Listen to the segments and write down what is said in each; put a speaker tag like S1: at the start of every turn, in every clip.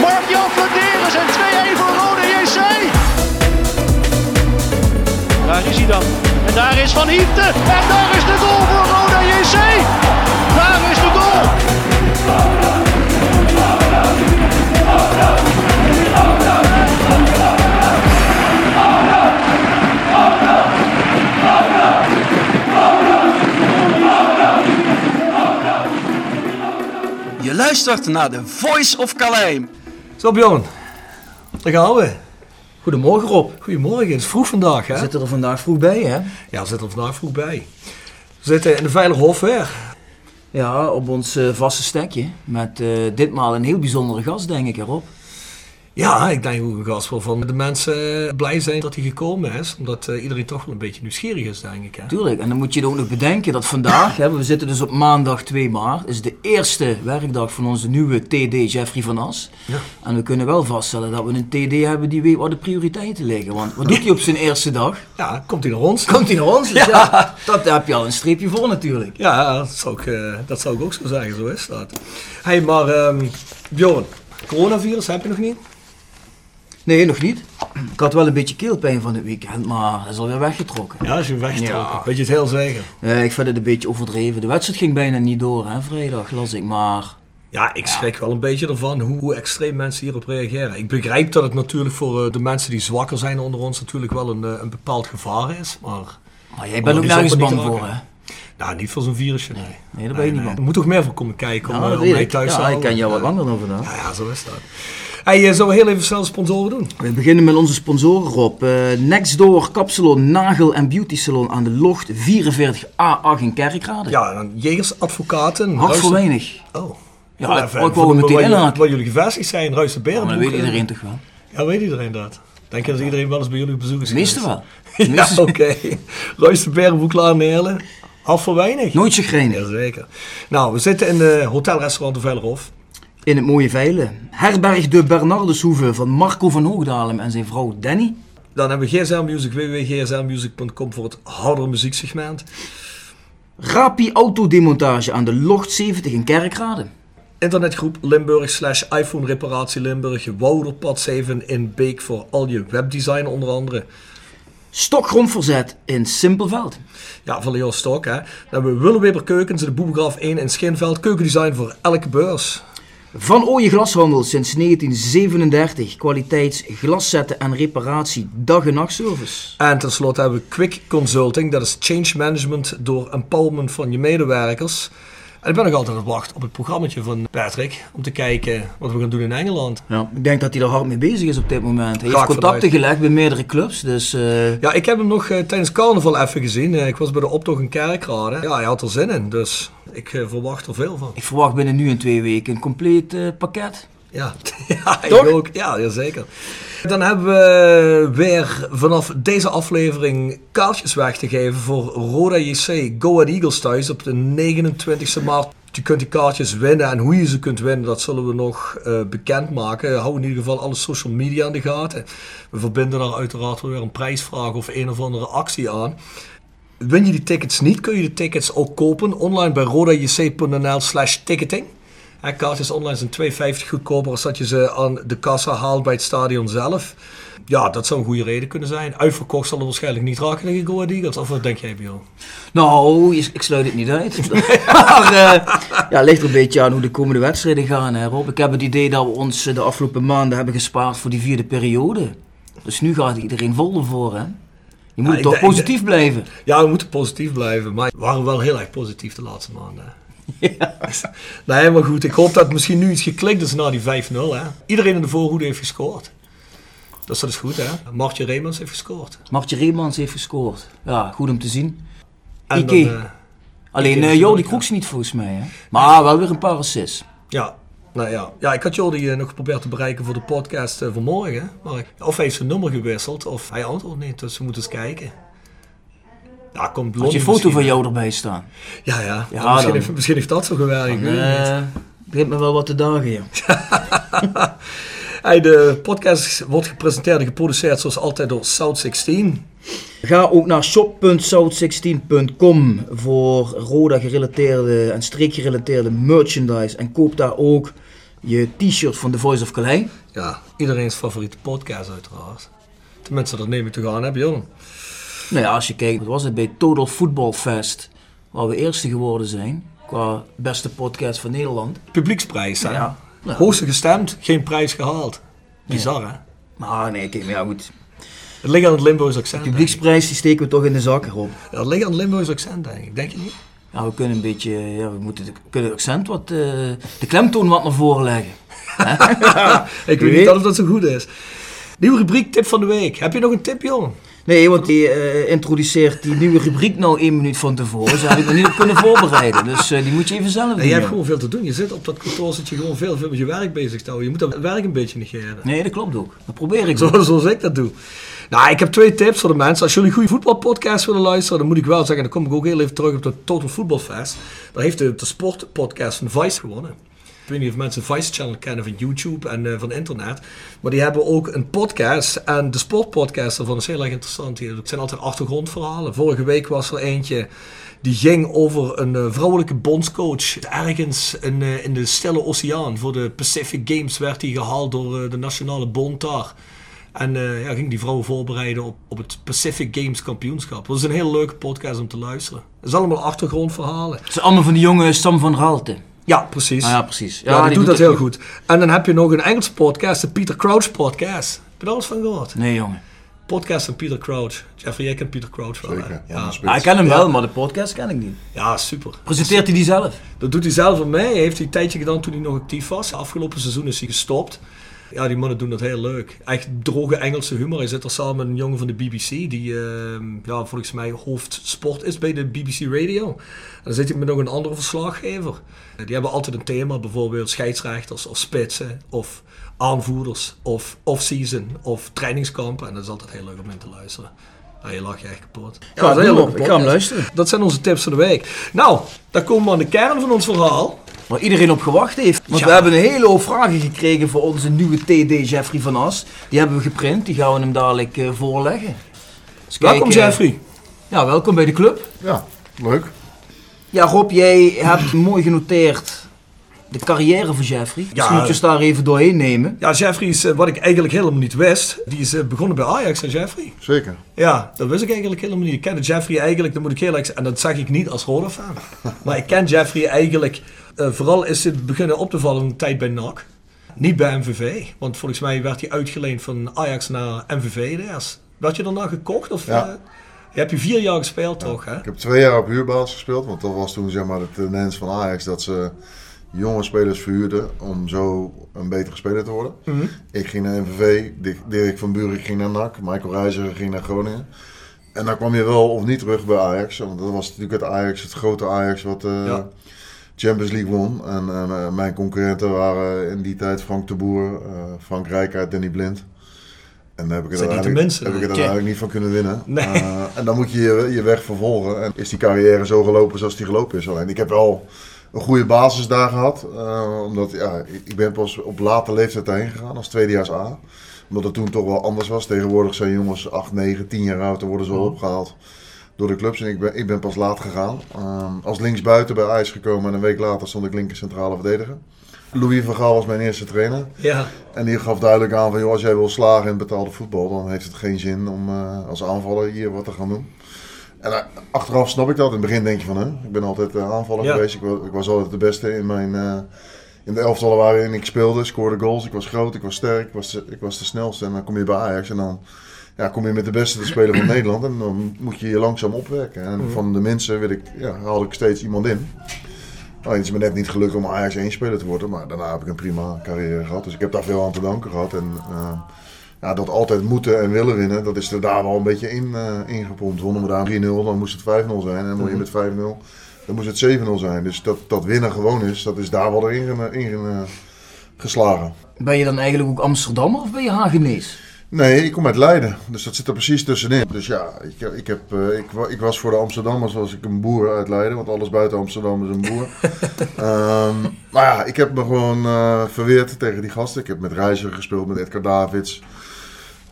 S1: Mark-Jan Flederis en 2-1 voor Rode JC. Daar is hij dan. En daar is Van Hieten. En daar is de goal voor Rode JC. Daar is de goal.
S2: Je luistert naar de Voice of Calais.
S3: Zo Bjorn, daar gaan we.
S4: Goedemorgen Rob.
S3: Goedemorgen, het is vroeg vandaag hè?
S4: We zitten er vandaag vroeg bij hè?
S3: Ja, we zitten er vandaag vroeg bij. We zitten in de Veilige Hof weer.
S4: Ja, op ons eh, vaste stekje. Met eh, ditmaal een heel bijzondere gast denk ik erop.
S3: Ja, ik denk ook gast wel van de mensen eh, blij zijn dat hij gekomen is. Omdat eh, iedereen toch wel een beetje nieuwsgierig is, denk ik. Hè?
S4: Tuurlijk. En dan moet je ook nog bedenken dat vandaag, hè, we zitten dus op maandag 2 maart, is de eerste werkdag van onze nieuwe TD Jeffrey van As.
S3: Ja.
S4: En we kunnen wel vaststellen dat we een TD hebben die weet waar de prioriteiten liggen. Want wat doet hij op zijn eerste dag?
S3: Ja, komt hij naar ons?
S4: Komt hij naar ons? Dus ja. dat daar heb je al een streepje voor natuurlijk.
S3: Ja, dat zou ik, eh, dat zou ik ook zo zeggen, zo is dat. hey, maar ehm Bjorn, coronavirus heb je nog niet?
S4: Nee, nog niet. Ik had wel een beetje keelpijn van het weekend, maar dat is alweer weggetrokken.
S3: Ja, je hem weggetrokken.
S4: Ja.
S3: Weet je het heel zeker?
S4: Eh, ik vind het een beetje overdreven. De wedstrijd ging bijna niet door, hè, vrijdag las ik, maar...
S3: Ja, ik schrik wel een beetje ervan hoe, hoe extreem mensen hierop reageren. Ik begrijp dat het natuurlijk voor eh, de mensen die zwakker zijn onder ons natuurlijk wel een, eh, een bepaald gevaar is. Maar
S4: Maar jij bent ook nergens bang voor, hè?
S3: Nou, niet voor zo'n virusje, nee.
S4: Nee, daar ben je niet
S3: Er
S4: bang.
S3: moet toch meer voor komen kijken om,
S4: Ja,
S3: eh,
S4: dat
S3: om
S4: ik.
S3: thuis te
S4: Ja, ik ken jou wat
S3: Ja.
S4: langer dan vandaag.
S3: Ja, ja, zo is dat. Hey, eh, zullen we heel even snel sponsoren doen?
S4: We beginnen met onze sponsoren, Rob. Eh Nextdoor Kapsalon Nagel en Beauty Salon aan de Locht 44A8 in Kerkrade.
S3: Ja, dan Jegers Advocaten.
S4: Hart voor weinig.
S3: Oh.
S4: Ja,
S3: even
S4: ik wou meteen
S3: waar jullie-
S4: inhaken.
S3: Waar jullie gevestigd zijn, Ruis de
S4: Ja, dat weet iedereen toch wel.
S3: Ja, weet iedereen dat. Denk je dat iedereen wel eens bij jullie op bezoek is geweest?
S4: wel.
S3: Ja, oké. Ruis de Laarnelen. Half voor weinig.
S4: Nooit chagrijnig.
S3: Jazeker. Nou, we zitten in de hotelrestaurant de Veilerhof.
S4: In het mooie Veilen. Herberg de Bernardeshoeve van Marco van Hoogdalem en zijn vrouw Danny.
S3: Dan hebben we GSL Music, www.gslmusic.com voor het hardere muzieksegment.
S4: Rapi Autodemontage aan de Locht 70 in Kerkrade.
S3: Internetgroep Limburg slash iPhone reparatie Limburg. Wouderpad 7 in Beek voor al je webdesign onder andere.
S4: Stokgrondverzet in Simpelveld.
S3: Ja, van Leo Stok hè. Dan hebben we Willeweber Keukens, de Boebegraaf 1 in Schinveld. Keukendesign voor elke beurs.
S4: Van Ooyen Glashandel sinds 1937. Kwaliteits glaszetten en reparatie dag en nachtservice.
S3: En tenslotte hebben we Quick Consulting. Dat is change management door empowerment van je medewerkers. En ik ben nog altijd het wachten op het programmaatje van Patrick. Om te kijken wat we gaan doen in Engeland.
S4: Ja, ik denk dat hij er hard mee bezig is op dit moment. Hij heeft contacten gelegd bij meerdere clubs. Dus eh,
S3: Ja, ik heb hem nog eh, tijdens carnaval even gezien. Eh, ik was bij de optocht in Kerkrade. Ja, hij had er zin in. Dus ik verwacht er veel van.
S4: ik verwacht binnen nu en twee weken een compleet pakket.
S3: Ja, ja ik
S4: Toch?
S3: ook. Ja, jazeker. Dan hebben we weer vanaf deze aflevering kaartjes weg te geven voor Roda JC Go Ahead Eagles thuis op de 29 maart. Je kunt die kaartjes winnen en hoe je ze kunt winnen, dat zullen we nog eh bekendmaken. Hou in ieder geval alle social media in de gaten. We verbinden daar uiteraard weer een prijsvraag of een of andere actie aan. Win je die tickets niet, kun je de tickets ook kopen online bij rodajc.nl slash ticketing. Hè, kaartjes online zijn 2,50 goedkoper als dat je ze aan de kassa haalt bij het stadion zelf. Ja, dat zou een goede reden kunnen zijn. Uitverkocht zal het waarschijnlijk niet raken tegen Go Eagles. Of wat denk jij, Bjorn?
S4: Nou, ik sluit het niet uit. maar eh, ja, ligt er een beetje aan hoe de komende wedstrijden gaan, hè, Rob. Ik heb het idee dat we ons eh, de afgelopen maanden hebben gespaard voor die vierde periode. Dus nu gaat iedereen vol ervoor, hè. Je moet toch positief blijven.
S3: Ja, we moeten positief blijven, maar we waren wel heel erg positief de laatste maanden. Nee, maar goed, ik hoop dat misschien nu iets geklikt is na die 5-0. Hè. Iedereen in de voorhoede heeft gescoord. Dus dat is goed, hè. Martje Reemans heeft gescoord.
S4: Martje Reemans heeft gescoord. Ja, goed om te zien.
S3: En
S4: Ike.
S3: dan, eh,
S4: Alleen
S3: Ike
S4: uh, Jordi Kroeks niet volgens mij, hè. Maar wel weer een paar assists.
S3: ja, nou ja. ja, ik had Jordi eh, nog geprobeerd te bereiken voor de podcast van morgen. Maar of hij heeft zijn nummer gewisseld, of hij antwoordt niet. Dus we moeten eens kijken. Ja, komt
S4: Had je foto van jou erbij staan?
S3: Ja, ja.
S4: Ja,
S3: misschien, heeft, misschien heeft dat zo gewerkt. weet het
S4: begint me wel wat te dagen, ja.
S3: Hey, de podcast wordt gepresenteerd en geproduceerd zoals altijd door South 16.
S4: Ga ook naar shop.south16.com voor Roda gerelateerde en streekgerelateerde merchandise. En koop daar ook je t-shirt van The Voice of Calais.
S3: Ja, iedereen's favoriete podcast uiteraard. Tenminste, dat neem ik toch aan, hè Bjorn?
S4: Nou ja, als je kijkt, wat was het bij Total Football Fest, waar we eerste geworden zijn, qua beste podcast van Nederland.
S3: Publieksprijs, hè?
S4: Ja. Ja.
S3: Hoogste gestemd, geen prijs gehaald. Bizar, hè?
S4: Maar nee, kijk, maar ja goed.
S3: Het ligt aan het Limburgs accent.
S4: De publieksprijs die steken we toch in de zak, Rob.
S3: het ligt aan het Limburgs accent, denk ik. Denk je niet?
S4: Ja, we kunnen een beetje, ja, we moeten de, kunnen het accent wat, eh, de klemtoon wat naar voren leggen.
S3: Ik weet niet of dat zo goed is. Nieuwe rubriek, tip van de week. Heb je nog een tip, Bjorn?
S4: Nee, want die eh, introduceert die nieuwe rubriek nou één minuut van tevoren. Dus daar heb ik me niet op kunnen voorbereiden. Dus eh, die moet je even zelf doen.
S3: Nee, je hebt gewoon veel te doen. Je zit op dat kantoor, zit je gewoon veel, veel met je werk bezig te houden. Je moet dat werk een beetje negeren.
S4: Nee, dat klopt ook. Dat probeer ik ook.
S3: Zo, zoals ik dat doe. Nou, ik heb twee tips voor de mensen. Als jullie goede voetbalpodcasts willen luisteren, dan moet ik wel zeggen, dan kom ik ook heel even terug op de Total Football Fest. Daar heeft de, de sportpodcast van Vice gewonnen. Ik weet niet of mensen Vice Channel kennen van YouTube en eh, van internet. Maar die hebben ook een podcast. En de sportpodcast daarvan is heel erg interessant. Die- Het zijn altijd achtergrondverhalen. Vorige week was er eentje die ging over een eh, vrouwelijke bondscoach. Ergens in, eh, in de Stille Oceaan. Voor de Pacific Games werd hij gehaald door de Nationale Bond daar. En ja, ging die vrouwen voorbereiden op, op het Pacific Games kampioenschap. Dat is een heel leuke podcast om te luisteren. Het is allemaal achtergrondverhalen.
S4: Het is allemaal van die jonge Sam van Raalte.
S3: Ja, precies.
S4: Ah, ja, precies.
S3: Ja, die, doet dat heel goed. En dan heb je nog een Engelse podcast, de Peter Crouch podcast. Heb je daar eens van gehoord?
S4: Nee, jongen.
S3: Podcast van Peter Crouch. Jeffrey, jij kent Peter Crouch wel?
S5: Zeker,
S3: Ja.
S4: Ah, ik ken hem
S3: Ja.
S4: wel, maar de podcast ken ik niet.
S3: ja, super.
S4: Presenteert hij die zelf?
S3: Dat doet hij zelf voor mij. Heeft hij een tijdje gedaan toen hij nog actief was. Afgelopen seizoen is hij gestopt. Ja, die mannen doen dat heel leuk. Echt droge Engelse humor. Hij zit er samen met een jongen van de BBC, die ehm, ja, volgens mij hoofdsport is bij de BBC Radio. En dan zit hij met nog een andere verslaggever. Die hebben altijd een thema, bijvoorbeeld scheidsrechters of spitsen of aanvoerders of off-season of trainingskampen. En dat is altijd heel leuk om in te luisteren. Ja, je lacht je echt kapot. Ja, dat is leuke
S4: maar. Ik ga hem luisteren.
S3: Dat zijn onze tips van de week. Nou, dan komen we aan de kern van ons verhaal.
S4: Waar iedereen op gewacht heeft. Want
S3: Ja.
S4: we hebben een hele hoop vragen gekregen voor onze nieuwe TD Jeffrey van As. Die hebben we geprint, die gaan we hem dadelijk eh, voorleggen. Dus
S3: Welkom
S4: kijk, eh,
S3: Jeffrey.
S4: Ja, welkom bij de club.
S5: Ja, leuk.
S4: Ja, Rob, jij hebt mooi genoteerd de carrière van Jeffrey. Misschien moet je daar even doorheen nemen.
S3: Ja, Jeffrey is, eh, wat ik eigenlijk helemaal niet wist, die is begonnen bij Ajax, hè Jeffrey?
S5: Zeker.
S3: Ja, dat wist ik eigenlijk helemaal niet. Ik kende Jeffrey eigenlijk, dat moet ik heel erg zeggen, en dat zag ik niet als Roda-fan. maar ik ken Jeffrey eigenlijk, eh, vooral is het beginnen op te vallen de tijd bij NAC. Niet bij MVV, want volgens mij werd hij uitgeleend van Ajax naar MVV eerst. Werd je daarna gekocht? Of,
S5: Ja.
S3: eh, je hebt je vier jaar gespeeld toch, hè?
S5: Ik heb twee jaar op huurbasis gespeeld, want dat was toen zeg maar de tendens van Ajax dat ze jonge spelers verhuurden om zo een betere speler te worden.
S3: Mhm.
S5: Ik ging naar MVV, Dirk- van Buren ging naar NAC, Michael Reiziger ging naar Groningen. En dan kwam je wel of niet terug bij Ajax, want dat was natuurlijk het Ajax, het grote Ajax wat eh,
S3: Ja.
S5: Champions League won. En eh, mijn concurrenten waren in die tijd Frank de Boer, eh, Frank Rijkaard, Danny Blind. En daar heb ik het
S3: mensen,
S5: heb ik het
S3: hè?
S5: uiteindelijk niet van kunnen winnen.
S3: Nee.
S5: Eh, en dan moet je, je je weg vervolgen. En is die carrière zo gelopen zoals die gelopen is. Alleen ik heb wel een goede basis daar gehad. eh, omdat ja, ik- ben pas op late leeftijd daarheen gegaan als tweedejaars A. Omdat het toen toch wel anders was. Tegenwoordig zijn jongens 8, 9, 10 jaar oud. Dan worden ze al opgehaald door de clubs. En ik ben, ik ben pas laat gegaan. Ehm, als linksbuiten bij IJs gekomen. En een week later stond ik linker centrale verdediger. Louis van Gaal was mijn eerste trainer.
S3: Ja.
S5: En die gaf duidelijk aan van, joh, als jij wil slagen in betaalde voetbal, dan heeft het geen zin om eh, als aanvaller hier wat te gaan doen. En eh, achteraf snap ik dat. In het begin denk je van, hè, ik ben altijd eh, aanvaller
S3: Ja.
S5: geweest. Ik was, ik was altijd de beste in mijn... in de elftallen waarin ik speelde, scoorde goals. Ik was groot, ik was sterk, ik was, ik was de snelste. En dan kom je bij Ajax en dan ja, kom je met de beste te spelen van Nederland. En dan moet je je langzaam opwerken. En
S3: Mhm.
S5: van de mensen wil ik, ja, haal ik steeds iemand in. Alleen het is me net niet gelukt om Ajax 1 speler te worden. Maar daarna heb ik een prima carrière gehad. Dus ik heb daar veel aan te danken gehad. En eh, ja, dat altijd moeten en willen winnen, dat is er daar wel een beetje in uh, ingepompt. Wonnen we daar 3-0, dan moest het 5-0 zijn. En dan word je met 5-0, dan moest het 7-0 zijn. Dus dat, dat winnen gewoon is, dat is daar wel erin ge- in, eh, geslagen.
S4: Ben je dan eigenlijk ook Amsterdammer of ben je Hagenees?
S5: Nee, ik kom uit Leiden, dus dat zit er precies tussenin. Dus ja, ik, ik, heb, eh, ik, ik was voor de Amsterdammers was ik een boer uit Leiden, want alles buiten Amsterdam is een boer. Ehm, maar ja, ik heb me gewoon eh, verweerd tegen die gasten. Ik heb met Reiziger gespeeld, met Edgar Davids,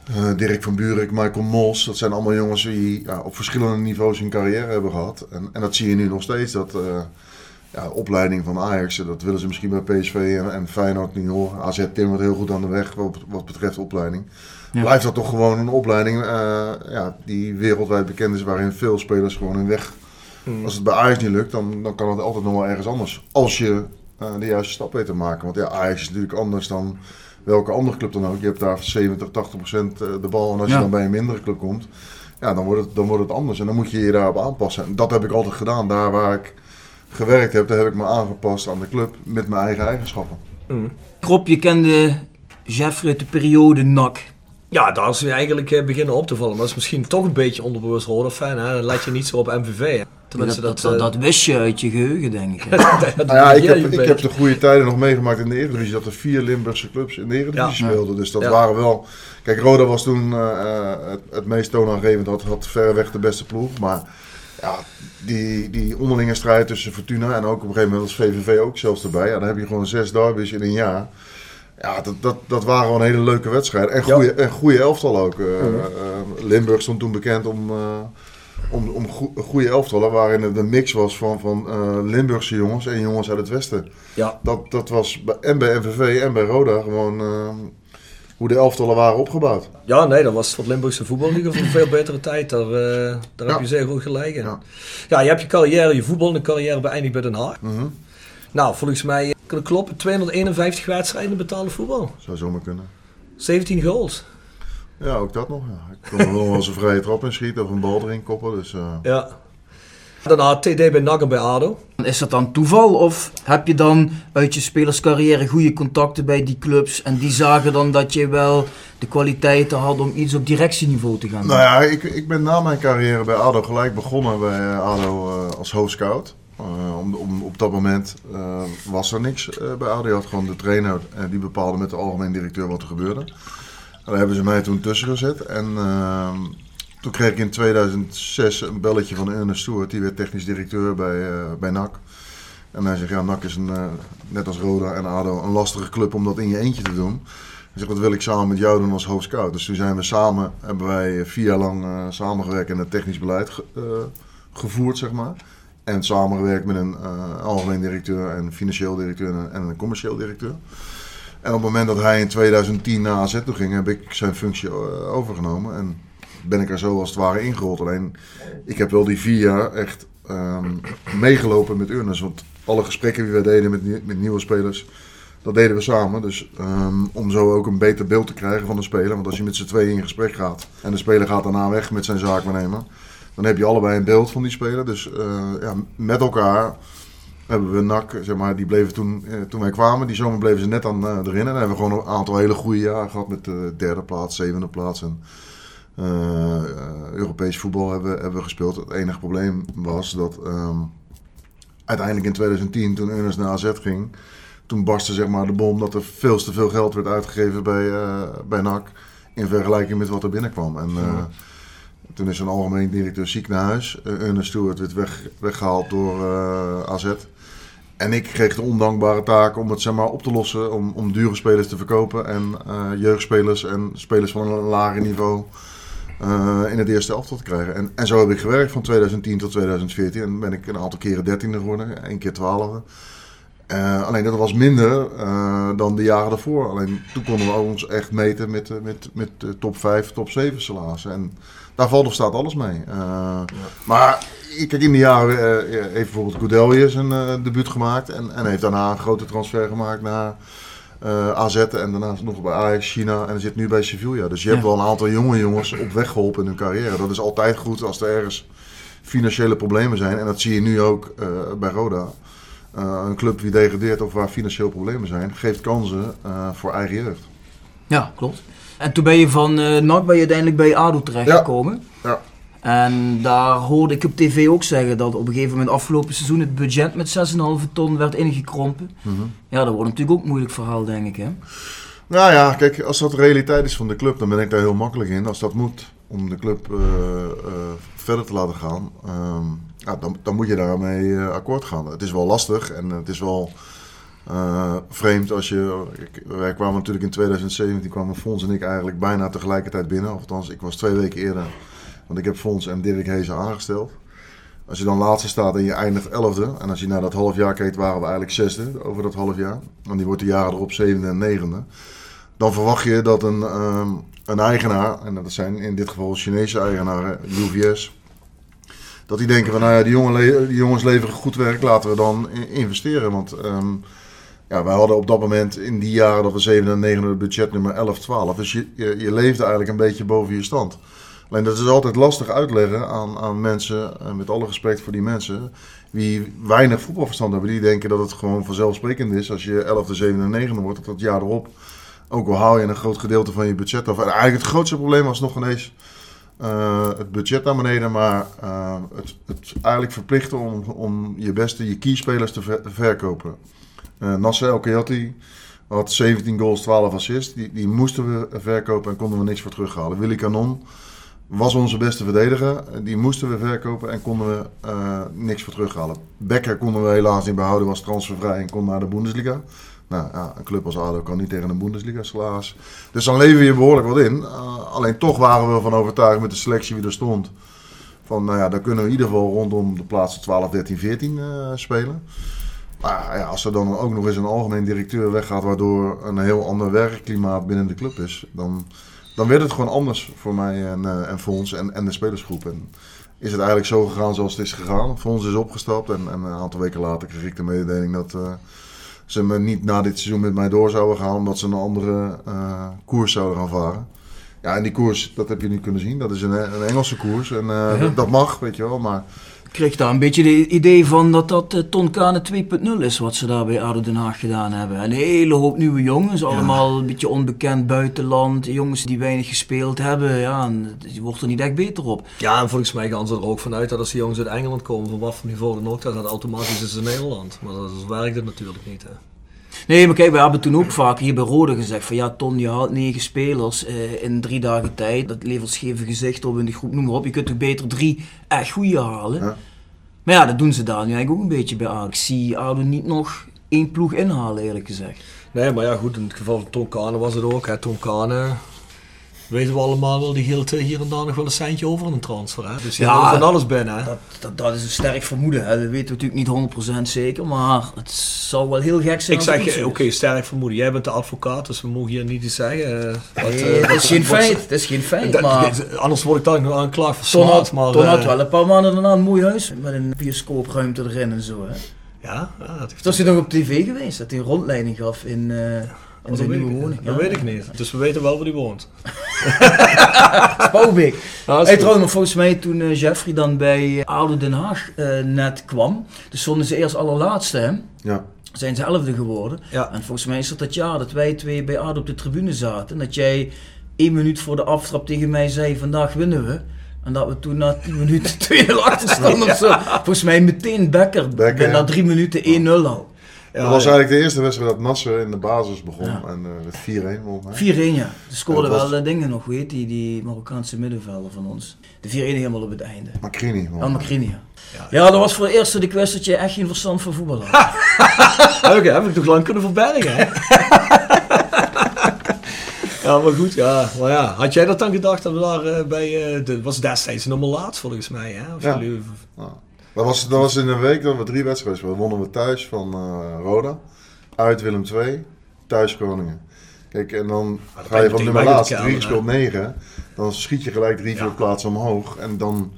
S5: eh, Dirk van Buurik, Michael Mos. Dat zijn allemaal jongens die ja, op verschillende niveaus hun carrière hebben gehad. En, en dat zie je nu nog steeds, dat... eh, ja, opleiding van Ajax, dat willen ze misschien bij PSV en, en Feyenoord niet horen. AZ timmert heel goed aan de weg wat, wat betreft opleiding.
S4: Ja.
S5: Blijft dat toch gewoon een opleiding eh, ja, die wereldwijd bekend is, waarin veel spelers gewoon hun weg... Als het bij Ajax niet lukt, dan, dan kan het altijd nog wel ergens anders. Als je eh, de juiste stap weet te maken. Want ja, Ajax is natuurlijk anders dan welke andere club dan ook. Je hebt daar 70, 80 procent eh, de bal. En als
S4: Ja.
S5: je dan bij een mindere club komt, ja, dan, wordt het, dan wordt het anders. En dan moet je je daarop aanpassen. En dat heb ik altijd gedaan. Daar waar ik gewerkt heb, daar heb ik me aangepast aan de club met mijn eigen eigenschappen.
S4: Rob, je kende Jeff uit de periode NAC.
S3: Ja, daar is hij eigenlijk eh, beginnen op te vallen. Maar dat is misschien toch een beetje onderbewust Roda-fan. hè. Dan let je niet zo op MVV. Hè. Tenminste,
S4: dat,
S3: dat,
S4: dat, dat,
S3: eh,
S4: wist je uit je geheugen, denk ik.
S3: dat
S5: Nou ja, ik heb, ik heb de goede tijden nog meegemaakt in de Eredivisie. Dat er vier Limburgse clubs in de Eredivisie
S4: Ja.
S5: speelden. Dus dat
S3: Ja.
S5: waren wel... Kijk, Roda was toen eh, eh, het, het meest toonaangevend. Had, had verreweg de beste ploeg. Maar ja, die, die onderlinge strijd tussen Fortuna en ook op een gegeven moment was VVV ook zelfs erbij. Ja, dan heb je gewoon zes derbies in een jaar. Ja, dat, dat, dat waren gewoon hele leuke wedstrijden. En goede, en goede elftal ook. Eh,
S3: Mhm.
S5: eh, Limburg stond toen bekend om... eh, om, om go- goede elftallen waarin het een mix was van, van Limburgse jongens en jongens uit het westen.
S3: Ja,
S5: Dat, dat was en bij MVV en bij Roda gewoon hoe de elftallen waren opgebouwd.
S3: ja, nee, dat was voor het Limburgse voetbal in ieder geval een veel betere tijd. Daar, eh, daar heb je zeer goed gelijk in.
S5: Ja.
S3: Ja. je hebt je carrière, je voetbal, carrière beëindigd bij Den Haag.
S5: Mhm.
S3: Nou, volgens mij eh, kan het kloppen. 251 wedstrijden betaalde voetbal.
S5: Zou zomaar kunnen.
S3: 17 goals.
S5: Ja, ook dat nog. Ja. Ik kon er wel eens een vrije trap in schieten of een bal erin koppen. Dus, eh,
S3: Ja. Daarna TD bij NAC en bij ADO.
S4: Is dat dan toeval of heb je dan uit je spelerscarrière goede contacten bij die clubs en die zagen dan dat je wel de kwaliteiten had om iets op directieniveau te gaan doen?
S5: Nou ja, ik, ik ben na mijn carrière bij ADO gelijk begonnen bij ADO eh, als hoofdscout. Eh, om, om, op dat moment eh, was er niks eh, bij ADO. Je had gewoon de trainer en die bepaalde met de algemeen directeur wat er gebeurde. En daar hebben ze mij toen tussen gezet. En ehm, toen kreeg ik in 2006 een belletje van Ernest Stewart. Die werd technisch directeur bij, eh, bij NAC. En hij zegt, ja, NAC is een, eh, net als Roda en ADO een lastige club om dat in je eentje te doen. Hij zegt, wat wil ik samen met jou doen als hoofdscout? Dus toen zijn we samen, hebben wij vier jaar lang eh, samengewerkt en het technisch beleid ge- gevoerd, zeg maar. En samengewerkt met een algemeen directeur en financieel directeur en, en een commercieel directeur. En op het moment dat hij in 2010 naar AZ toe ging, heb ik zijn functie overgenomen. En ben ik er zo als het ware ingerold. Alleen, ik heb wel die vier jaar echt ehm, meegelopen met Ernest. Want alle gesprekken die wij deden met, met nieuwe spelers, dat deden we samen. Dus ehm, om zo ook een beter beeld te krijgen van de speler. Want als je met z'n tweeën in gesprek gaat en de speler gaat daarna weg met zijn zaakwaarnemer, dan heb je allebei een beeld van die speler. Dus eh, ja, met elkaar hebben we NAC, zeg maar, die bleven toen, eh, toen wij kwamen, die zomer bleven ze net aan eh, erin. En dan hebben we gewoon een aantal hele goede jaren gehad met de derde plaats, zevende plaats. En, eh, eh, Europees voetbal hebben, we- hebben we gespeeld. Het enige probleem was dat ehm, uiteindelijk in 2010, toen Ernest naar AZ ging, toen barstte zeg maar de bom dat er veel te veel geld werd uitgegeven bij, eh, bij NAC in vergelijking met wat er binnenkwam. En eh, toen is een algemeen directeur ziek naar huis. Uh, Ernest Stewart werd weg, weggehaald door eh, AZ. En ik kreeg de ondankbare taak om het zeg maar, op te lossen, om, om dure spelers te verkopen en eh, jeugdspelers en spelers van een lager niveau eh, in het eerste elftal te krijgen. En, en zo heb ik gewerkt van 2010 tot 2014 en ben ik een aantal keren dertiende geworden, één keer twaalfde. Eh, alleen dat was minder eh, dan de jaren daarvoor. Alleen toen konden we ons echt meten met, met, met de top 5, top 7 salarissen. En daar valt of staat alles mee. Uh, Maar kijk, in die jaren uh, heeft bijvoorbeeld Goudelje zijn uh, debuut gemaakt. En, en heeft daarna een grote transfer gemaakt naar uh, AZ. En daarna nog bij Ajax, China. En zit nu bij Sevilla. Dus je hebt wel een aantal jonge jongens op weg geholpen in hun carrière. Dat is altijd goed als er ergens financiële problemen zijn. En dat zie je nu ook bij Roda. een club die degradeert of waar financiële problemen zijn, geeft kansen voor eigen jeugd.
S4: Ja, klopt. En toen ben je van NAC ben je uiteindelijk bij ADO terechtgekomen.
S5: Ja. ja.
S4: En daar hoorde ik op tv ook zeggen dat op een gegeven moment afgelopen seizoen het budget met 6,5 ton werd ingekrompen.
S5: Mm -hmm.
S4: Ja, dat wordt natuurlijk ook een moeilijk verhaal, denk ik. Hè?
S5: Nou ja, kijk, als dat de realiteit is van de club, dan ben ik daar heel makkelijk in. Als dat moet om de club uh, uh, verder te laten gaan, um, ja, dan, dan, moet je daarmee akkoord gaan. Het is wel lastig en het is wel vreemd als je. Ik, wij kwamen natuurlijk in 2017, kwamen Fons en ik eigenlijk bijna tegelijkertijd binnen. Of althans, ik was twee weken eerder. Want ik heb Fons en Dirk Hezen aangesteld. Als je dan laatste staat en je eindigt elfde. En als je naar dat half jaar kijkt, waren we eigenlijk zesde over dat half jaar. En die wordt de jaren erop zevende en negende. Dan verwacht je dat een, um, een eigenaar, en dat zijn in dit geval Chinese eigenaren, UVS. Dat die denken van, nou ja, die, jongen die jongens leveren goed werk, laten we dan investeren. Want um, ja, wij hadden op dat moment in die jaren dat we 7 en 9 budget nummer 11, 12. Dus je, je, leefde eigenlijk een beetje boven je stand. Alleen dat is altijd lastig uitleggen aan, aan mensen, en met alle respect voor die mensen, die weinig voetbalverstand hebben. Die denken dat het gewoon vanzelfsprekend is als je 11e, 7 en 9 wordt, dat dat jaar erop, ook al haal je een groot gedeelte van je budget af. En eigenlijk het grootste probleem was nog ineens uh, het budget naar beneden, maar uh, het, het eigenlijk verplichten om, om je beste, je keyspelers te ver, verkopen. Uh, Nasser El Kayati had 17 goals, 12 assists. Die, die moesten we verkopen en konden we niks voor terughalen. Willy Canon was onze beste verdediger. Die moesten we verkopen en konden we uh, niks voor terughalen. Becker konden we helaas niet behouden, was transfervrij en kon naar de Bundesliga. Nou, ja, een club als ADO kan niet tegen een Bundesliga salaris. Dus dan leven je behoorlijk wat in. Uh, alleen toch waren we ervan overtuigd met de selectie die er stond. Van, nou ja, dan kunnen we in ieder geval rondom de plaatsen 12, 13, 14 uh, spelen. Maar ja, als er dan ook nog eens een algemeen directeur weggaat, waardoor een heel ander werkklimaat binnen de club is, dan, dan werd het gewoon anders voor mij en, uh, en voor ons en, en de spelersgroep. En is het eigenlijk zo gegaan zoals het is gegaan. Voor ons is opgestapt en, en een aantal weken later kreeg ik de mededeling dat uh, ze me niet na dit seizoen met mij door zouden gaan, omdat ze een andere uh, koers zouden gaan varen. Ja, en die koers, dat heb je niet kunnen zien. Dat is een, een Engelse koers en ja. dat, mag, weet je wel. Maar
S4: kreeg daar een beetje het idee van dat dat uh, Tonkane 2.0 is wat ze daar bij ADO Den Haag gedaan hebben. Een hele hoop nieuwe jongens, allemaal een beetje onbekend buitenland, jongens die weinig gespeeld hebben. Ja, en je wordt er niet echt beter op.
S3: Ja, en volgens mij gaan ze er ook vanuit dat als die jongens uit Engeland komen, van wat voor niveau dan ook, dat dat automatisch is in Nederland. Maar dat werkt het natuurlijk niet. Hè.
S4: Nee, maar kijk, we hebben toen ook vaak hier bij Rode gezegd van ja, Ton, je haalt negen spelers uh, in drie dagen tijd. Dat levert scheve gezicht op in de groep, noem maar op. Je kunt toch beter drie echt goede halen.
S5: Ja.
S4: Maar ja, dat doen ze daar nu eigenlijk ook een beetje bij ADO. Ik zie ADO niet nog één ploeg inhalen, eerlijk gezegd.
S3: Nee, maar ja, goed, in het geval van Tom Kane was het ook. Hè. Tom Kane, weten we allemaal wel, die hield hier en daar nog wel een centje over in een transfer. Hè? Dus die ja, van alles binnen. Hè?
S4: Dat, dat, dat, is een sterk vermoeden. Hè. Dat weten we natuurlijk niet 100% zeker, maar het zou wel heel gek zijn.
S3: Ik zeg, oké, okay, sterk vermoeden. Jij bent de advocaat, dus we mogen hier niet iets zeggen.
S4: Wat, nee, uh, dat is geen feit. Dat is geen feit. Dat, maar...
S3: Anders word ik dan nog aanklaagd voor.
S4: Ton had, Ton had uh, wel een paar maanden daarna een mooi huis met een bioscoopruimte erin en zo. Hè.
S3: Ja, ja dat heeft
S4: Was hij nog op tv geweest, dat hij een rondleiding gaf in... In
S3: oh,
S4: zijn nieuwe woning.
S3: Dat ja. weet ik niet. Dus we weten wel waar hij woont.
S4: Spouwbeek. Ah, hey, trouwens, volgens mij toen uh, Jeffrey dan bij ADO Den Haag uh, net kwam, dus stonden ze eerst allerlaatste, hè?
S5: Ja.
S4: Zijn ze elfde geworden.
S3: Ja.
S4: En volgens mij is dat dat jaar dat wij twee bij ADO op de tribune zaten. En dat jij één minuut voor de aftrap tegen mij zei, vandaag winnen we. En dat we toen na 10 minuten 2-0 achter stonden of zo. Volgens mij meteen Becker,
S5: Becker
S4: na 3 minuten 1-0 al.
S5: Ja, dat was eigenlijk de eerste wedstrijd dat Nasser in de basis begon. Ja. En uh, met 4-1 won.
S4: 4-1, ja. Ze scoorden was... wel uh, dingen nog, weet die, die Marokkaanse middenvelder van ons. De 4-1 helemaal op het einde.
S5: Macrini.
S4: Ja, Macrini, ja. ja. Ja, dat was voor het eerst dat ik wist dat je echt geen verstand van voetbal had.
S3: heb, ik, heb ik toch lang kunnen verbergen, hè? ja, maar goed, ja. Maar ja. Had jij dat dan gedacht dat we daar uh, bij... Uh, de, was destijds nummer laat volgens mij, hè? Of
S5: ja.
S3: jullie,
S5: Dat was, dat was in een week dat we drie wedstrijden speelden. Wonnen we thuis van uh, Roda, uit Willem II, thuis Groningen. Kijk, en dan ga je van nummer laatst
S3: de
S5: drie
S3: kamer,
S5: gespeeld negen. Dan schiet je gelijk drie, vier
S3: Ja.
S5: plaatsen omhoog. En dan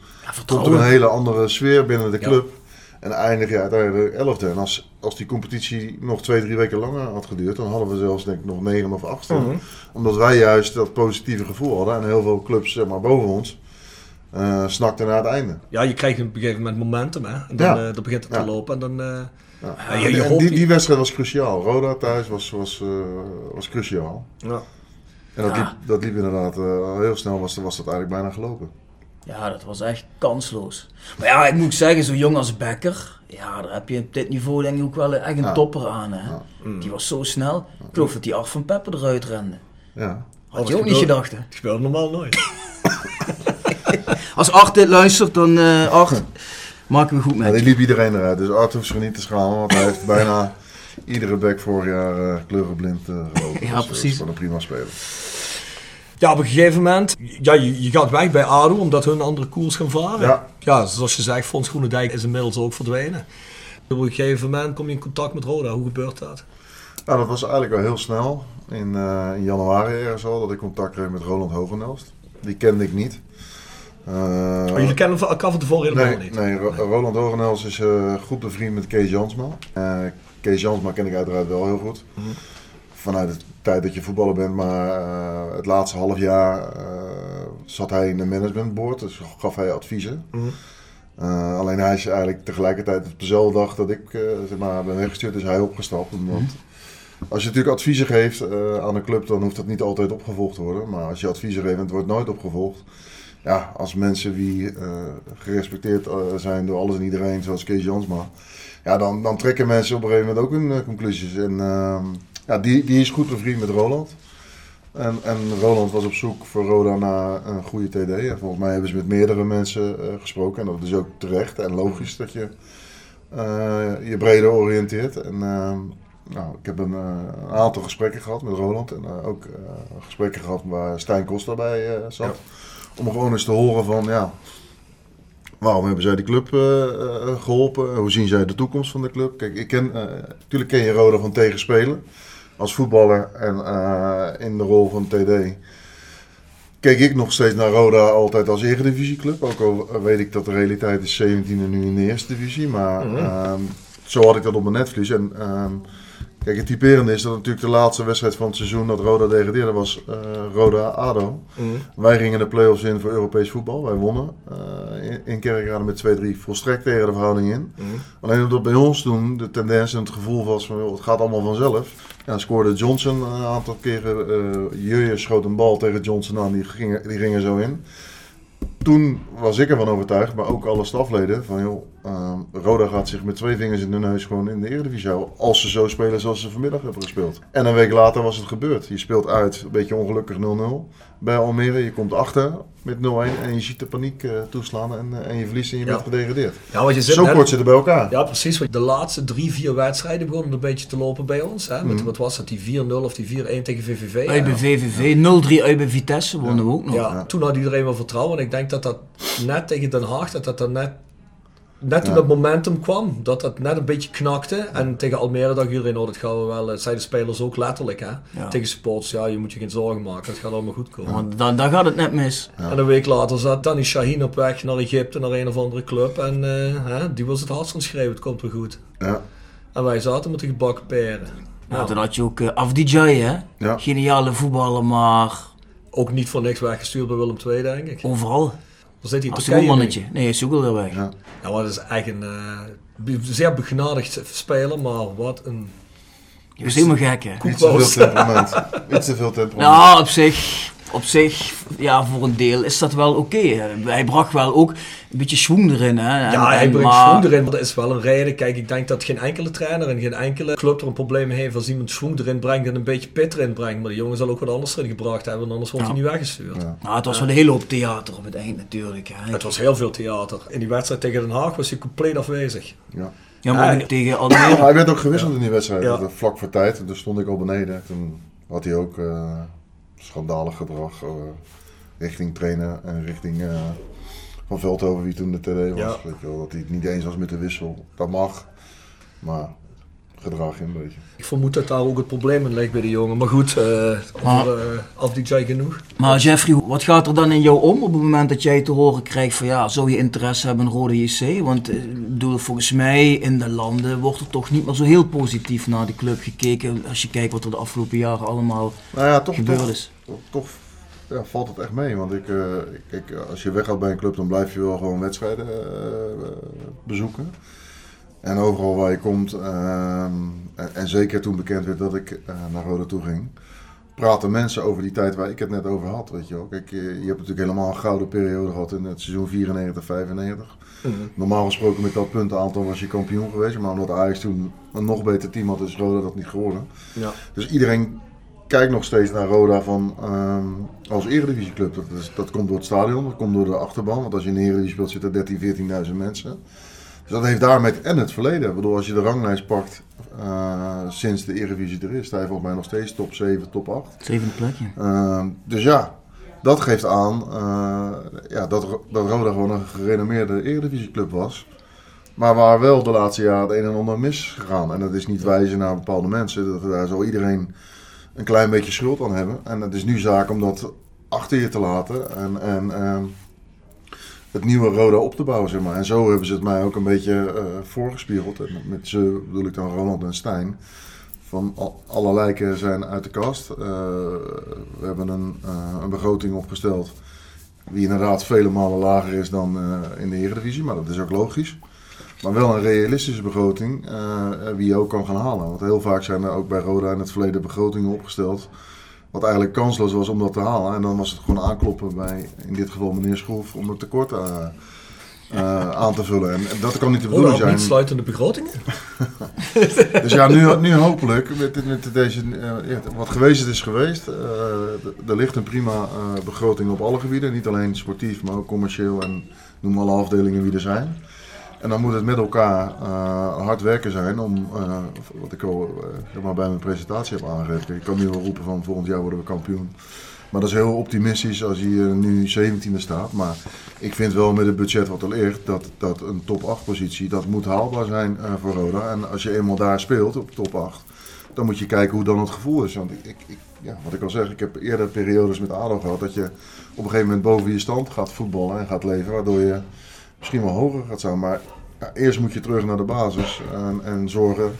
S5: komt er een hele andere sfeer binnen de club. En eindig je uiteindelijk elfde. En als, als die competitie nog twee, drie weken langer had geduurd, dan hadden we zelfs denk ik nog negen of achtste.
S3: Mhm.
S5: Omdat wij juist dat positieve gevoel hadden. En heel veel clubs zeg maar, boven ons eh, snakten naar het einde.
S3: Ja, je krijgt op een gegeven moment momentum, hè. En dan,
S5: Ja.
S3: eh, dan begint het
S5: Ja.
S3: te lopen en dan... eh,
S5: Ja.
S3: Ja, je- je
S5: En
S3: hoopt-
S5: die, die wedstrijd was cruciaal. Roda thuis was, was, eh, was cruciaal.
S3: ja.
S5: En dat,
S4: Ja.
S5: liep, dat liep inderdaad eh, heel snel, was, was dat eigenlijk bijna gelopen.
S4: Ja, dat was echt kansloos. Maar ja, ik moet zeggen, zo jong als Becker, ja, daar heb je op dit niveau denk ik ook wel echt een
S5: Ja.
S4: topper aan. Hè?
S5: Ja.
S4: Die was zo snel. Ik geloof dat die Art van Pepper eruit rende.
S5: Ja.
S4: Had je ook niet gedacht, hè?
S3: Ik speel normaal nooit.
S4: Als Art dit luistert, dan eh Art, maken we goed
S5: Ja,
S4: met
S5: die liep iedereen eruit. Dus Art hoeft zich niet te schamen, want hij heeft bijna iedere back vorig jaar eh kleurenblind eh gelopen.
S4: Ja,
S5: Dus,
S4: precies.
S5: is gewoon een prima speler.
S3: Ja, op een gegeven moment, ja, je, je gaat weg bij ADO omdat hun andere koers gaan varen.
S5: Ja.
S3: ja zoals je zegt, Fons Groenendijk is inmiddels ook verdwenen. Op een gegeven moment kom je in contact met Roda. Hoe gebeurt dat?
S5: Nou, dat was eigenlijk al heel snel. In, eh, in januari ergens al, dat ik contact kreeg met Roland Hogenelst. Die kende ik niet. Eh,
S3: Oh, jullie kennen elkaar van tevoren helemaal
S5: nee,
S3: niet?
S5: nee, Ro- Roland Hogenelst is eh, goed bevriend met Kees Jansma. Eh, Kees Jansma ken ik uiteraard wel heel goed.
S3: Mhm.
S5: Vanuit de tijd dat je voetballer bent, maar eh, het laatste half jaar zat hij in de managementboard, dus gaf hij adviezen.
S3: Mhm.
S5: Alleen hij is eigenlijk tegelijkertijd op dezelfde dag dat ik zeg maar, ben weggestuurd, is hij opgestapt. Omdat als je natuurlijk adviezen geeft aan een club, dan hoeft dat niet altijd opgevolgd te worden. Maar als je adviezen geeft en het wordt nooit opgevolgd. Ja, als mensen die eh, gerespecteerd eh, zijn door alles en iedereen, zoals Kees Jansma. Ja, dan, dan trekken mensen op een gegeven moment ook hun eh, conclusies. En ehm, ja, die, die is goed bevriend met Roland. En, en Roland was op zoek voor Roda naar een goede TD. En volgens mij hebben ze met meerdere mensen gesproken. En dat is ook terecht en logisch dat je je breder oriënteert. En ehm, nou, ik heb een, een aantal gesprekken gehad met Roland. En ook gesprekken gehad waar Stijn Koster bij zat. Om gewoon eens te horen van, ja, waarom hebben zij die club eh, eh, geholpen? Hoe zien zij de toekomst van de club? Kijk, ik ken, eh, natuurlijk ken je Roda van tegenspelen. Als voetballer en in de rol van TD keek ik nog steeds naar Roda altijd als eredivisieclub. Ook al weet ik dat de realiteit is 17 en nu in de eerste divisie. Maar
S3: Mhm.
S5: ehm, zo had ik dat op mijn netvlies. En ehm, kijk, het typerende is dat natuurlijk de laatste wedstrijd van het seizoen dat Roda degradeerde was eh, Roda-ADO.
S3: Mhm.
S5: Wij gingen de play-offs in voor Europees voetbal. Wij wonnen eh, in, in Kerkrade met 2-3 volstrekt tegen de verhouding in.
S3: Mhm.
S5: Alleen omdat bij ons toen de tendens en het gevoel was van joh, het gaat allemaal vanzelf. Ja, scoorde Johnson een aantal keren. eh Jurje schoot een bal tegen Johnson aan, die gingen, die gingen zo in. Toen was ik ervan overtuigd, maar ook alle stafleden, van joh, ehm, Roda gaat zich met twee vingers in de neus gewoon in de Eredivisie houden. Als ze zo spelen zoals ze vanmiddag hebben gespeeld. En een week later was het gebeurd. Je speelt uit, een beetje ongelukkig 0-0 bij Almere. Je komt achter met 0-1 en je ziet de paniek eh, toeslaan en, eh, en je verliest en je
S3: Ja.
S5: bent gedegradeerd.
S3: Ja, want je zit
S5: Zo
S3: net-
S5: kort zitten bij elkaar.
S3: Ja, precies. De laatste drie, vier wedstrijden begonnen een beetje te lopen bij ons. Hè? Met,
S5: Mhm.
S3: Wat was dat? Die 4-0 of die 4-1 tegen VVV?
S4: Uit bij
S3: Ja.
S4: VVV, 0-3 uit bij Vitesse wonnen we ook nog.
S3: Ja, toen had iedereen wel vertrouwen. En ik denk dat dat net tegen Den Haag, dat dat dan net, net toen
S5: Ja.
S3: dat momentum kwam, dat dat net een beetje knakte. En tegen Almere dacht iedereen, oh, dat gaan we wel, dat zeiden de spelers ook letterlijk. Hè?
S4: Ja.
S3: Tegen supporters, ja, je moet je geen zorgen maken, het gaat allemaal goed komen.
S4: Want dan, dan gaat het net mis.
S3: En een week later zat Danny Shaheen op weg naar Egypte, naar een of andere club. En eh, hè, die was het hardst aan het komt wel goed.
S5: Ja.
S3: En wij zaten met de gebakken peren.
S4: Ja, toen had je ook uh, Afdijay, hè?
S5: Ja.
S4: Geniale voetballer, maar
S3: Ook niet voor niks weggestuurd bij Willem II, denk ik.
S4: overal.
S3: Dan zit hij in
S4: Als doelmannetje. Nee, ook al weg.
S5: Ja.
S3: Dat is echt een eh, be- zeer begnadigd speler, maar wat een...
S4: Je was helemaal gek, hè?
S5: Iets te veel temperament. Iets te veel temperament.
S4: Nou, op zich, op zich, ja, voor een deel is dat wel oké. Hij bracht wel ook een beetje schwung erin, hè? En-
S3: Ja, hij
S4: en
S3: brengt
S4: maar-
S3: schoen erin. Dat is wel een reden. Kijk, ik denk dat geen enkele trainer en geen enkele club er een probleem heeft als iemand schoen erin brengt en een beetje pit erin brengt. Maar de jongen zal ook wat anders erin gebracht hebben, anders wordt
S4: Ja.
S3: hij niet weggestuurd.
S5: Ja.
S4: Nou, het was wel een hele hoop theater op het eind natuurlijk. Hè.
S3: Het was heel veel theater. In die wedstrijd tegen Den Haag was hij compleet afwezig.
S5: Ja.
S4: Ja, maar tegen Almere.
S5: hij werd ook gewisseld in die wedstrijd.
S3: Ja.
S5: Dat- Vlak voor tijd. En toen stond ik al beneden. Toen had hij ook eh, schandalig gedrag eh, richting trainer en richting eh, Van Veldhoven, wie toen de TD was.
S3: Ja.
S5: Weet je wel, dat hij het niet eens was met de wissel. Dat mag. Maar gedrag in een beetje.
S3: Ik vermoed dat daar ook het probleem in ligt bij de jongen. Maar goed, eh
S4: Maar-
S3: over, eh, af die jij genoeg.
S4: Maar Jeffrey, wat gaat er dan in jou om op het moment dat jij te horen krijgt van ja, zou je interesse hebben in Rode JC? Want ik bedoel, volgens mij in de landen wordt er toch niet meer zo heel positief naar die club gekeken als je kijkt wat er de afgelopen jaren allemaal
S5: Nou ja, toch,
S4: gebeurd
S5: toch,
S4: is.
S5: Toch, ja, valt het echt mee. Want ik, eh, kijk, als je weggaat bij een club, dan blijf je wel gewoon wedstrijden eh, bezoeken. En overal waar je komt, ehm, en, en zeker toen bekend werd dat ik eh, naar Roda toe ging, praten mensen over die tijd waar ik het net over had. Weet je, wel. Kijk, je, je hebt natuurlijk helemaal een gouden periode gehad in het seizoen 94, 95. Normaal gesproken met dat puntenaantal was je kampioen geweest. Maar omdat Ajax toen een nog beter team had, is Roda dat niet geworden.
S3: Ja.
S5: Dus iedereen kijkt nog steeds naar Roda van, ehm, als eredivisieclub. Dat, is, dat komt door het stadion, dat komt door de achterban. Want als je in de eredivisie speelt zitten 13, 14.000 mensen. Dus dat heeft daarmee en het verleden. Ik bedoel, als je de ranglijst pakt eh, sinds de eredivisie er is, sta je volgens mij nog steeds top 7, top 8.
S4: Zevende plekje.
S5: Ehm, dus ja, dat geeft aan eh, ja, dat, dat Roda gewoon een gerenommeerde eredivisieclub was. Maar waar wel de laatste jaren het een en ander misgegaan. En dat is niet wijzen naar bepaalde mensen. Dat, daar zal iedereen een klein beetje schuld aan hebben. En het is nu zaak om dat achter je te laten. En, en ehm, het nieuwe Roda op te bouwen, zeg maar. En zo hebben ze het mij ook een beetje eh, voorgespiegeld. Met ze bedoel ik dan Ronald en Stijn. Van al- alle lijken zijn uit de kast. Eh, we hebben een, eh, een begroting opgesteld. Die inderdaad vele malen lager is dan in de Eredivisie. Maar dat is ook logisch. Maar wel een realistische begroting. eh, wie je ook kan gaan halen. Want heel vaak zijn er ook bij Roda in het verleden begrotingen opgesteld. Wat eigenlijk kansloos was om dat te halen. En dan was het gewoon aankloppen bij, in dit geval meneer Schroef, om het tekort eh, eh, aan te vullen. En dat kan niet de bedoeling zijn.
S3: niet sluitende begrotingen.
S5: Dus ja, nu, nu hopelijk, met, met deze, wat geweest is, is geweest. Er ligt een prima begroting op alle gebieden. Niet alleen sportief, maar ook commercieel en noem alle afdelingen wie er zijn. En dan moet het met elkaar eh, hard werken zijn om, eh, wat ik al eh, bij mijn presentatie heb aangegeven. Ik kan nu wel roepen van volgend jaar worden we kampioen. Maar dat is heel optimistisch als eh, nu 17e staat. Maar ik vind wel met het budget wat er ligt, dat, dat een top 8 positie, dat moet haalbaar zijn voor Roda. En als je eenmaal daar speelt, op top 8, dan moet je kijken hoe dan het gevoel is. Want ik, ik, ja, wat ik al zeg, ik heb eerder periodes met ADO gehad dat je op een gegeven moment boven je stand gaat voetballen en gaat leven. Waardoor je misschien wel hoger gaat staan. Maar eerst moet je terug naar de basis en, en zorgen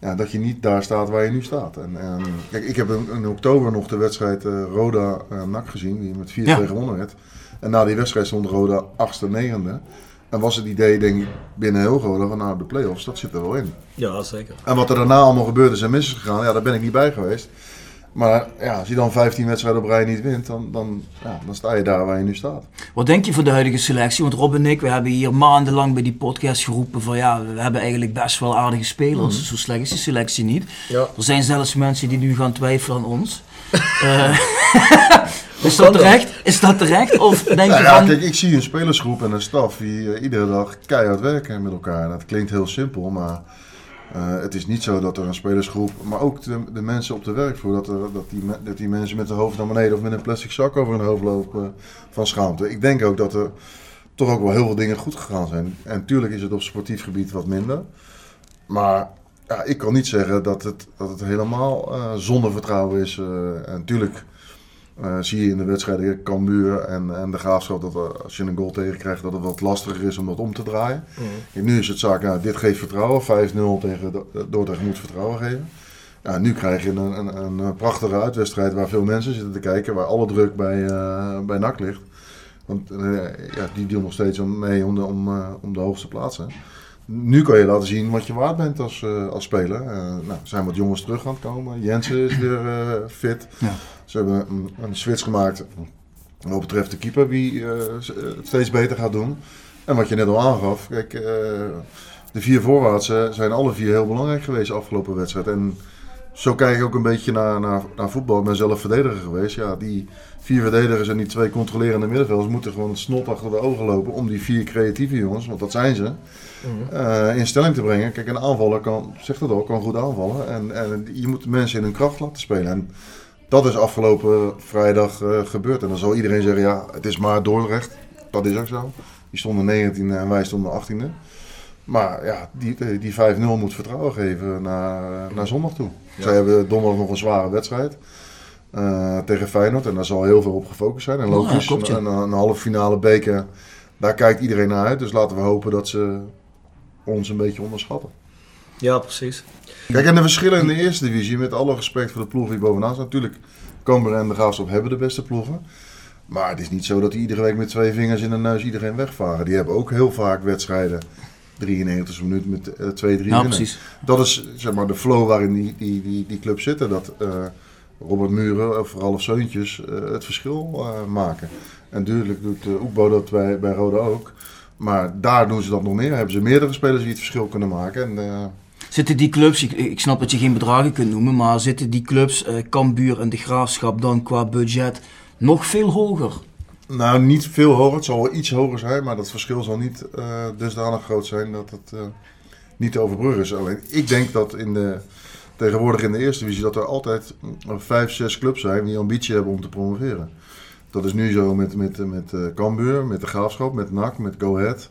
S5: ja, dat je niet daar staat waar je nu staat. En, en, kijk, ik heb in, in oktober nog de wedstrijd eh, Roda-NAC gezien, die met 4-2
S4: Ja.
S5: gewonnen werd. En na die wedstrijd stond Roda 8e, 9e. En was het idee, denk ik, binnen heel Roda van nou, de play-offs, dat zit er wel in.
S3: Ja, zeker.
S5: En wat er daarna allemaal gebeurd is en mis is gegaan, ja, daar ben ik niet bij geweest. Maar ja, als je dan 15 wedstrijden op rij niet wint, dan, dan, ja, dan sta je daar waar je nu staat.
S4: Wat denk je van de huidige selectie? Want Rob en ik, we hebben hier maandenlang bij die podcast geroepen van ja, we hebben eigenlijk best wel aardige spelers. Zo slecht is die selectie niet.
S3: Ja.
S4: Er zijn zelfs mensen die nu gaan twijfelen aan ons. Eh, is dat terecht? Is dat terecht? Of denk je
S5: Nou ja,
S4: van...
S5: kijk, ik zie een spelersgroep en een staf die eh, iedere dag keihard werken met elkaar. Dat klinkt heel simpel, maar eh, het is niet zo dat er een spelersgroep, maar ook de, de mensen op de werkvloer, dat, dat, die, dat die mensen met hun hoofd naar beneden of met een plastic zak over hun hoofd lopen van schaamte. Ik denk ook dat er toch ook wel heel veel dingen goed gegaan zijn. En natuurlijk is het op sportief gebied wat minder. Maar ja, ik kan niet zeggen dat het, dat het helemaal eh, zonder vertrouwen is. eh, en natuurlijk eh, zie je in de wedstrijden Cambuur en, en de Graafschap dat er, als je een goal tegenkrijgt dat het wat lastiger is om dat om te draaien. Kijk, nu is het zaak, nou, dit geeft vertrouwen. 5-0 tegen Do- Dordrecht moet vertrouwen geven. Ja, nu krijg je een, een, een prachtige uitwedstrijd waar veel mensen zitten te kijken, waar alle druk bij, eh bij NAC ligt. Want eh, ja, die deal nog steeds om, mee om de, om, om de hoogste plaatsen. Nu kan je laten zien wat je waard bent als, als speler. Nou, er zijn wat jongens terug aan het komen. Jensen is weer fit.
S4: Ja.
S5: Ze hebben een, een switch gemaakt wat betreft de keeper, wie eh, eh, het steeds beter gaat doen. En wat je net al aangaf, kijk, eh, de vier voorwaartse zijn alle vier heel belangrijk geweest de afgelopen wedstrijd. En zo kijk ik ook een beetje naar, naar, naar voetbal. Ik ben zelf verdediger geweest. Ja, die vier verdedigers en die twee controlerende middenvelders moeten gewoon het snot achter de ogen lopen om die vier creatieve jongens, want dat zijn ze, eh, in stelling te brengen. Kijk, een aanvaller kan, zegt het al, kan goed aanvallen. En, en je moet mensen in hun kracht laten spelen. En dat is afgelopen vrijdag eh, gebeurd. En dan zal iedereen zeggen, ja, het is maar Dordrecht. Dat is ook zo. Die stonden 19e en wij stonden 18e. Maar ja, die, die 5-0 moet vertrouwen geven naar, naar zondag toe. Zij hebben donderdag nog een zware wedstrijd. eh, tegen Feyenoord. En daar zal heel veel op gefocust zijn. En
S4: Ja,
S5: logisch,
S4: ja.
S5: een, een halve finale beker, daar kijkt iedereen naar uit. Dus laten we hopen dat ze ons een beetje onderschatten.
S3: Ja, precies.
S5: Kijk, en de verschillen in de eerste divisie, met alle respect voor de ploegen die bovenaan staan. Natuurlijk, Cambuur en de Graafschap hebben de beste ploegen. Maar het is niet zo dat die iedere week met twee vingers in de neus iedereen wegvaren. Die hebben ook heel vaak wedstrijden, 93 minuten met eh, twee, drie
S4: Ja,
S5: winnen.
S4: precies.
S5: Dat is zeg maar de flow waarin die, die, die, die clubs zitten. Dat eh, Robert Muren of Ralf Seuntjes eh, het verschil eh, maken. En natuurlijk doet uh, Oekbo dat bij, bij Roda ook. Maar daar doen ze dat nog meer. Hebben ze meerdere spelers die het verschil kunnen maken. En, eh,
S4: Zitten die clubs, ik, ik snap dat je geen bedragen kunt noemen, maar zitten die clubs, eh Cambuur en de Graafschap, dan qua budget nog veel hoger?
S5: Nou, niet veel hoger. Het zal wel iets hoger zijn, maar dat verschil zal niet eh, dusdanig groot zijn dat het eh, niet te overbruggen is. Alleen, ik denk dat in de, tegenwoordig in de eerste divisie dat er altijd vijf, zes clubs zijn die ambitie hebben om te promoveren. Dat is nu zo met, met, met Cambuur, met de Graafschap, met NAC, met Go Ahead.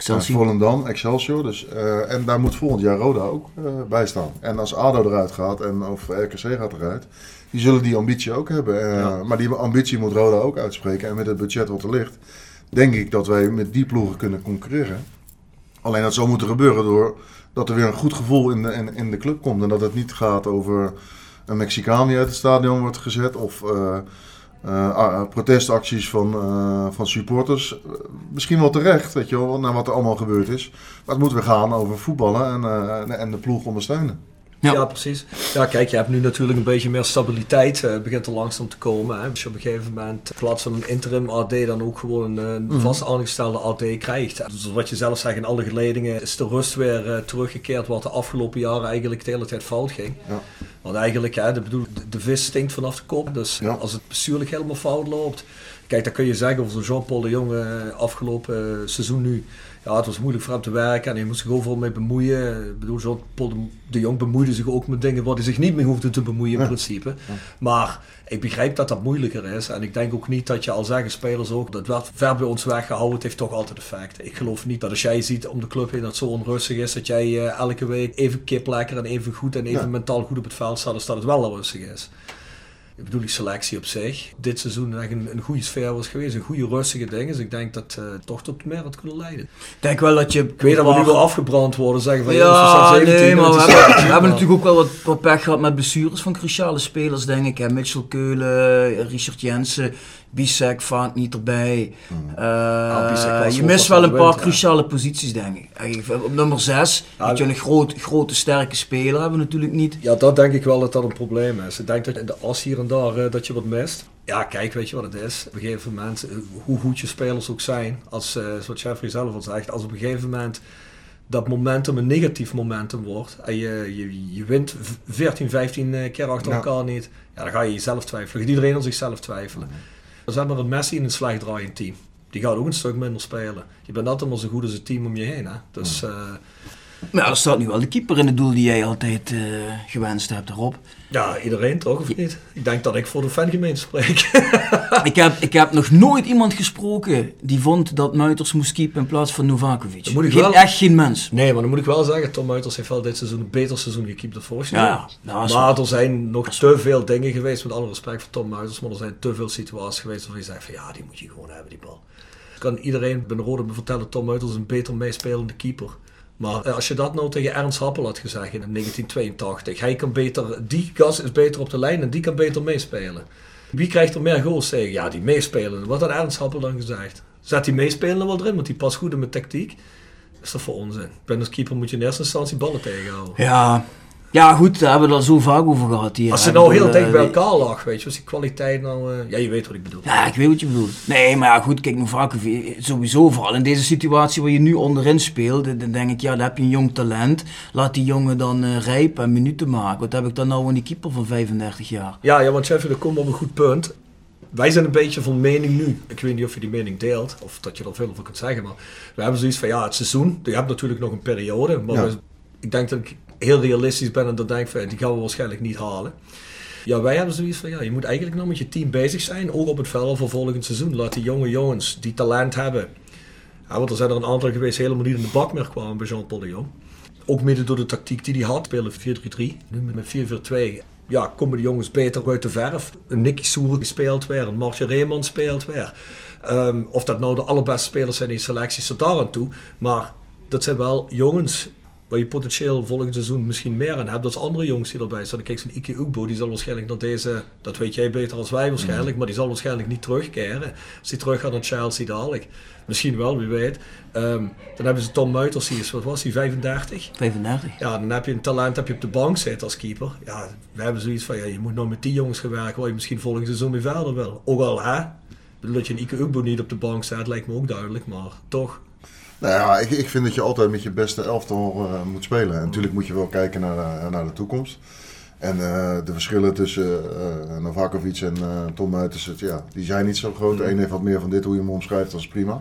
S4: Excelsior.
S5: Volendam, Excelsior. Dus, eh, en daar moet volgend jaar Roda ook eh, bij staan. En als ADO eruit gaat en of RKC gaat eruit, die zullen die ambitie ook hebben. Eh, Maar die ambitie moet Roda ook uitspreken. En met het budget wat er ligt, denk ik dat wij met die ploegen kunnen concurreren. Alleen dat zou moeten gebeuren door dat er weer een goed gevoel in de, in, in de club komt. En dat het niet gaat over een Mexicaan die uit het stadion wordt gezet. Of eh, eh, ah, protestacties van, eh, van supporters. Eh, Misschien wel terecht, weet je wel, naar wat er allemaal gebeurd is. Maar het moet weer gaan over voetballen en, eh, en de ploeg ondersteunen.
S3: Ja. precies. Ja, kijk, je hebt nu natuurlijk een beetje meer stabiliteit. eh begint er langzaam te komen. Hè. Als je op een gegeven moment in plaats van een interim AD dan ook gewoon een,
S4: Mhm.
S3: vast aangestelde AD krijgt. Dus wat je zelf zegt, in alle geledingen is de rust weer eh, teruggekeerd wat de afgelopen jaren eigenlijk de hele tijd fout ging.
S5: Ja.
S3: Want eigenlijk, hè, de, bedoel, de, de vis stinkt vanaf de kop. Dus als het bestuurlijk helemaal fout loopt. Kijk, dan kun je zeggen over zo'n Jean-Paul de Jong eh, afgelopen seizoen nu. Ja, het was moeilijk voor hem te werken en hij moest zich overal mee bemoeien. Ik bedoel, Jean-Paul de, de Jong bemoeide zich ook met dingen waar hij zich niet mee hoefde te bemoeien in
S5: Ja.
S3: principe. Maar ik begrijp dat dat moeilijker is. En ik denk ook niet dat je al zeggen, spelers ook, dat werd ver bij ons weggehouden. Het heeft toch altijd effect. Ik geloof niet dat als jij ziet om de club heen dat het zo onrustig is, dat jij eh, elke week even kip lekker en even goed en even
S5: Ja.
S3: mentaal goed op het veld staat, als dat het wel rustig is. Ik bedoel, die selectie op zich. Dit seizoen echt een, een goede sfeer was geweest, een goede rustige ding. Dus ik denk dat eh toch tot meer had kunnen leiden.
S4: Ik denk wel dat je...
S3: Ik weet dat we nu wel afgebrand worden, zeggen van
S4: Ja,
S3: jongens, we staan 17,
S4: nee, maar we hebben,
S3: 17,
S4: we hebben
S3: maar-
S4: natuurlijk ook wel wat, wat pech gehad met blessures van cruciale spelers, denk ik. Hè. Mitchell Keulen, Richard Jensen, Bisek vaart niet erbij. Eh,
S3: Ah,
S4: je mist wel een paar
S3: ja.
S4: cruciale posities, denk ik. Eigenlijk, Op nummer 6
S3: Ja,
S4: heb je een groot, grote, sterke speler, hebben we natuurlijk niet.
S3: Ja, dat denk ik wel dat dat een probleem is. Ik denk dat in de as hier en daar eh, dat je wat mist. Ja, kijk, weet je wat het is? Op een gegeven moment, eh, hoe goed je spelers ook zijn, als, eh zoals Jeffrey zelf al zegt, als op een gegeven moment dat momentum een negatief momentum wordt en je, je, je wint v- 14, 15 eh, keer achter elkaar niet, ja, dan ga je jezelf twijfelen. Gaat iedereen aan zichzelf twijfelen. Dan zet maar een Messi in een slecht draaiend team. Die gaat ook een stuk minder spelen. Je bent altijd maar zo goed als het team om je heen. Hè? Dus, eh,
S4: ja, er staat nu wel de keeper in het doel die jij altijd eh, gewenst hebt erop.
S3: ja, iedereen toch, of niet? Ik denk dat ik voor de fangemeente spreek.
S4: ik, heb, ik heb nog nooit iemand gesproken die vond dat Muiters moest keepen in plaats van Novakovic.
S3: Moet ik
S4: Geen-
S3: wel-
S4: Echt geen mens.
S3: Nee, maar dan moet ik wel zeggen, Tom Muiters heeft wel dit seizoen een beter seizoen gekiept dan vorig jaar.
S4: Ja,
S3: maar er zijn nog te veel dingen geweest, met alle respect voor Tom Muiters, maar er zijn te veel situaties geweest waar je zegt van ja, die moet je gewoon hebben, die bal. Kan iedereen binnen Rode me vertellen, Tom Muiters is een beter meespelende keeper. Maar eh, als je dat nou tegen Ernst Happel had gezegd in 1982, hij kan beter, die gast is beter op de lijn en die kan beter meespelen. Wie krijgt er meer goals tegen? Ja, die meespelen. Wat had Ernst Happel dan gezegd? Zet die meespelen wel erin, want die past goed in mijn tactiek. is dat voor onzin. Ben als keeper moet je in eerste instantie ballen tegenhouden.
S4: Ja. Ja, goed, daar hebben we het al zo vaak over gehad. Hier.
S3: Als ze nou heel dicht
S4: eh,
S3: bij elkaar lag, weet je, als die kwaliteit nou... eh, ja, je weet wat ik bedoel.
S4: Ja, ik weet wat je bedoelt. Nee, maar ja, goed, kijk, Novakovic, sowieso vooral in deze situatie waar je nu onderin speelt, dan denk ik, ja, dan heb je een jong talent. Laat die jongen dan eh rijpen en minuten maken. Wat heb ik dan nou aan die keeper van 35 jaar?
S3: Ja, ja want Chef, dat komt op een goed punt. Wij zijn een beetje van mening nu. Ik weet niet of je die mening deelt, of dat je er veel over kunt zeggen, maar we hebben zoiets van, ja, het seizoen, je hebt natuurlijk nog een periode, maar
S5: Ja.
S3: we- ik denk dat ik heel realistisch ben en dat denk van, die gaan we waarschijnlijk niet halen. Ja, wij hebben zoiets van, ja, je moet eigenlijk nog met je team bezig zijn, ook op het veld voor volgend seizoen. Laat die jonge jongens die talent hebben, Ja, want er zijn er een aantal geweest helemaal niet in de bak meer kwamen bij Jean-Paul de Jong. Ook mede door de tactiek die hij had, spelen 4-3-3, nu met 4-4-2. Ja, komen de jongens beter uit de verf. Een Nicky Soer speelt weer, een Martje Reeman speelt weer. Ehm, of dat nou de allerbeste spelers zijn in selecties tot daar aan toe. Maar dat zijn wel jongens waar je potentieel volgend seizoen misschien meer aan hebt. Dat is andere jongens die erbij staan. Kijk, zo'n Ike Ugbo, die zal waarschijnlijk naar deze, dat weet jij beter als wij waarschijnlijk, maar die zal waarschijnlijk niet terugkeren. Als hij terug gaat naar Chelsea dadelijk. Misschien wel, wie weet. Ehm, dan hebben ze Tom Muiters, die is, wat was hij, 35?
S4: 35.
S3: Ja, dan heb je een talent heb je op de bank zitten als keeper. Ja, we hebben zoiets van, ja, je moet nou met die jongens gaan werken waar je misschien volgend seizoen mee verder wil. Ook al, hè? Dat je een Ike Ugbo niet op de bank staat, lijkt me ook duidelijk, maar toch.
S5: Nou ja, ik, ik vind dat je altijd met je beste elftal eh, moet spelen. En natuurlijk moet je wel kijken naar, de- naar de toekomst. En eh, de verschillen tussen eh Novakovic en eh, Tom Muiters, ja, die zijn niet zo groot. De een heeft wat meer van dit, hoe je hem omschrijft, dat is prima.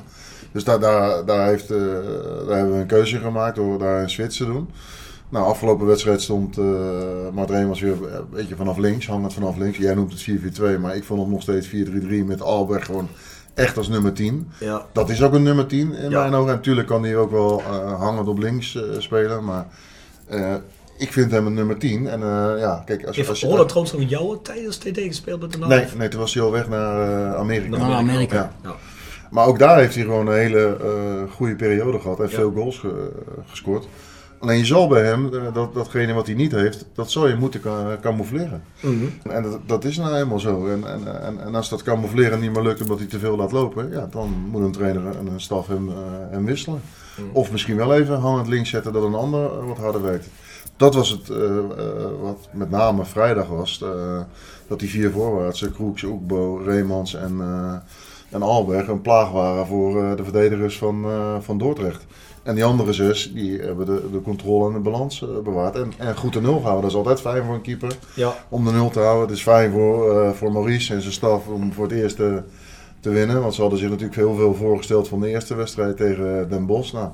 S5: Dus daar, daar, daar, heeft, eh, daar hebben we een keuze in gemaakt door daar een switch te doen. Nou, afgelopen wedstrijd stond uh, Mart weer een beetje vanaf links, hangend vanaf links. Jij noemt het 4-4-2, maar ik vond het nog steeds 4-3-3 met Albert gewoon echt als nummer 10.
S3: Ja.
S5: Dat is ook een nummer 10 in
S3: Ja.
S5: mijn ogen. En natuurlijk kan hij ook wel eh, hangend op links eh, spelen, maar eh, ik vind hem een nummer 10. En eh, ja, kijk, als,
S3: Heeft
S5: als
S3: Roland trouwens nog in jouw tijd als TD gespeeld met de naam?
S5: Nee, nee, toen was hij al weg naar eh, Amerika.
S4: Naar Amerika.
S5: Ja.
S3: Ja.
S5: Maar ook daar heeft hij gewoon een hele eh, goede periode gehad. Heeft
S3: Ja.
S5: veel goals ge- gescoord. Alleen je zal bij hem, eh, dat, datgene wat hij niet heeft, dat zal je moeten ca- camoufleren.
S3: Mhm.
S5: En dat, dat is nou helemaal zo. En, en, en, en als dat camoufleren niet meer lukt omdat hij te veel laat lopen, ja, dan moet een trainer en een staf hem, hem wisselen. Of misschien wel even hangend links zetten dat een ander eh, wat harder werkt. Dat was het wat met name vrijdag was. dat die vier voorwaartsen, Kroeks, Oekbo, Reemans en, en Alberg een plaag waren voor de verdedigers van, van Dordrecht. En die andere zes, die hebben de, de controle en de balans eh, bewaard. En, en goed de nul houden, dat is altijd fijn voor een keeper
S3: Ja.
S5: om de nul te houden. Het is fijn voor, eh, voor Maurice en zijn staf om voor het eerst te, te winnen. Want ze hadden zich natuurlijk heel veel voorgesteld van de eerste wedstrijd tegen Den Bosch. Nou,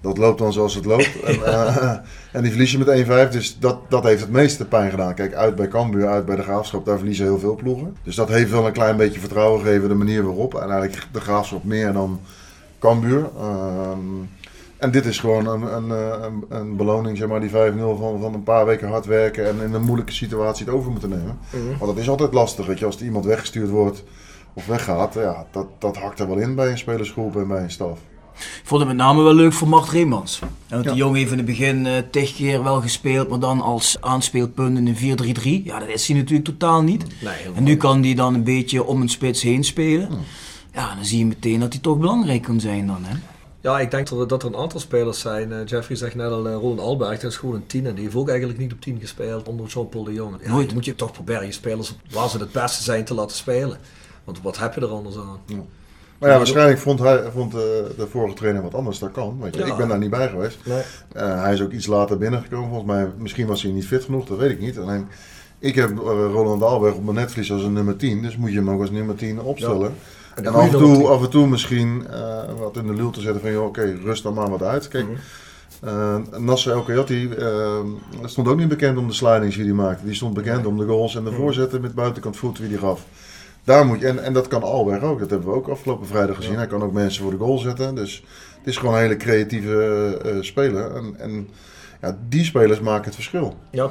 S5: dat loopt dan zoals het loopt. En, eh, en die verliezen met 1-5. Dus dat, dat heeft het meeste pijn gedaan. Kijk, uit bij Cambuur, uit bij de Graafschap, daar verliezen heel veel ploegen. Dus dat heeft wel een klein beetje vertrouwen gegeven, de manier waarop. En eigenlijk de Graafschap meer dan Cambuur. Ehm, en dit is gewoon een, een, eh, een, een beloning, zeg maar, die 5-0 van, van een paar weken hard werken en in een moeilijke situatie het over moeten nemen. Want dat is altijd lastig, weet je, als er iemand weggestuurd wordt of weggaat, ja, dat, dat hakt er wel in bij een spelersgroep en bij een staf.
S4: Ik vond het met name wel leuk voor Mart Reemans. Ja, want die jongen heeft in het begin eh tig keer wel gespeeld, maar dan als aanspeelpunt in een 4-3-3. Ja, dat is hij natuurlijk totaal niet.
S3: Nee,
S4: en nu kan hij dan een beetje om een spits heen spelen. Ja, dan zie je meteen dat hij toch belangrijk kan zijn dan. Hè?
S3: Ja, ik denk dat er, dat er een aantal spelers zijn. Eh, Jeffrey zegt net al, eh, Roland Alberg, dat is gewoon een 10 en die heeft ook eigenlijk niet op 10 gespeeld onder Jean-Paul de Jong. Ja,
S4: Nooit.
S3: dan moet je toch proberen je spelers waar ze het beste zijn te laten spelen. Want wat heb je er anders aan?
S5: Maar ja, waarschijnlijk vond, hij, vond de, de vorige trainer wat anders, dat kan. Weet je.
S3: Ja.
S5: Ik ben daar niet bij geweest.
S3: Nee.
S5: Eh, hij is ook iets later binnengekomen, volgens mij. Misschien was hij niet fit genoeg, dat weet ik niet. Alleen, ik heb eh, Roland Alberg op mijn netvlies als een nummer 10, dus moet je hem ook als nummer 10 opstellen.
S3: En
S5: En af en, toe,
S3: 10.
S5: af en toe misschien eh, wat in de lul te zetten van, joh, oké, rust dan maar wat uit. Kijk, eh Nasser El Kayati stond ook niet bekend om de slidings die hij maakte. Die stond bekend om de goals en de voorzetten met buitenkant voet wie die gaf. Daar moet je, en, en dat kan Alberg ook, dat hebben we ook afgelopen vrijdag gezien. Hij kan ook mensen voor de goal zetten. Dus het is gewoon een hele creatieve eh, speler. En, en ja, die spelers maken het verschil.
S3: Ja,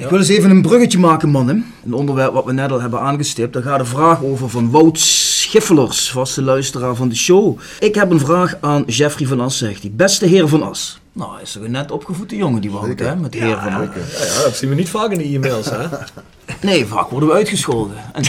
S4: Ik wil eens even een bruggetje maken, mannen. Een onderwerp wat we net al hebben aangestipt. Daar gaat een vraag over van Wout Schiffelers, vaste luisteraar van de show. Ik heb een vraag aan Jeffrey van As, zegt hij. Beste heer van As. Nou, hij is toch een net opgevoede jongen, die Wout, hè? Met de heer van As.
S3: Ja, ja, dat zien we niet vaak in de e-mails, hè?
S4: Nee, vaak worden we uitgescholden. En-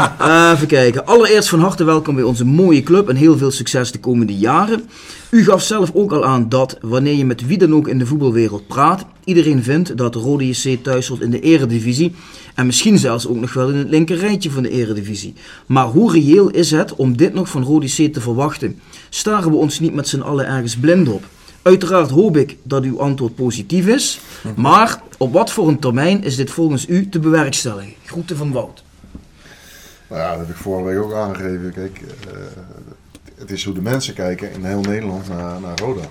S4: Eh, even kijken. Allereerst van harte welkom bij onze mooie club en heel veel succes de komende jaren. U gaf zelf ook al aan dat wanneer je met wie dan ook in de voetbalwereld praat, iedereen vindt dat Rode JC thuis hoort in de eredivisie en misschien zelfs ook nog wel in het linker rijtje van de eredivisie. Maar hoe reëel is het om dit nog van Rode JC te verwachten? Staren we ons niet met z'n allen ergens blind op? Uiteraard hoop ik dat uw antwoord positief is, maar op wat voor een termijn is dit volgens u te bewerkstelligen? Groeten van Wout.
S5: Nou ja, dat heb ik vorige week ook aangegeven. Kijk, eh, het is hoe de mensen kijken in heel Nederland naar, naar Roda.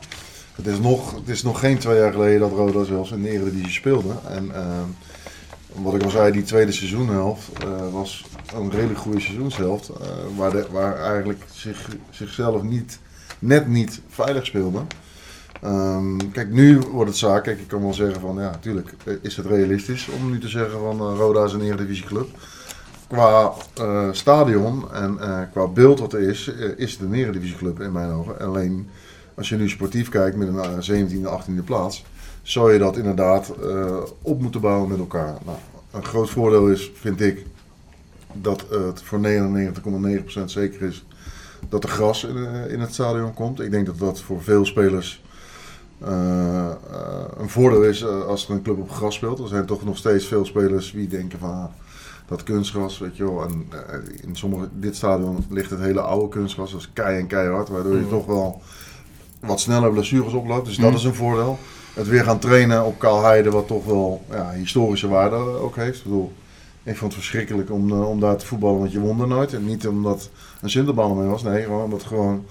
S5: Het is, nog, het is nog geen twee jaar geleden dat Roda zelfs in de Eredivisie speelde. En eh, wat ik al zei, die tweede seizoenhelft eh, was een redelijk goede seizoenshelft. waar, waar eigenlijk zich, zichzelf niet, net niet veilig speelde. Ehm, kijk, nu wordt het zaak. Kijk, ik kan wel zeggen van ja, natuurlijk is het realistisch om nu te zeggen van Roda is een Eredivisieclub. Qua eh, stadion en eh, qua beeld wat er is, eh, is het een Eredivisieclub in mijn ogen. Alleen als je nu sportief kijkt met een eh, 17e, 18e plaats, zou je dat inderdaad op moeten bouwen met elkaar. Nou, een groot voordeel is, vind ik, dat het voor 99,9% zeker is dat er gras in, in het stadion komt. Ik denk dat dat voor veel spelers een voordeel is als er een club op gras speelt. Er zijn toch nog steeds veel spelers die denken van ah, dat kunstgras, weet je wel. En eh, in sommige, dit stadion ligt het hele oude kunstgras, dat is kei en keihard, waardoor je
S3: Mhm.
S5: toch wel wat sneller blessures oploopt. Dus dat
S4: Mhm.
S5: is een voordeel. Het weer gaan trainen op Kaalheide, wat toch wel ja, historische waarde ook heeft. Ik bedoel, ik vond het verschrikkelijk om, eh, om daar te voetballen, want je won er nooit. En niet omdat een Sinterbal mee was, nee, gewoon omdat gewoon,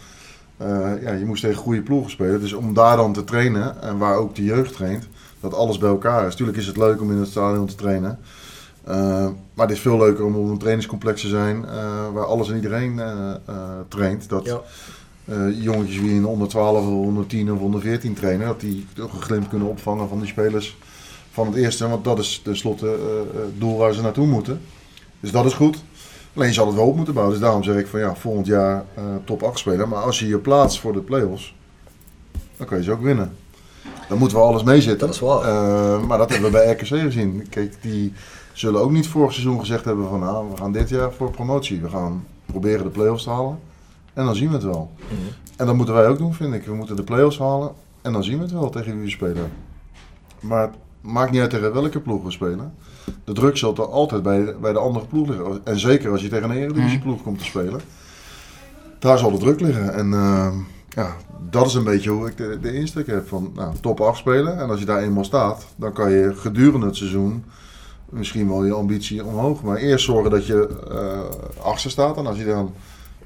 S5: eh, ja, je moest tegen goede ploegen spelen. Dus om daar dan te trainen, en waar ook de jeugd traint, dat alles bij elkaar is. Tuurlijk is het leuk om in het stadion te trainen. Eh, maar het is veel leuker om op een trainingscomplex te zijn eh, waar alles en iedereen eh, traint. Dat
S3: Ja.
S5: eh, jongetjes die in de onder 12 of onder 10 of onder 14 trainen, dat die toch een glimp kunnen opvangen van die spelers van het eerste. Want dat is tenslotte eh, het doel waar ze naartoe moeten. Dus dat is goed. Alleen je zal het wel op moeten bouwen. Dus daarom zeg ik van ja, volgend jaar top 8 spelen. Maar als je je plaatst voor de play-offs, dan kan je ze ook winnen. Dan moeten we alles meezitten.
S3: Dat is waar.
S5: Eh, maar dat hebben we bij RKC gezien. Kijk, die zullen ook niet vorig seizoen gezegd hebben van nou, we gaan dit jaar voor promotie. We gaan proberen de play-offs te halen. En dan zien we het wel. En dat moeten wij ook doen, vind ik. We moeten de play-offs halen. En dan zien we het wel tegen wie we spelen. Maar het maakt niet uit tegen welke ploeg we spelen. De druk zal er altijd bij, bij de andere ploeg liggen. En zeker als je tegen een Eredivisie-ploeg komt te spelen. Daar zal de druk liggen. En eh, ja, dat is een beetje hoe ik de, de insteek heb. Van nou, top 8 spelen. En als je daar eenmaal staat, dan kan je gedurende het seizoen misschien wel je ambitie omhoog. Maar eerst zorgen dat je eh achtste staat. En als je dan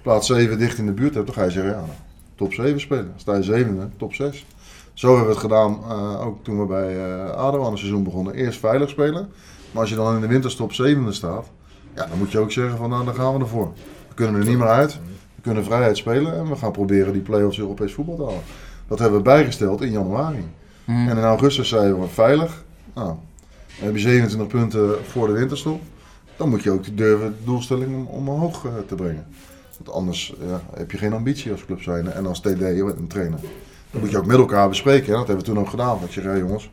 S5: plaats 7 dicht in de buurt hebt, dan ga je zeggen, ja, nou, top 7 spelen. Sta je zevende, top 6. Zo hebben we het gedaan, eh, ook toen we bij eh ADO aan het seizoen begonnen. Eerst veilig spelen. Maar als je dan in de winterstop zevende staat, ja, dan moet je ook zeggen van, nou, dan gaan we ervoor. We kunnen er niet meer uit. We kunnen vrijheid spelen en we gaan proberen die play-offs Europees voetbal te halen. Dat hebben we bijgesteld in januari.
S4: Mhm.
S5: En in augustus zeiden we veilig. Nou, dan heb je 27 punten voor de winterstop. Dan moet je ook durven de doelstelling om, omhoog eh, te brengen. Want anders ja, heb je geen ambitie als club zijn en als TD en trainer. Dat moet je ook met elkaar bespreken. En dat hebben we toen ook gedaan. Dat je zei, jongens,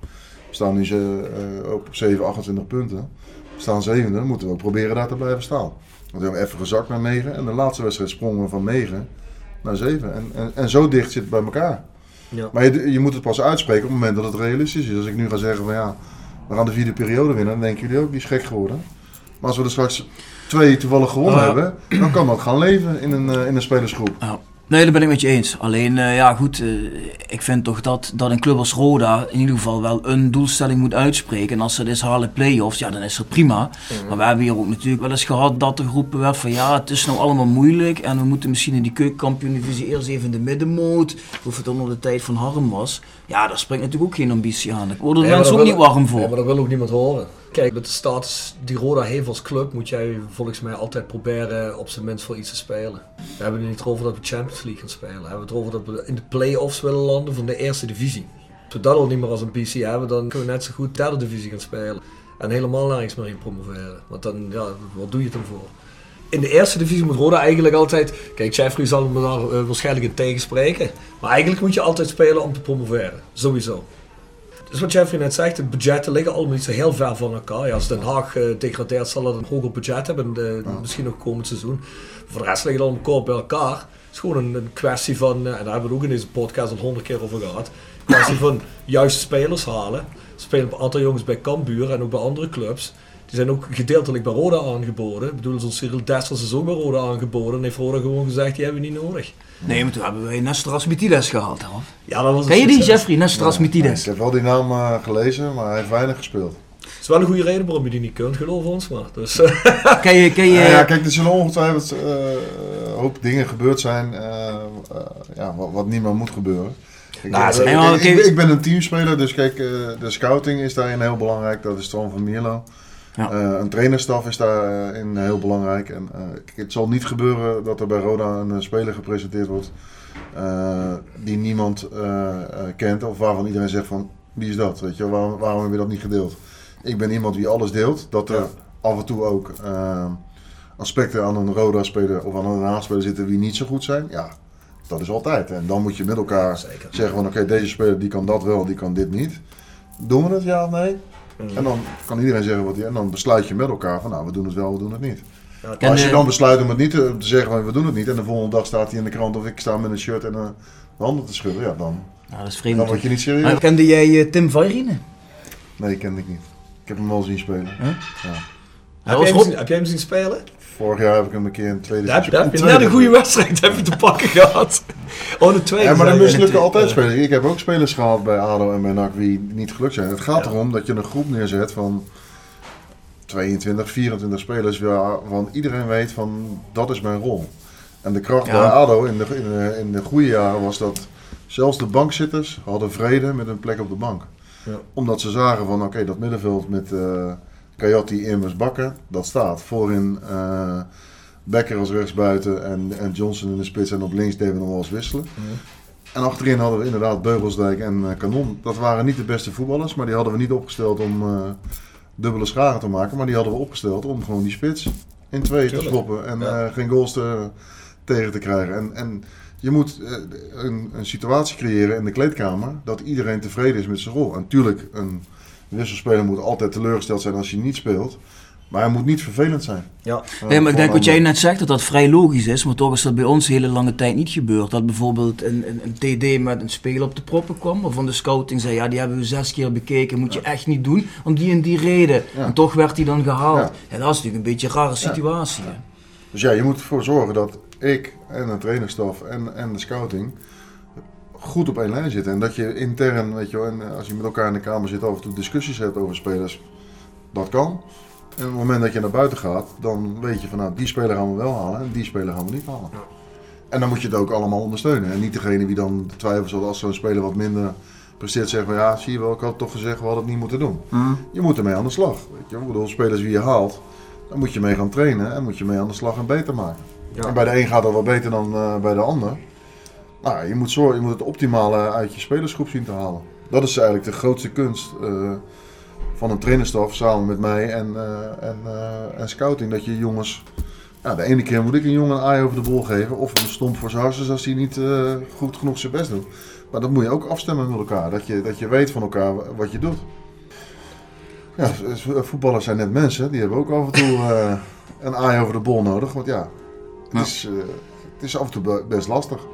S5: we staan nu eh, op 7, 28 punten. We staan zevende, dan moeten we ook proberen daar te blijven staan. Want we hebben even gezakt naar 9 en de laatste wedstrijd sprongen we van 9 naar 7. En, en, en zo dicht zit het bij elkaar.
S3: Ja.
S5: Maar je, je moet het pas uitspreken op het moment dat het realistisch is. Als ik nu ga zeggen van ja, we gaan de vierde periode winnen, dan denken jullie ook, die is gek geworden. Maar als we er straks twee toevallig gewonnen
S4: Ja.
S5: hebben, dan kan dat gaan leven in een, eh, in een spelersgroep.
S4: Nee, dat ben ik met je eens. Alleen, eh, ja goed, eh, ik vind toch dat, dat een club als Roda in ieder geval wel een doelstelling moet uitspreken. En als ze dit halen play-offs, ja dan is dat prima. Maar we hebben hier ook natuurlijk wel eens gehad dat er geroepen werd van ja, het is nou allemaal moeilijk. En we moeten misschien in die keukenkampioen-divisie eerst even in de middenmoot. Of het dan nog de tijd van Harm was. Ja, daar springt natuurlijk ook geen ambitie aan. Daar worden de
S3: Nee,
S4: mensen ook niet warm voor.
S3: Nee, maar dat wil ook niemand horen. Kijk, met de status die Roda heeft als club moet jij volgens mij altijd proberen op zijn minst voor iets te spelen. We hebben het niet over dat we Champions League gaan spelen. We hebben het over dat we in de play-offs willen landen van de eerste divisie. Als we dat al niet meer als een PC hebben, dan kunnen we net zo goed derde divisie gaan spelen. En helemaal nergens meer in promoveren. Want dan, ja, wat doe je het dan voor? In de eerste divisie moet Roda eigenlijk altijd... Kijk, Jeffrey zal me daar eh, waarschijnlijk in tegenspreken. Maar eigenlijk moet je altijd spelen om te promoveren. Sowieso. Dus wat Jeffrey net zegt, de budgetten liggen allemaal niet zo heel ver van elkaar. Ja, als Den Haag eh, degradeert, zal het een hoger budget hebben, eh, misschien ook komend seizoen. Voor de rest liggen het allemaal kort bij elkaar. Het is gewoon een, een kwestie van, eh, en daar hebben we het ook in deze podcast al honderd keer over gehad, een kwestie van juiste spelers halen. Spelen een aantal jongens bij Cambuur en ook bij andere clubs. Die zijn ook gedeeltelijk bij Roda aangeboden. Ik bedoel, zo'n Cyril Dessers is ook bij Roda aangeboden. En heeft Roda gewoon gezegd, die hebben we niet nodig.
S4: Nee, maar toen hebben wij Nestras Mitides gehaald. Hoor.
S3: Ja, dat was een
S4: Ken je die. Jeffrey? Nestras
S5: Ja,
S4: Mitides.
S5: Ik heb wel die naam eh, gelezen, maar hij heeft weinig gespeeld.
S3: Het is wel een goede reden waarom je die niet kunt, geloof ons maar. Dus, eh,
S4: Ken je, ken je,
S5: Ja, ja, kijk, er zullen ongetwijfeld eh, een hoop dingen gebeurd zijn ja, wat, wat niet meer moet gebeuren. Ik,
S3: Nou,
S5: ik- ben een teamspeler, dus kijk, eh, de scouting is daarin heel belangrijk. Dat is Toon van Mierlo.
S4: Ja.
S5: Eh, een trainerstaf is daarin heel belangrijk. En, eh, het zal niet gebeuren dat er bij Roda een eh, speler gepresenteerd wordt eh, die niemand eh, eh, kent. Of waarvan iedereen zegt van wie is dat? Weet je, waarom, waarom heb je dat niet gedeeld? Ik ben iemand die alles deelt. Dat er
S3: Ja.
S5: af en toe ook eh, aspecten aan een Roda-speler of aan een naspeler zitten die niet zo goed zijn. Ja, dat is altijd. En dan moet je met elkaar
S3: Zeker.
S5: zeggen van oké, deze speler die kan dat wel, die kan dit niet. Doen we het ja of nee? En dan kan iedereen zeggen wat hij. En dan besluit je met elkaar van nou, we doen het wel, we doen het niet.
S3: Ja,
S5: Maar als je
S4: eh,
S5: dan besluit om het niet te, te zeggen van we doen het niet. En de volgende dag staat hij in de krant of ik sta met een shirt en een handen te schudden. Ja, dan,
S4: Nou, dat is vreemd.
S5: dan word je niet
S4: Maar
S5: serieus.
S4: kende jij eh, Tim Vairine?
S5: Nee, kende ik niet. Ik heb hem wel zien spelen.
S4: Hij
S3: Heb, jij hem heb jij hem zien spelen?
S5: Vorig jaar heb ik hem een keer in de tweede
S3: je, daar heb je net een goede wedstrijd heb je te pakken gehad. Oh, de tweede.
S5: Ja, maar dan mislukken altijd spelers. Ik heb ook spelers gehad bij ADO en bij NAC die niet gelukt zijn. Het gaat
S3: Ja.
S5: erom dat je een groep neerzet van 22, 24 spelers waarvan iedereen weet van dat is mijn rol. En de kracht
S4: Ja.
S5: bij ADO in de, in, de, in de goede jaren was dat zelfs de bankzitters hadden vrede met een plek op de bank.
S3: Ja.
S5: Omdat ze zagen van oké, dat middenveld met eh Coyote, Immers, Bakker, dat staat. Voorin eh Becker als rechtsbuiten en, en Johnson in de spits en op links deden we nog wel eens wisselen. En achterin hadden we inderdaad Beugelsdijk en eh, Kanon. Dat waren niet de beste voetballers, maar die hadden we niet opgesteld om eh, dubbele scharen te maken. Maar die hadden we opgesteld om gewoon die spits in twee te
S3: Tuurlijk.
S5: schoppen en
S3: Ja.
S5: geen goals te, tegen te krijgen. En, en je moet een, een situatie creëren in de kleedkamer dat iedereen tevreden is met zijn rol. En natuurlijk, een wisselspeler moet altijd teleurgesteld zijn als hij niet speelt. Maar hij moet niet vervelend zijn.
S3: Ja.
S5: Eh,
S4: Nee, maar ik denk wat
S5: een
S4: jij net zegt, dat dat vrij logisch is. Maar toch is dat bij ons hele lange tijd niet gebeurd. Dat bijvoorbeeld een, een, een TD met een speler op de proppen kwam. Waarvan de scouting zei, ja die hebben we zes keer bekeken. Moet je echt niet doen, om die en die reden.
S5: Ja.
S4: En toch werd hij dan gehaald.
S5: Ja.
S4: Ja. dat is natuurlijk een beetje een rare situatie.
S5: Dus ja, je moet ervoor zorgen dat ik en de trainerstaf en, en de scouting goed op één lijn zitten. En dat je intern, weet je wel, en als je met elkaar in de kamer zit, af en toe discussies hebt over spelers. Dat kan. En op het moment dat je naar buiten gaat, dan weet je van nou, die speler gaan we wel halen en die speler gaan we niet halen. En dan moet je het ook allemaal ondersteunen. En niet degene die dan de twijfels had als zo'n speler wat minder presteert, zeggen van ja, zie je wel, ik had toch gezegd, we hadden het niet moeten doen. Je moet ermee aan de slag. Weet je? Ik bedoel, spelers wie je haalt, daar moet je mee gaan trainen en moet je mee aan de slag en beter maken.
S3: Ja.
S5: En bij de een gaat dat wat beter dan eh, bij de ander. Nou, je moet, zorgen, je moet het optimale uit je spelersgroep zien te halen. Dat is eigenlijk de grootste kunst eh, van een trainerstaf samen met mij en, eh, en, eh, en scouting. Dat je jongens, de ene keer moet ik een jongen een aai over de bol geven of een stomp voor zijn hartjes als hij niet goed genoeg zijn best doet. Maar dat moet je ook afstemmen met elkaar, dat je, dat je weet van elkaar wat je doet. Ja, voetballers zijn net mensen, die hebben ook af en toe een aai over de bol nodig. Want ja, het,
S4: Ja.
S5: Is, het is af en toe be- best lastig.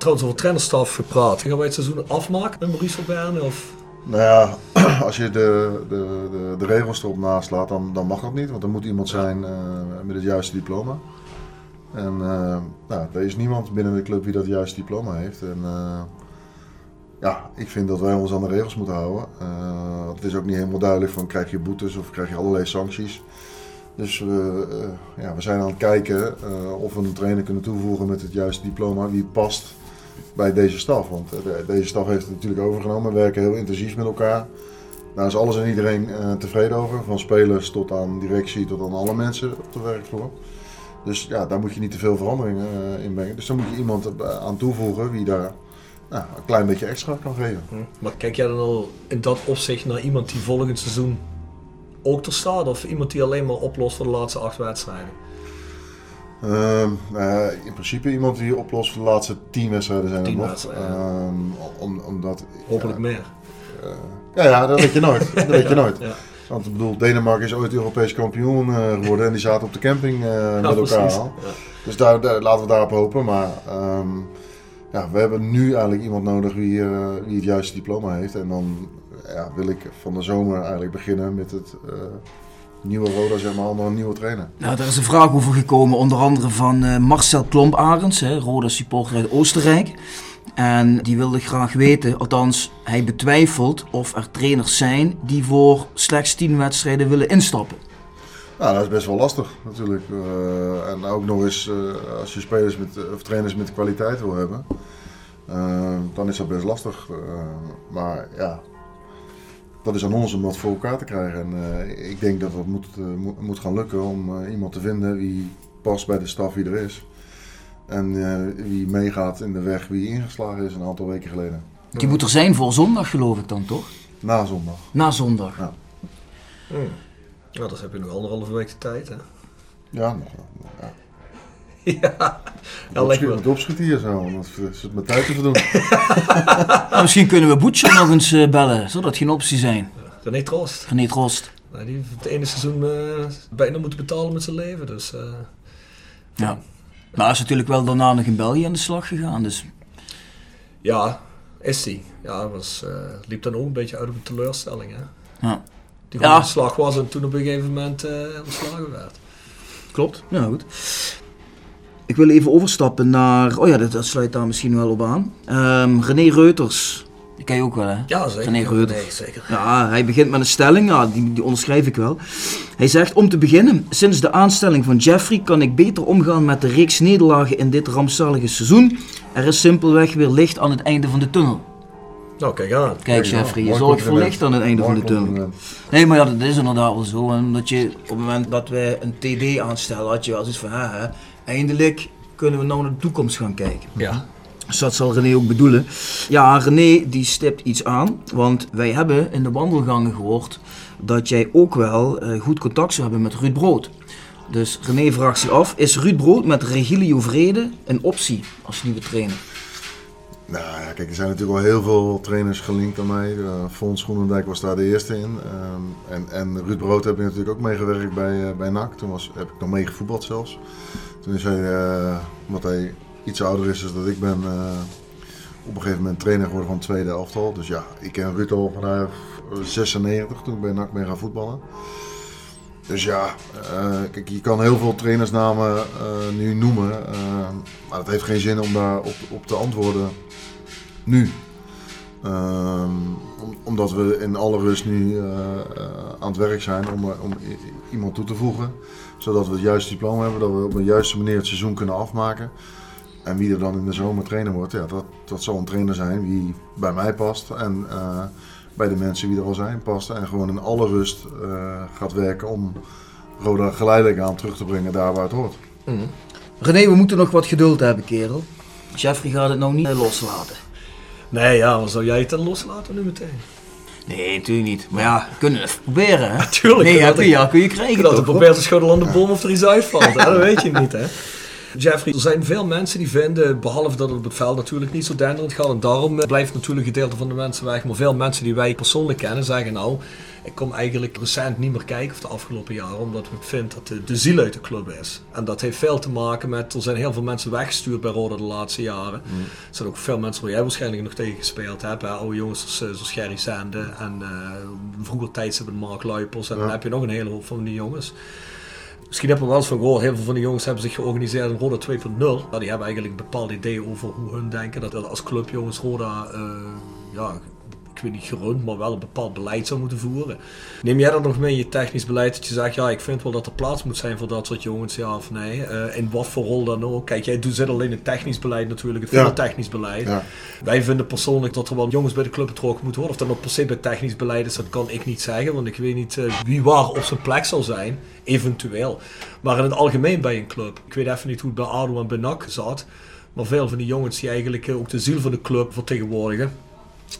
S3: Trouwens, over trainerstaf gepraat. Gaan wij het seizoen afmaken met Maurice van Berne? Of...
S5: Nou ja, als je de, de, de, de regels erop naslaat, dan, dan mag dat niet. Want er moet iemand zijn eh, met het juiste diploma. En eh, nou, er is niemand binnen de club die dat juiste diploma heeft. En eh, ja, ik vind dat wij ons aan de regels moeten houden. Het is ook niet helemaal duidelijk van krijg je boetes of krijg je allerlei sancties. Dus we, ja, we zijn aan het kijken of we een trainer kunnen toevoegen met het juiste diploma, wie past bij deze staf. Want eh, de- deze staf heeft het natuurlijk overgenomen. We werken heel intensief met elkaar. Daar is alles en iedereen eh, tevreden over. Van spelers tot aan directie tot aan alle mensen op de werkvloer. Dus ja, daar moet je niet te veel veranderingen eh, in brengen. Dus dan moet je iemand aan toevoegen wie daar nou, een klein beetje extra kan geven.
S3: Maar kijk jij dan al in dat opzicht naar iemand die volgend seizoen ook er staat? Of iemand die alleen maar oplost voor de laatste acht wedstrijden?
S5: Ehm, ja, in principe iemand die oplost voor de laatste tien wedstrijden zijn er nog.
S3: ja.
S5: Ehm, om, omdat,
S3: Hopelijk
S5: ja,
S3: meer.
S5: Ja, ja, dat weet je nooit. Dat weet je nooit.
S3: Ja.
S5: Want ik bedoel, Denemarken is ooit Europees kampioen eh, geworden en die zaten op de camping eh, met elkaar
S3: precies.
S5: al.
S3: Ja.
S5: Dus daar, daar- laten we daarop hopen. Maar ehm, ja, we hebben nu eigenlijk iemand nodig wie, eh, wie het juiste diploma heeft. En dan ja, wil ik van de zomer eigenlijk beginnen met het eh, nieuwe Roda, zeg maar, onder een nieuwe trainer.
S4: Nou, daar is een vraag over gekomen, onder andere van eh, Marcel Klomp-Arends, Roda supporter uit Oostenrijk. En die wilde graag weten, althans hij betwijfelt of er trainers zijn die voor slechts 10 wedstrijden willen instappen.
S5: Nou, dat is best wel lastig natuurlijk. Eh, en ook nog eens eh, als je spelers met, of trainers met kwaliteit wil hebben, dan is dat best lastig. Maar ja, dat is aan ons om dat voor elkaar te krijgen. En eh, ik denk dat het moet, eh, moet, moet gaan lukken om eh, iemand te vinden wie past bij de staf wie er is. En eh, wie meegaat in de weg wie ingeslagen is een aantal weken geleden.
S4: Die moet er zijn voor zondag, geloof ik dan toch?
S5: Na zondag.
S4: Na zondag.
S5: Ja.
S3: Hmm. Nou, dan heb je nog anderhalve week de tijd, hè?
S5: Ja, nog wel. Ja.
S3: ja, ja
S5: het opschiet hier zo, want het is het met tijd te verdoen.
S4: Nou, misschien kunnen we Boetje nog eens eh, bellen. Zou dat geen optie zijn?
S3: René Troost.
S4: René Trost.
S3: Nou, die heeft het ene seizoen eh, bijna moeten betalen met zijn leven, dus... eh,
S4: Ja. Maar hij is natuurlijk wel daarna nog in België aan de slag gegaan. Dus
S3: ja, is hij. Ja, was, eh, liep dan ook een beetje uit op een teleurstelling, hè?
S4: ja.
S3: Die
S4: Ja.
S3: gewoon in slag was en toen op een gegeven moment eh ontslagen werd.
S4: Klopt. Ja, goed. Ik wil even overstappen naar... Oh ja, dat, dat sluit daar misschien wel op aan. Ehm, René Reuters. Die ken je ook wel, hè?
S3: Ja, zeker.
S4: René Reuters.
S3: Nee, zeker.
S4: Ja, hij begint met een stelling, ja, die, die onderschrijf ik wel. Hij zegt, om te beginnen, sinds de aanstelling van Jeffrey kan ik beter omgaan met de reeks nederlagen in dit rampzalige seizoen. Er is simpelweg weer licht aan het einde van de tunnel.
S3: Nou, kijk aan.
S4: Kijk Jeffrey, je zorgt voor licht aan het einde van de tunnel. Nee, maar ja, dat is inderdaad wel zo. En dat je op het moment dat wij een TD aanstellen, had je wel zoiets van, hè, hè, eindelijk kunnen we nou naar de toekomst gaan kijken.
S3: Ja.
S4: Dus dat zal René ook bedoelen. Ja, René die stipt iets aan, want wij hebben in de wandelgangen gehoord dat jij ook wel eh, goed contact zou hebben met Ruud Brood. Dus René vraagt zich af, is Ruud Brood met Regilio Vrede een optie als nieuwe trainer?
S5: Nou ja, kijk, er zijn natuurlijk al heel veel trainers gelinkt aan mij. Uh, Fons Groenendijk was daar de eerste in. Ehm, en, en Ruud Brood heb ik natuurlijk ook meegewerkt bij, eh, bij NAC. Toen was, heb ik nog meegevoetbald zelfs. Toen is hij, eh, omdat hij iets ouder is dan ik ben, eh, op een gegeven moment trainer geworden van het tweede elftal. Dus ja, ik ken Ruud al vanaf 96 toen ik bij NAC mee gaan voetballen. Dus ja, eh, kijk, je kan heel veel trainersnamen eh, nu noemen. eh, maar het heeft geen zin om daar op, op te antwoorden nu. Om- omdat we in alle rust nu eh, eh, aan het werk zijn om, om iemand toe te voegen. Zodat we het juiste diploma hebben, dat we op een juiste manier het seizoen kunnen afmaken. En wie er dan in de zomer trainer wordt, ja, dat, dat zal een trainer zijn die bij mij past. En eh, bij de mensen die er al zijn past. En gewoon in alle rust eh, gaat werken om Roda geleidelijk aan terug te brengen daar waar het hoort.
S4: René, we moeten nog wat geduld hebben, kerel. Jeffrey gaat het nou niet loslaten.
S3: Nee, ja, dan zou jij het dan loslaten nu meteen?
S4: Nee, natuurlijk niet. Maar ja, we kunnen het even proberen, hè?
S3: Tuurlijk.
S4: Nee, ja,
S3: dat
S4: kun je, ja, kun je krijgen
S3: had
S4: toch,
S3: probeert te schudden aan de bom of er iets uitvalt. hè? Dat weet je niet, hè? Jeffrey, er zijn veel mensen die vinden, behalve dat het op het veld natuurlijk niet zo denderend gaat. En daarom eh, blijft natuurlijk een gedeelte van de mensen weg. Maar veel mensen die wij persoonlijk kennen zeggen nou, ik kom eigenlijk recent niet meer kijken of de afgelopen jaren. Omdat ik vind dat de, de ziel uit de club is. En dat heeft veel te maken met, er zijn heel veel mensen weggestuurd bij Roda de laatste jaren. Er zijn ook veel mensen waar jij waarschijnlijk nog tegen gespeeld hebt. Hè? Oude jongens zoals, eh, Gerry Sande en eh, vroeger tijds hebben Mark Luipers. En dan heb je nog een hele hoop van die jongens. Misschien heb je er wel eens van gehoord, heel veel van die jongens hebben zich georganiseerd in Roda 2.0. Nou, die hebben eigenlijk een bepaald idee over hoe hun denken dat als clubjongens Roda, eh, ja, ik weet niet gerund, maar wel een bepaald beleid zou moeten voeren. Neem jij dat nog mee in je technisch beleid dat je zegt, ja, ik vind wel dat er plaats moet zijn voor dat soort jongens, ja of nee? Eh, in wat voor rol dan ook. Kijk, jij doet zit alleen in technisch beleid natuurlijk, het
S5: Ja.
S3: veel technisch beleid.
S5: Ja.
S3: Wij vinden persoonlijk dat er wel jongens bij de club betrokken moeten worden. Of dat nou per se bij technisch beleid is, dat kan ik niet zeggen. Want ik weet niet eh, wie waar op zijn plek zal zijn. Eventueel. Maar in het algemeen bij een club. Ik weet even niet hoe het bij ADO en bij NAC zat. Maar veel van die jongens die eigenlijk eh, ook de ziel van de club vertegenwoordigen.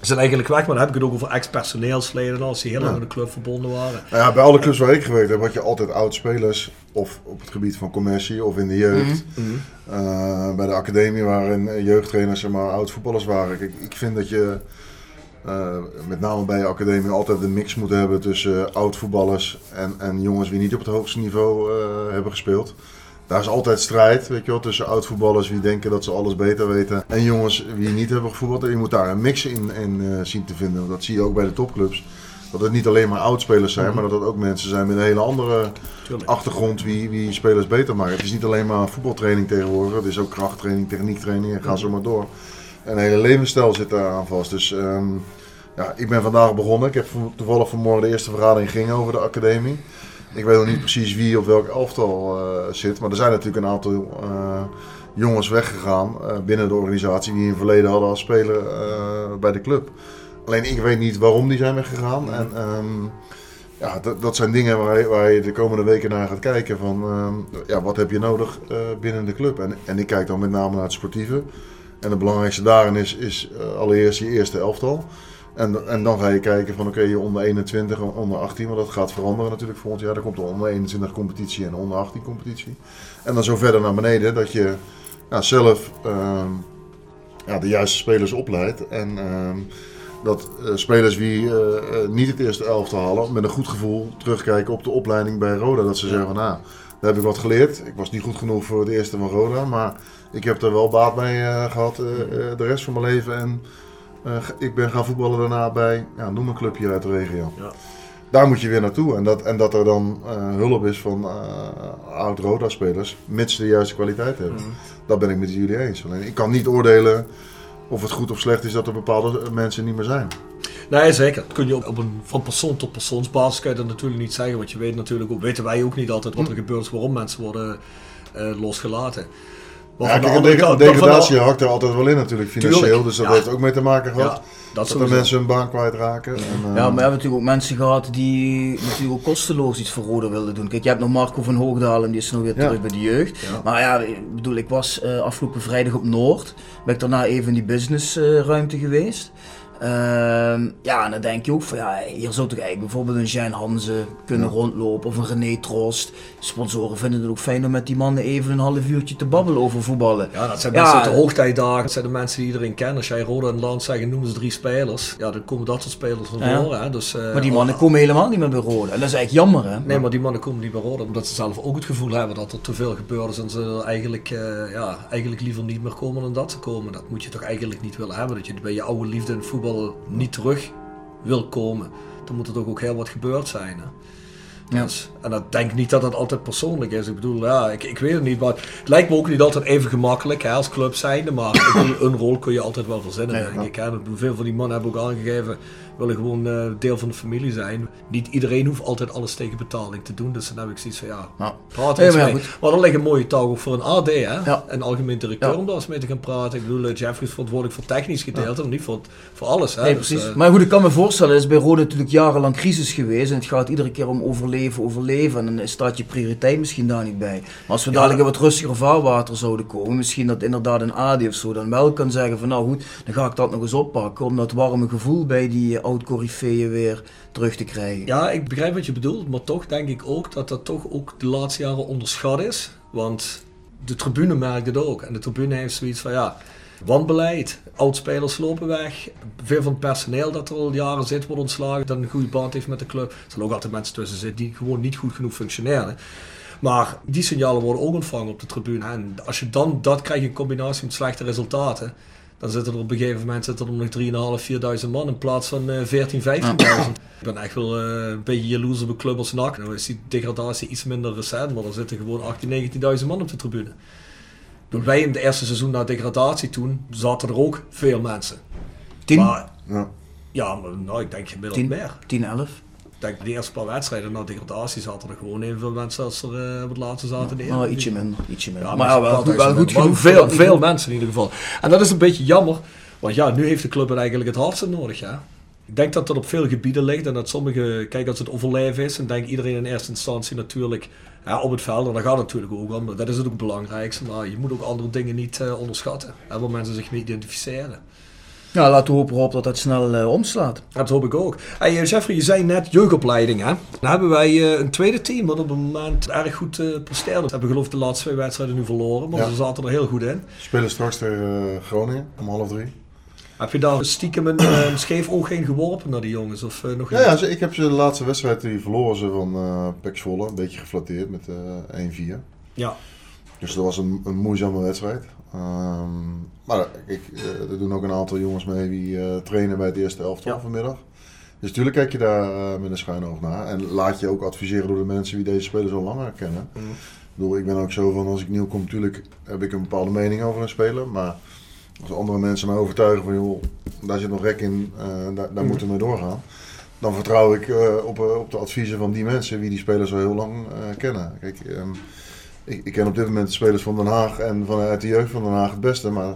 S3: Zijn eigenlijk weg, maar dan heb ik het ook over ex-personeelsleden als die heel lang
S5: Ja.
S3: aan de club verbonden waren.
S5: Nou ja, bij alle clubs waar ik gewerkt heb, had je altijd oud-spelers. Of op het gebied van commercie of in de jeugd. Eh, bij de academie waarin jeugdtrainers zeg maar oud-voetballers waren. Kijk, ik vind dat je eh, met name bij je academie altijd een mix moet hebben tussen eh, oud-voetballers en, en jongens die niet op het hoogste niveau eh, hebben gespeeld. Daar is altijd strijd, weet je wel, tussen oud-voetballers die denken dat ze alles beter weten. En jongens die niet hebben gevoetbald. En je moet daar een mix in, in eh, zien te vinden. Dat zie je ook bij de topclubs. Dat het niet alleen maar oudspelers zijn, maar dat het ook mensen zijn met een hele andere
S3: Tuurlijk.
S5: achtergrond wie, wie spelers beter maken. Het is niet alleen maar voetbaltraining tegenwoordig, het is ook krachttraining, techniektraining en ga zo maar door. En een hele levensstijl zit daar aan vast. Dus ehm, ja, ik ben vandaag begonnen. Ik heb toevallig vanmorgen de eerste vergadering ging over de academie. Ik weet nog niet precies wie op welk elftal eh, zit, maar er zijn natuurlijk een aantal eh, jongens weggegaan eh, binnen de organisatie die in het verleden hadden als speler bij de club. Alleen ik weet niet waarom die zijn weggegaan. En ehm, ja, dat, dat zijn dingen waar je, waar de komende weken naar gaat kijken. Van, ehm, ja, wat heb je nodig binnen de club? En, en ik kijk dan met name naar het sportieve. En het belangrijkste daarin is, is allereerst je eerste elftal. En, en dan ga je kijken van oké, je onder 21, onder 18, want dat gaat veranderen natuurlijk volgend jaar. Er komt de onder 21 competitie en de onder 18 competitie. En dan zo verder naar beneden dat je ja, zelf ehm, ja, de juiste spelers opleidt. En ehm, dat eh, spelers die eh, eh, niet het eerste elftal halen, met een goed gevoel terugkijken op de opleiding bij Roda. Dat ze zeggen van nou, daar heb ik wat geleerd. Ik was niet goed genoeg voor het eerste van Roda, maar ik heb er wel baat bij eh, gehad eh, eh, de rest van mijn leven. En eh, ik ben gaan voetballen daarna bij, ja, noem een clubje uit de regio.
S3: Ja.
S5: Daar moet je weer naartoe. En dat, en dat er dan eh, hulp is van eh, oud-Roda-spelers, mits ze de juiste kwaliteit hebben.
S3: Mhm.
S5: Dat ben ik met jullie eens. Alleen ik kan niet oordelen of het goed of slecht is dat er bepaalde mensen niet meer zijn.
S3: Nee, zeker. Dat kun je ook op een van persoon tot persoonsbasis kan je dat natuurlijk niet zeggen. Want je weet natuurlijk ook, weten wij ook niet altijd wat er gebeurt, is, waarom mensen worden losgelaten. Maar
S5: Ja,
S3: de
S5: kijk, deg-
S3: kant-
S5: degradatie hakt er altijd wel in natuurlijk, financieel.
S3: Tuurlijk,
S5: Dus dat
S3: ja.
S5: heeft ook mee te maken gehad.
S3: Ja, dat
S5: dat er mensen hun baan kwijtraken. En, eh,
S4: Ja, maar we hebben natuurlijk ook mensen gehad die natuurlijk ook kosteloos iets voor Roda wilden doen. Kijk, je hebt nog Marco van Hoogdalen, die is nog weer
S5: Ja.
S4: terug bij de jeugd. Maar ja, ik bedoel, ik was eh, afgelopen vrijdag op Noord. Ben ik daarna even in die businessruimte geweest. Ehm, ja, en dan denk je ook van ja, hier zou toch eigenlijk bijvoorbeeld een Jean Hanze kunnen rondlopen of een René Trost. Sponsoren vinden het ook fijn om met die mannen even een half uurtje te babbelen over voetballen.
S3: Ja, dat zijn mensen de hoogtijdagen. Dat zijn de mensen die iedereen kent. Als jij Roda en Land zeggen, noemen ze drie spelers. Ja, dan komen dat soort spelers van
S4: Ja.
S3: voren. Hè. Dus, eh,
S4: Maar die mannen komen helemaal niet meer bij Roda. En dat is eigenlijk jammer hè.
S3: Nee, maar die mannen komen niet bij Roda omdat ze zelf ook het gevoel hebben dat er te veel gebeurd is en ze eigenlijk, eh, ja, eigenlijk liever niet meer komen dan dat ze komen. Dat moet je toch eigenlijk niet willen hebben. Dat je bij je oude liefde in het niet terug wil komen. Dan moet er toch ook heel wat gebeurd zijn. Hè?
S4: Ja.
S3: Dus, en dat denk ik niet dat het altijd persoonlijk is. Ik bedoel, ja, ik, ik weet het niet. Maar het lijkt me ook niet altijd even gemakkelijk hè, als club zijnde. Maar bedoel, een rol kun je altijd wel verzinnen,
S5: Ja,
S3: denk ik. Hè. Veel van die mannen hebben ook aangegeven, willen gewoon eh, deel van de familie zijn. Niet iedereen hoeft altijd alles tegen betaling te doen. Dus dan heb ik zoiets van, ja,
S4: Ja.
S3: praat
S4: Ja,
S3: eens
S4: maar ja,
S3: mee.
S4: goed.
S3: Maar er ligt een mooie ook voor een AD, hè.
S4: Ja.
S3: Een algemeen directeur
S4: Ja.
S3: om daar eens mee te gaan praten. Ik bedoel, eh, Jeffrey is verantwoordelijk voor technisch gedeelte, maar niet voor, voor alles. Hè.
S4: Nee,
S3: Dus,
S4: precies.
S3: eh,
S4: maar goed, ik kan me voorstellen, is bij Rode natuurlijk jarenlang crisis geweest. En het gaat iedere keer om overleven, overleven. En dan staat je prioriteit misschien daar niet bij. Maar als we dadelijk in wat rustiger vaarwater zouden komen, misschien dat inderdaad een AD of zo dan wel kan zeggen van nou goed, dan ga ik dat nog eens oppakken. Om dat warme gevoel bij die oud-corifeeën weer terug te krijgen.
S3: Ja, ik begrijp wat je bedoelt, maar toch denk ik ook dat dat toch ook de laatste jaren onderschat is. Want de tribune merkt het ook. En de tribune heeft zoiets van, ja, wanbeleid, oudspelers lopen weg. Veel van het personeel dat er al jaren zit wordt ontslagen, dat een goede band heeft met de club. Er zullen ook altijd mensen tussen zitten die gewoon niet goed genoeg functioneren. Maar die signalen worden ook ontvangen op de tribune. En als je dan dat krijgt in combinatie met slechte resultaten, dan zitten er op een gegeven moment zitten er nog 3.500, 4.000 man in plaats van eh 14, 15.000. Ik ben echt wel eh, een beetje jaloers op een club als NAC. Nou is die degradatie iets minder recent, maar er zitten gewoon 18.000, 19.000 man op de tribune. Toen wij in het eerste seizoen na degradatie toen, zaten er ook veel mensen.
S4: Tien?
S3: Maar,
S5: ja.
S3: ja, maar nou, ik denk gemiddeld meer.
S4: 10, 11.
S3: Ik denk de eerste paar wedstrijden na degradatie zaten er gewoon evenveel mensen als er eh, op het laatste zaten.
S4: Nou,
S3: Eredivisie.
S4: ietsje minder. Ietsje minder.
S3: Ja,
S4: maar
S3: maar
S4: ja, wel,
S3: wel,
S4: goed- wel goed
S3: Maar
S4: genoeg.
S3: veel, veel mensen in ieder geval. En dat is een beetje jammer, want ja, nu heeft de club het eigenlijk het hardste nodig. Ja. Ik denk dat dat op veel gebieden ligt en dat sommige, kijk als het overleven is, dan denkt iedereen in eerste instantie natuurlijk ja, op het veld, en dat gaat natuurlijk ook om, dat is het ook het belangrijkste, maar je moet ook andere dingen niet eh, onderschatten, hè, waar mensen zich mee identificeren.
S4: Ja, laten we hopen Rob, dat dat snel eh, omslaat.
S3: Dat hoop ik ook. Hey, eh, Jeffrey, je zei net jeugdopleiding, hè? Dan hebben wij eh, een tweede team wat op het moment erg goed eh presteert. We hebben geloof ik de laatste twee wedstrijden nu verloren, maar
S5: Ja.
S3: ze zaten er heel goed in.
S5: Spelen straks tegen Groningen om half drie.
S3: Heb je daar stiekem een, eh, een scheef oog heen geworpen naar die jongens? Of nog
S5: Ja,
S3: niet?
S5: ja, ik heb ze de laatste wedstrijd die verloren ze van eh Pek Zwolle. Een beetje geflatteerd met eh 1-4.
S3: Ja.
S5: Dus dat was een, een moeizame wedstrijd. Ehm, maar ik, eh, er doen ook een aantal jongens mee die eh, trainen bij het eerste elftal
S3: Ja.
S5: vanmiddag. Dus natuurlijk kijk je daar eh, met een schuin oog naar. En laat je ook adviseren door de mensen die deze spelers al langer kennen.
S3: Mhm.
S5: Ik bedoel, ik ben ook zo van als ik nieuw kom, natuurlijk heb ik een bepaalde mening over een speler. Maar als andere mensen mij overtuigen van joh, daar zit nog rek in, daar, daar
S3: Mhm.
S5: moeten we mee doorgaan. Dan vertrouw ik op, op de adviezen van die mensen die die spelers al heel lang kennen. Kijk, ehm, ik, ik ken op dit moment de spelers van Den Haag en vanuit de jeugd van Den Haag het beste. Maar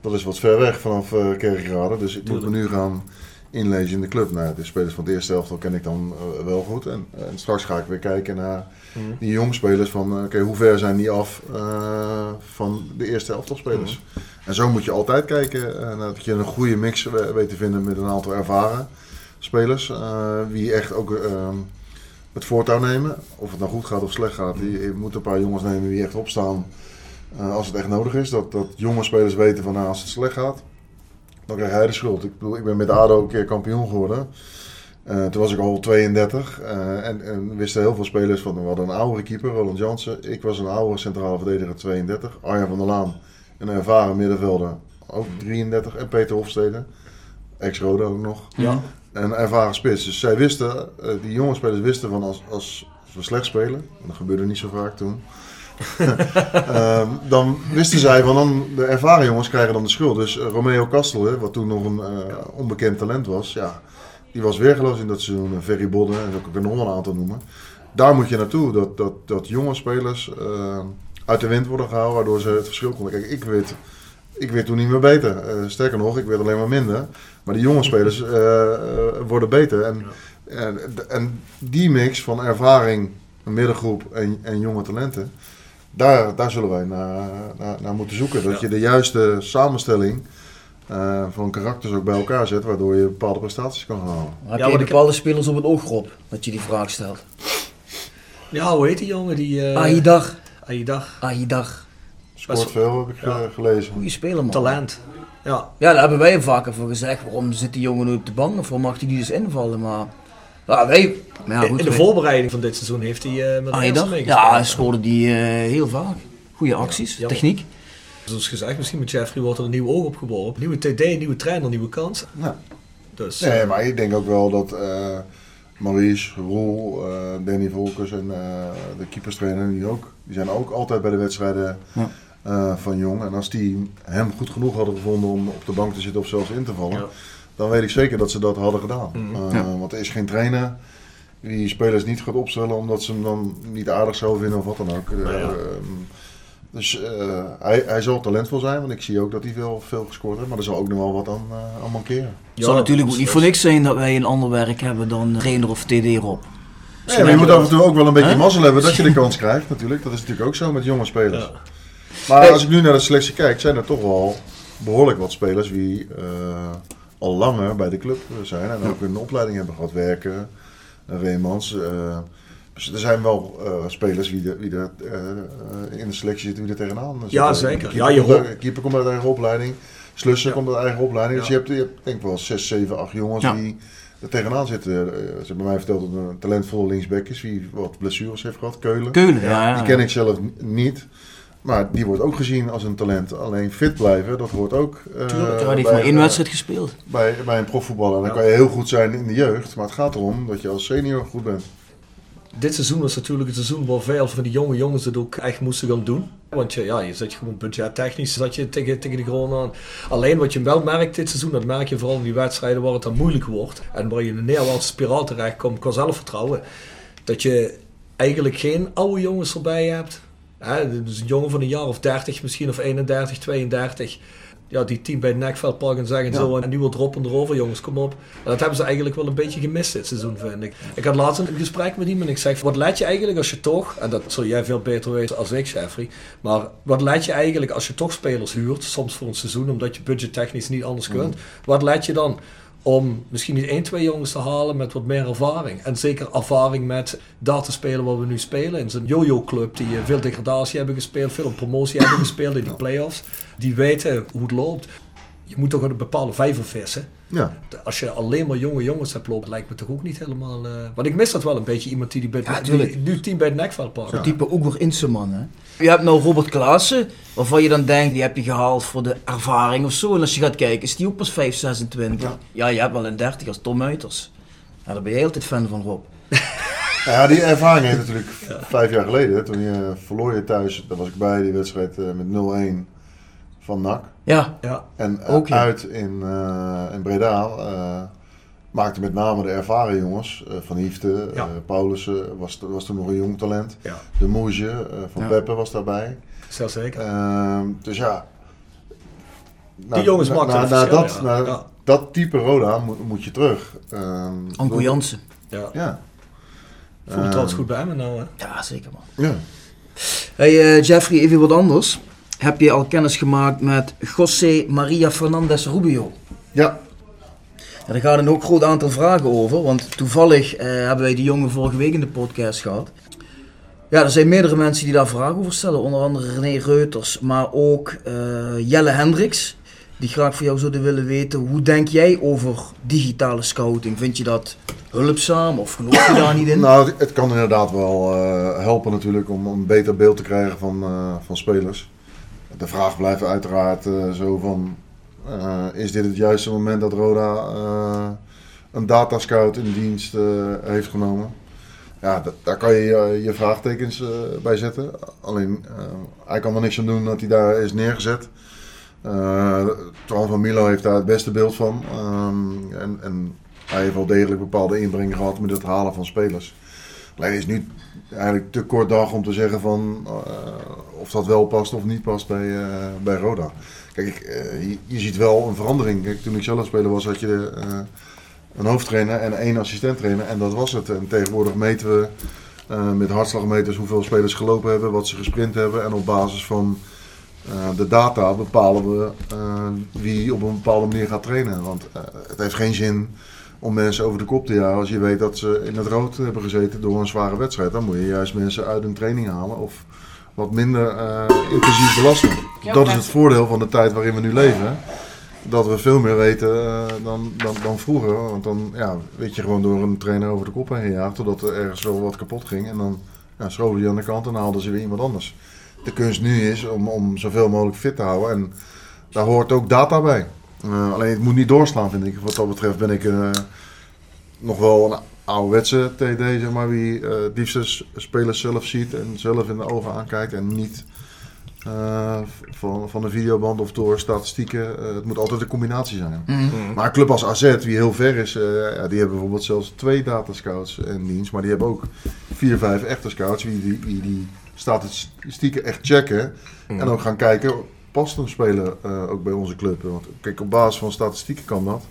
S5: dat is wat ver weg vanaf eh Kerkrade. Dus ik moet me nu gaan inlezen in de club. Nou, de spelers van het eerste elftal ken ik dan eh, wel goed. En, en straks ga ik weer kijken naar
S3: Mhm.
S5: die jongspelers van, eh, oké, hoe ver zijn die af eh, van de eerste elftalspelers?
S3: Mhm.
S5: En zo moet je altijd kijken eh, dat je een goede mix we- weet te vinden met een aantal ervaren spelers. eh, die echt ook eh, het voortouw nemen. Of het nou goed gaat of slecht gaat. Je, je moet een paar jongens nemen die echt opstaan eh, als het echt nodig is. Dat, dat jonge spelers weten van nou, als het slecht gaat, dan krijgt hij de schuld. Ik bedoel, ik ben met ADO een keer kampioen geworden. Eh, toen was ik al 32 eh, en, en wisten heel veel spelers van. We hadden een oudere keeper, Roland Jansen. Ik was een oude centrale verdediger, 32. Arjan van der Laan, een ervaren middenvelder, ook 33. En Peter Hofstede, ex-Roda ook nog.
S3: Ja.
S5: Een ervaren spits. Dus zij wisten, eh, die jonge spelers wisten van als, als, als we slecht spelen, en dat gebeurde niet zo vaak toen. Ehm, dan wisten zij van dan, de ervaren jongens krijgen dan de schuld. Dus eh, Romeo Castel, hè, wat toen nog een eh, onbekend talent was, ja, die was weergeloos in dat seizoen. En Ferry Bodden, en zo kan ik er nog wel een aantal noemen. Daar moet je naartoe, dat, dat, dat jonge spelers eh, uit de wind worden gehouden, waardoor ze het verschil konden. Kijk, ik weet, ik werd toen niet meer beter. Eh, sterker nog, ik werd alleen maar minder. Maar die jonge spelers eh, eh, worden beter. En, en, en die mix van ervaring, een middengroep en, en jonge talenten, daar, daar zullen wij naar, naar, naar moeten zoeken. Dat je de juiste samenstelling eh, van karakters ook bij elkaar zet, waardoor je bepaalde prestaties kan halen.
S4: Heb
S3: Ja,
S4: je
S3: ik-
S4: bepaalde spelers op het oog, Rob, dat je die vraag stelt?
S3: Ja, hoe heet die jongen? Die, eh
S4: Aïdar.
S3: Aïdar.
S4: Aïdar.
S3: Best-
S5: veel, heb ik
S3: Ja.
S5: eh, gelezen.
S4: Goeie speler, man.
S3: Talent. Ja.
S4: Ja, daar hebben wij vaker voor gezegd. Waarom zit die jongen nu op de bank? Of waarom mag hij niet eens invallen? Maar ja, wij... maar Ja, goed,
S3: in de
S4: wij-
S3: voorbereiding van dit seizoen heeft hij eh met eerste meegespeeld.
S4: Ja, hij scoorde die eh, heel vaak. Goede acties, techniek.
S3: Zoals gezegd, misschien met Jeffrey wordt er een nieuw oog opgeworpen. Nieuwe TD, nieuwe trainer, nieuwe kans.
S5: Ja.
S3: Dus,
S5: Nee, maar ik denk ook wel dat eh, Maurice, Roel, eh, Danny Volkers en eh, de keeperstrainer, die, ook, die zijn ook altijd bij de wedstrijden
S4: Ja.
S5: Eh, van Jong. En als die hem goed genoeg hadden gevonden om op de bank te zitten of zelfs in te vallen,
S3: Ja.
S5: dan weet ik zeker dat ze dat hadden gedaan.
S3: Mhm.
S5: Eh,
S4: Ja.
S5: Want er is geen trainer die spelers niet gaat opstellen omdat ze hem dan niet aardig zou vinden of wat dan ook. Eh,
S3: Nou ja.
S5: ehm, dus eh, hij, hij zal talentvol zijn, want ik zie ook dat hij veel, veel gescoord heeft. Maar er zal ook nog wel wat aan, eh, aan mankeren.
S4: Het zal natuurlijk ook niet voor niks zijn dat wij een ander werk hebben dan trainer of TD Rob.
S5: Ja, maar je moet af en toe ook wel een beetje mazzel hebben dat je de kans krijgt natuurlijk. Dat is natuurlijk ook zo met jonge spelers.
S3: Ja.
S5: Maar
S4: Hey.
S5: als ik nu naar de selectie kijk, zijn er toch wel behoorlijk wat spelers die eh, al langer bij de club zijn. En ook een opleiding hebben gehad, werken. Uh, Reemans. eh, dus er zijn wel eh, spelers wie, de, wie er eh, eh, in de selectie zitten, wie er tegenaan zitten.
S3: Ja, zeker.
S5: Keeper,
S3: Ja, je
S5: komt uit- keeper komt uit eigen opleiding. Slussen
S3: Ja.
S5: komt uit eigen opleiding. Dus je hebt, je hebt denk ik wel 6, 7, 8 jongens
S4: Ja.
S5: die er tegenaan zitten. Eh, ze hebben mij verteld dat een talentvolle linksback is, die wat blessures heeft gehad, Keulen.
S4: Keulen, ja.
S5: Die ken ik zelf niet. Maar die wordt ook gezien als een talent. Alleen fit blijven, dat hoort ook eh,
S4: Tuurlijk, ja, die heeft maar één
S5: eh,
S4: wedstrijd gespeeld.
S5: bij, bij een profvoetballer. Dan
S3: Ja.
S5: kan je heel goed zijn in de jeugd. Maar het gaat erom dat je als senior goed bent.
S3: Dit seizoen was natuurlijk het seizoen waar veel van die jonge jongens het ook echt moesten gaan doen. Want je, ja, je zit gewoon budgettechnisch zat je tegen, tegen de grond aan. Alleen wat je wel merkt dit seizoen, dat merk je vooral in die wedstrijden waar het dan moeilijk wordt. En waar je in een neerwaartse spiraal terechtkomt qua zelfvertrouwen. Dat je eigenlijk geen oude jongens erbij hebt. Hè, dus een jongen van een jaar of 30 misschien, of 31, 32. Ja, die team bij het nekveld pakken en zeggen zo, en nu wil droppen erover, jongens, kom op. En dat hebben ze eigenlijk wel een beetje gemist dit seizoen, vind ik. Ik had laatst een gesprek met iemand en ik zeg, wat let je eigenlijk als je toch, en dat zul jij veel beter weten als ik, Jeffrey, maar wat let je eigenlijk als je toch spelers huurt, soms voor een seizoen, omdat je budgettechnisch niet anders kunt, wat let je dan? Om misschien niet één, twee jongens te halen met wat meer ervaring. En zeker ervaring met daar te spelen waar we nu spelen. In zo'n yo-yo club die eh, veel degradatie hebben gespeeld, veel promotie hebben gespeeld in die play-offs. Die weten hoe het loopt. Je moet toch een bepaalde vijver vissen.
S5: Ja.
S3: Als je alleen maar jonge jongens hebt lopen, lijkt me toch ook niet helemaal... eh, Want ik mis dat wel een beetje, iemand die, die, bij
S4: Ja,
S3: die nu team bij het nekveld pakt.
S4: Zo'n type Oegur Inseman, hè. Je hebt nou Robert Klaassen, waarvan je dan denkt, die heb je gehaald voor de ervaring of zo. En als je gaat kijken, is die ook pas 5, 26. Ja, je hebt wel een 30 als Tom Muiters. Ja, daar ben je altijd fan van, Rob.
S5: Ja, die ervaring heeft natuurlijk vijf jaar geleden. Toen je verloor je thuis, daar was ik bij, die wedstrijd eh, met 0-1 van NAC.
S4: Ja,
S3: Ja,
S5: En eh,
S4: Ook, ja.
S5: uit in, eh, in Breda eh, maakte met name de ervaren jongens, eh, Van Hiefte,
S3: Ja.
S5: eh, Paulussen, was, was toen nog een jong talent.
S3: ja.
S5: De Moesje eh, van
S4: Ja.
S5: Peppe was daarbij.
S3: Zeer zeker.
S5: Ehm, dus ja.
S3: Die jongens
S5: na,
S3: maken
S5: na, dat,
S3: ja.
S5: na
S3: Ja.
S5: dat type Roda moet, moet je terug. Ehm,
S4: Anko Jansen.
S3: Ja.
S5: Ja.
S3: Voelt het altijd goed bij me nou, hè?
S4: Ja, zeker man.
S5: Ja.
S4: Hey Jeffrey, even wat anders. Heb je al kennis gemaakt met José Maria Fernandez Rubio?
S5: Ja.
S4: Ja, daar gaan een ook groot aantal vragen over, want toevallig eh, hebben wij die jongen vorige week in de podcast gehad. Ja, er zijn meerdere mensen die daar vragen over stellen, onder andere René Reuters, maar ook eh, Jelle Hendricks, die graag voor jou zouden willen weten, hoe denk jij over digitale scouting? Vind je dat hulpzaam of geloof je daar niet in?
S5: Nou, het- het kan inderdaad wel eh, helpen natuurlijk om een beter beeld te krijgen van, eh, van spelers. De vraag blijft uiteraard eh, zo van, eh, is dit het juiste moment dat Roda eh, een datascout in dienst heeft genomen? Ja, daar kan je je vraagtekens bij zetten. Alleen, hij kan er niks aan doen dat hij daar is neergezet. Eh Twan van Milo heeft daar het beste beeld van. Ehm, en, en hij heeft wel degelijk bepaalde inbreng gehad met het halen van spelers. Alleen is nu eigenlijk te kort dag om te zeggen van of dat wel past of niet past bij, eh, bij Roda. Kijk, ik, eh, je, ziet wel een verandering. Kijk, toen ik zelf speler was, had je eh, een hoofdtrainer en één assistenttrainer en dat was het. En tegenwoordig meten we met hartslagmeters hoeveel spelers gelopen hebben, wat ze gesprint hebben. En op basis van de data bepalen we wie op een bepaalde manier gaat trainen. Want het heeft geen zin om mensen over de kop te jagen als je weet dat ze in het rood hebben gezeten door een zware wedstrijd. Dan moet je juist mensen uit een training halen of wat minder eh, intensief belasten. Dat is het voordeel van de tijd waarin we nu leven. Dat we veel meer weten eh, dan, dan, dan vroeger. Want dan ja, weet je gewoon door een trainer over de kop heen gejaagd. Totdat er ergens wel wat kapot ging. En dan ja, schoven die aan de kant en haalden ze weer iemand anders. De kunst nu is om, om zoveel mogelijk fit te houden. En daar hoort ook data bij. Eh, alleen het moet niet doorslaan, vind ik. Wat dat betreft ben ik nog wel een ouderwetse TD, zeg maar. Wie eh liefst s- spelers zelf ziet en zelf in de ogen aankijkt. En niet eh, van, van een videoband of door statistieken. Eh, het moet altijd een combinatie zijn.
S4: Mhm.
S5: Maar een club als AZ, die heel ver is, eh, ja, die hebben bijvoorbeeld zelfs twee datascouts in dienst. Maar die hebben ook vier, vijf echte scouts die die, die, die statistieken echt checken. En ook gaan kijken, past een speler eh, ook bij onze club? Want kijk, op basis van statistieken kan dat.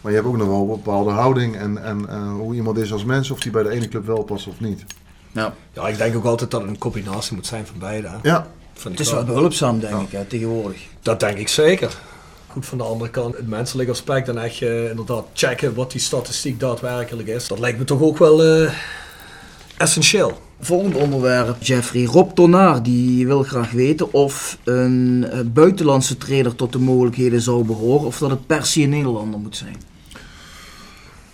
S5: Maar je hebt ook nog wel een bepaalde houding en, en eh, hoe iemand is als mens. Of die bij de ene club wel past of niet.
S4: Ja.
S3: Ja, ik denk ook altijd dat het een combinatie moet zijn van beide. hè.
S5: Ja.
S3: Vind
S4: Het is wel behulpzaam, denk ik, hè, tegenwoordig.
S3: Dat denk ik zeker. Goed, van de andere kant, het menselijk aspect en echt eh, inderdaad checken wat die statistiek daadwerkelijk is. Dat lijkt me toch ook wel eh, essentieel.
S4: Volgend onderwerp, Jeffrey. Rob Tonaar die wil graag weten of een eh, buitenlandse trainer tot de mogelijkheden zou behoren of dat het per se een Nederlander moet zijn.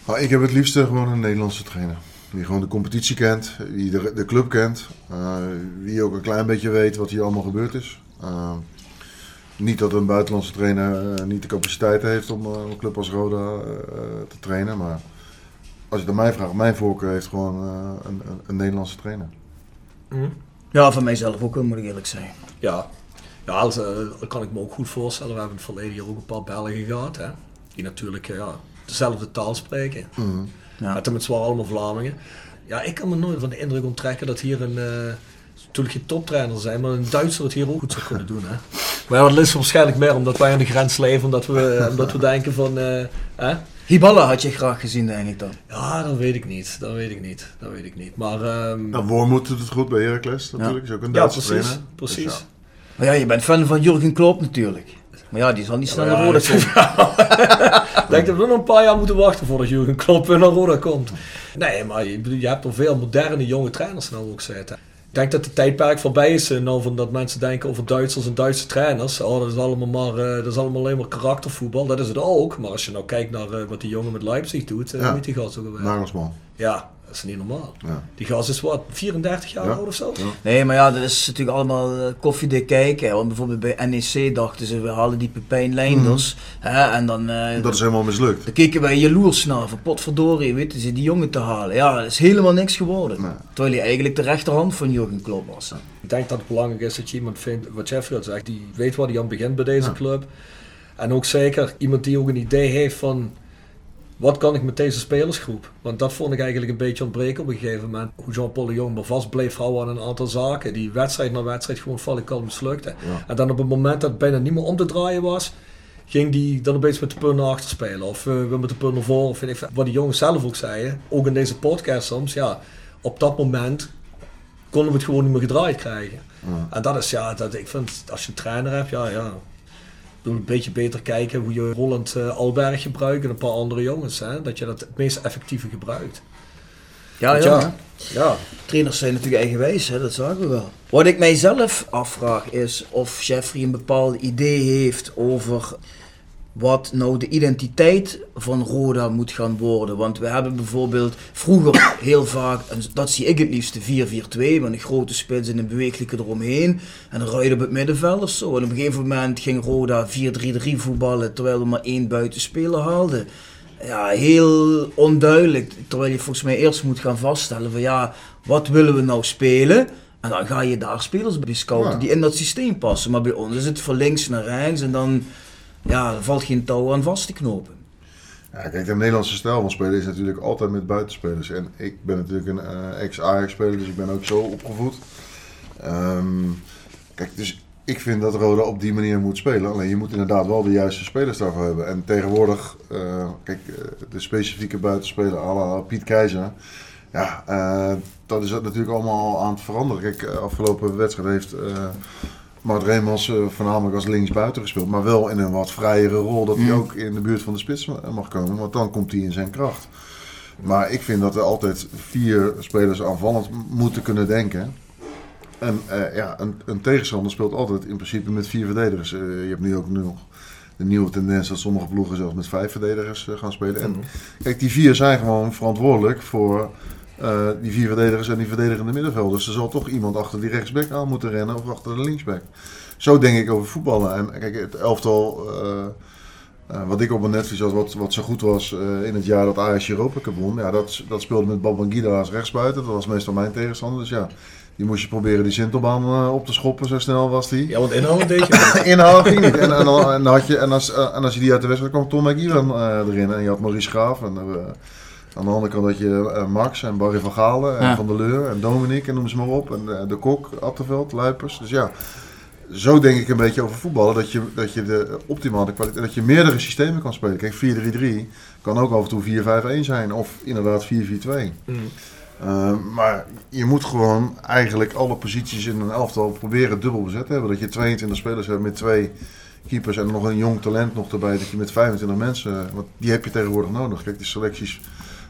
S5: Nou, ik heb het liefst gewoon een Nederlandse trainer. Die gewoon de competitie kent, die de, de club kent. eh, die ook een klein beetje weet wat hier allemaal gebeurd is. Eh, niet dat een buitenlandse trainer niet de capaciteit heeft om een club als Roda te trainen. Maar als je het aan mij vraagt, mijn voorkeur heeft gewoon eh, een, een, een Nederlandse trainer.
S4: Ja, van mijzelf ook, wel, moet ik eerlijk zijn.
S3: Ja, ja dat, eh, dat kan ik me ook goed voorstellen. We hebben in het verleden hier ook een paar Belgen gehad. Hè? Die natuurlijk eh, ja, dezelfde taal spreken.
S5: Mhm.
S4: Ja.
S3: Met zwaar allemaal Vlamingen. Ja, ik kan me nooit van de indruk onttrekken dat hier een... eh natuurlijk geen toptrainer zijn, maar een Duitser het hier ook goed zou kunnen doen. Hè? Maar ja, dat is waarschijnlijk meer omdat wij aan de grens leven. Omdat we, omdat we denken van... eh, hè?
S4: Hiballa had je graag gezien, denk ik dan.
S3: Ja, dat weet ik niet. Dat weet ik niet. Dat weet ik niet. Maar... ehm,
S5: Nou, Wormoed doet het goed bij Heracles natuurlijk. Is ook een
S3: ja,
S5: Duitse
S3: precies.
S5: trainer.
S3: precies.
S5: Dus ja.
S4: Maar ja, je bent fan van Jurgen Klopp natuurlijk. Maar ja, die zal niet snel
S3: Ja,
S4: naar Roda
S3: dat-
S4: komen.
S3: Ik denk dat we nog een paar jaar moeten wachten voordat Jurgen Klopp weer naar Roda komt. Nee, maar je, je hebt er veel moderne jonge trainers nou ook zitten. Ik denk dat het tijdperk voorbij is. eh, Nou, van dat mensen denken over Duitsers en Duitse trainers. Oh, dat is allemaal maar, eh, dat is allemaal alleen maar karaktervoetbal. Dat is het ook. Maar als je nou kijkt naar eh, wat die jongen met Leipzig doet,
S5: Ja.
S3: hoe heet die gast ook alweer?
S5: Nagelsman.
S3: Ja, dat is niet normaal.
S5: Ja.
S3: Die gast is wat, 34 jaar
S5: Ja.
S3: oud of zo?
S5: Ja.
S4: Nee, maar ja, dat is natuurlijk allemaal eh, koffiedik kijken. Want bijvoorbeeld bij NEC dachten ze, we halen die Pepijn Leinders. hè, En dan, eh,
S5: Dat is helemaal mislukt.
S4: dan keken wij jaloers naar. Van potverdorie, weten ze die jongen te halen. Ja, dat is helemaal niks geworden.
S5: Nee.
S4: Terwijl hij eigenlijk de rechterhand van Jurgen Klopp was. hè.
S3: Ik denk dat het belangrijk is dat je iemand vindt, wat Jeffrey al zegt, die weet waar hij aan begint bij deze
S5: Ja.
S3: club. En ook zeker iemand die ook een idee heeft van, wat kan ik met deze spelersgroep? Want dat vond ik eigenlijk een beetje ontbreken op een gegeven moment. Hoe Jean-Paul de Jong maar vast bleef houden aan een aantal zaken. Die wedstrijd na wedstrijd gewoon valikant mislukte.
S5: Ja.
S3: En dan op het moment dat het bijna niet meer om te draaien was, ging die dan opeens met de punt naar achter spelen. Of uh, met de punt naar voren. Of ik, wat die jongens zelf ook zeiden. Ook in deze podcast soms. Ja, op dat moment konden we het gewoon niet meer gedraaid krijgen. En dat is ja, dat, ik vind als je een trainer hebt, ja, ja. Doe een beetje beter kijken hoe je Roland uh, Alberg gebruikt en een paar andere jongens. Hè, dat je dat het meest effectieve gebruikt.
S4: Ja, ja. ja. Trainers zijn natuurlijk eigenwijs, hè, dat zagen we wel. Wat ik mijzelf afvraag is of Jeffrey een bepaald idee heeft over wat nou de identiteit van Roda moet gaan worden. Want we hebben bijvoorbeeld vroeger heel vaak, en dat zie ik het liefst, 4-4-2, met een grote spits en een bewegelijke eromheen. En een ruid op het middenveld of zo. En op een gegeven moment ging Roda 4-3-3 voetballen, terwijl we maar één buitenspeler haalden. Ja, heel onduidelijk. Terwijl je volgens mij eerst moet gaan vaststellen van ja, wat willen we nou spelen? En dan ga je daar spelers bij scouten die in dat systeem passen. Maar bij ons is het van links naar rechts en dan ja, er valt geen touw aan vast te knopen.
S5: Ja, kijk, de Nederlandse stijl van spelen is natuurlijk altijd met buitenspelers. En ik ben natuurlijk een uh, ex-Ajax-speler, dus ik ben ook zo opgevoed. Um, kijk, dus ik vind dat Roda op die manier moet spelen. Alleen je moet inderdaad wel de juiste spelers daarvoor hebben. En tegenwoordig, uh, kijk, uh, de specifieke buitenspeler à la Piet Keizer. Ja, dat is natuurlijk allemaal aan het veranderen. Kijk, afgelopen wedstrijd heeft Mart Remans uh, voornamelijk als linksbuiten gespeeld. Maar wel in een wat vrijere rol. Dat hij mm. ook in de buurt van de spits mag komen. Want dan komt hij in zijn kracht. Maar ik vind dat er altijd vier spelers aanvallend moeten kunnen denken. En uh, ja, een, een, tegenstander speelt altijd in principe met vier verdedigers. Uh, je hebt nu ook nog de nieuwe tendens dat sommige ploegen zelfs met vijf verdedigers gaan spelen. En mm. kijk, die vier zijn gewoon verantwoordelijk voor uh, die vier verdedigers en die verdedigende middenvelders. Er zal toch iemand achter die rechtsback aan moeten rennen of achter de linksback. Zo denk ik over voetballen. En kijk, het elftal uh, uh, wat ik op mijn netvlies had, wat, wat zo goed was in het jaar dat Ajax Europa Cup won. Ja, dat, dat speelde met Babangida als rechtsbuiten. Dat was meestal mijn tegenstander. Dus ja, die moest je proberen die Sintelbaan op te schoppen, zo snel was die.
S3: Ja, want inhouden deed je
S5: Inhouden ging niet. En, en, en, had je, en, als, en als je die uit de wedstrijd kwam, Tom McGiran erin. En je had Maurice Graaf en... Aan de andere kant had je uh, Max en Barry van Galen en Van der Leur en Dominique en noem ze maar op. En uh, de Kok, Attenveld, Luipers. Dus ja, zo denk ik een beetje over voetballen. Dat je, dat je de optimale kwaliteit, dat je meerdere systemen kan spelen. Kijk, 4-3-3 kan ook af en toe 4-5-1 zijn of inderdaad 4-4-2. Mm. Uh, maar je moet gewoon eigenlijk alle posities in een elftal proberen dubbel bezet te hebben. Dat je 22 spelers hebt met twee keepers en nog een jong talent nog erbij. Dat je met 25 mensen, want die heb je tegenwoordig nodig. Kijk, die selecties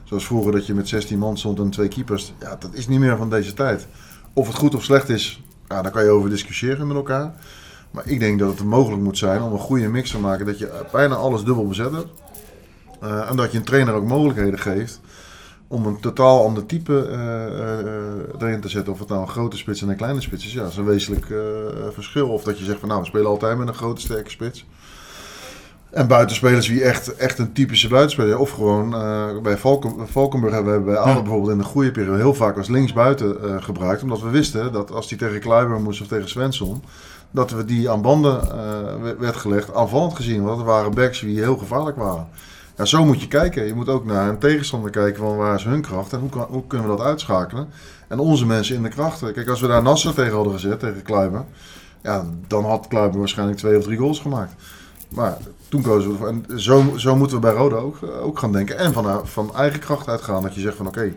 S5: Zoals vroeger dat je met 16 man stond en twee keepers. Ja, dat is niet meer van deze tijd. Of het goed of slecht is, ja, daar kan je over discussiëren met elkaar. Maar ik denk dat het mogelijk moet zijn om een goede mix te maken. Dat je bijna alles dubbel bezet hebt. Uh, en dat je een trainer ook mogelijkheden geeft om een totaal ander type uh, erin te zetten. Of het nou een grote spits en een kleine spits is. Ja, dat is een wezenlijk verschil. Of dat je zegt van nou, we spelen altijd met een grote sterke spits. En buitenspelers wie echt, echt een typische buitenspeler. Of gewoon uh, bij Valken, Valkenburg hebben we bij Aalden bijvoorbeeld in de goede periode heel vaak als linksbuiten uh, gebruikt. Omdat we wisten dat als die tegen Kluiber moest of tegen Svensson, dat we die aan banden uh, werd gelegd, aanvallend gezien. Want er waren backs die heel gevaarlijk waren. Ja, zo moet je kijken. Je moet ook naar een tegenstander kijken van waar is hun kracht en hoe, kan, hoe kunnen we dat uitschakelen. En onze mensen in de krachten. Kijk, als we daar Nasser tegen hadden gezet, tegen Kluiber, ja, dan had Kluiber waarschijnlijk twee of drie goals gemaakt. Maar toen kozen we ervoor. En zo, zo moeten we bij Roda ook, eh, ook gaan denken. En van, eh, van eigen kracht uitgaan. Dat je zegt van oké, okay,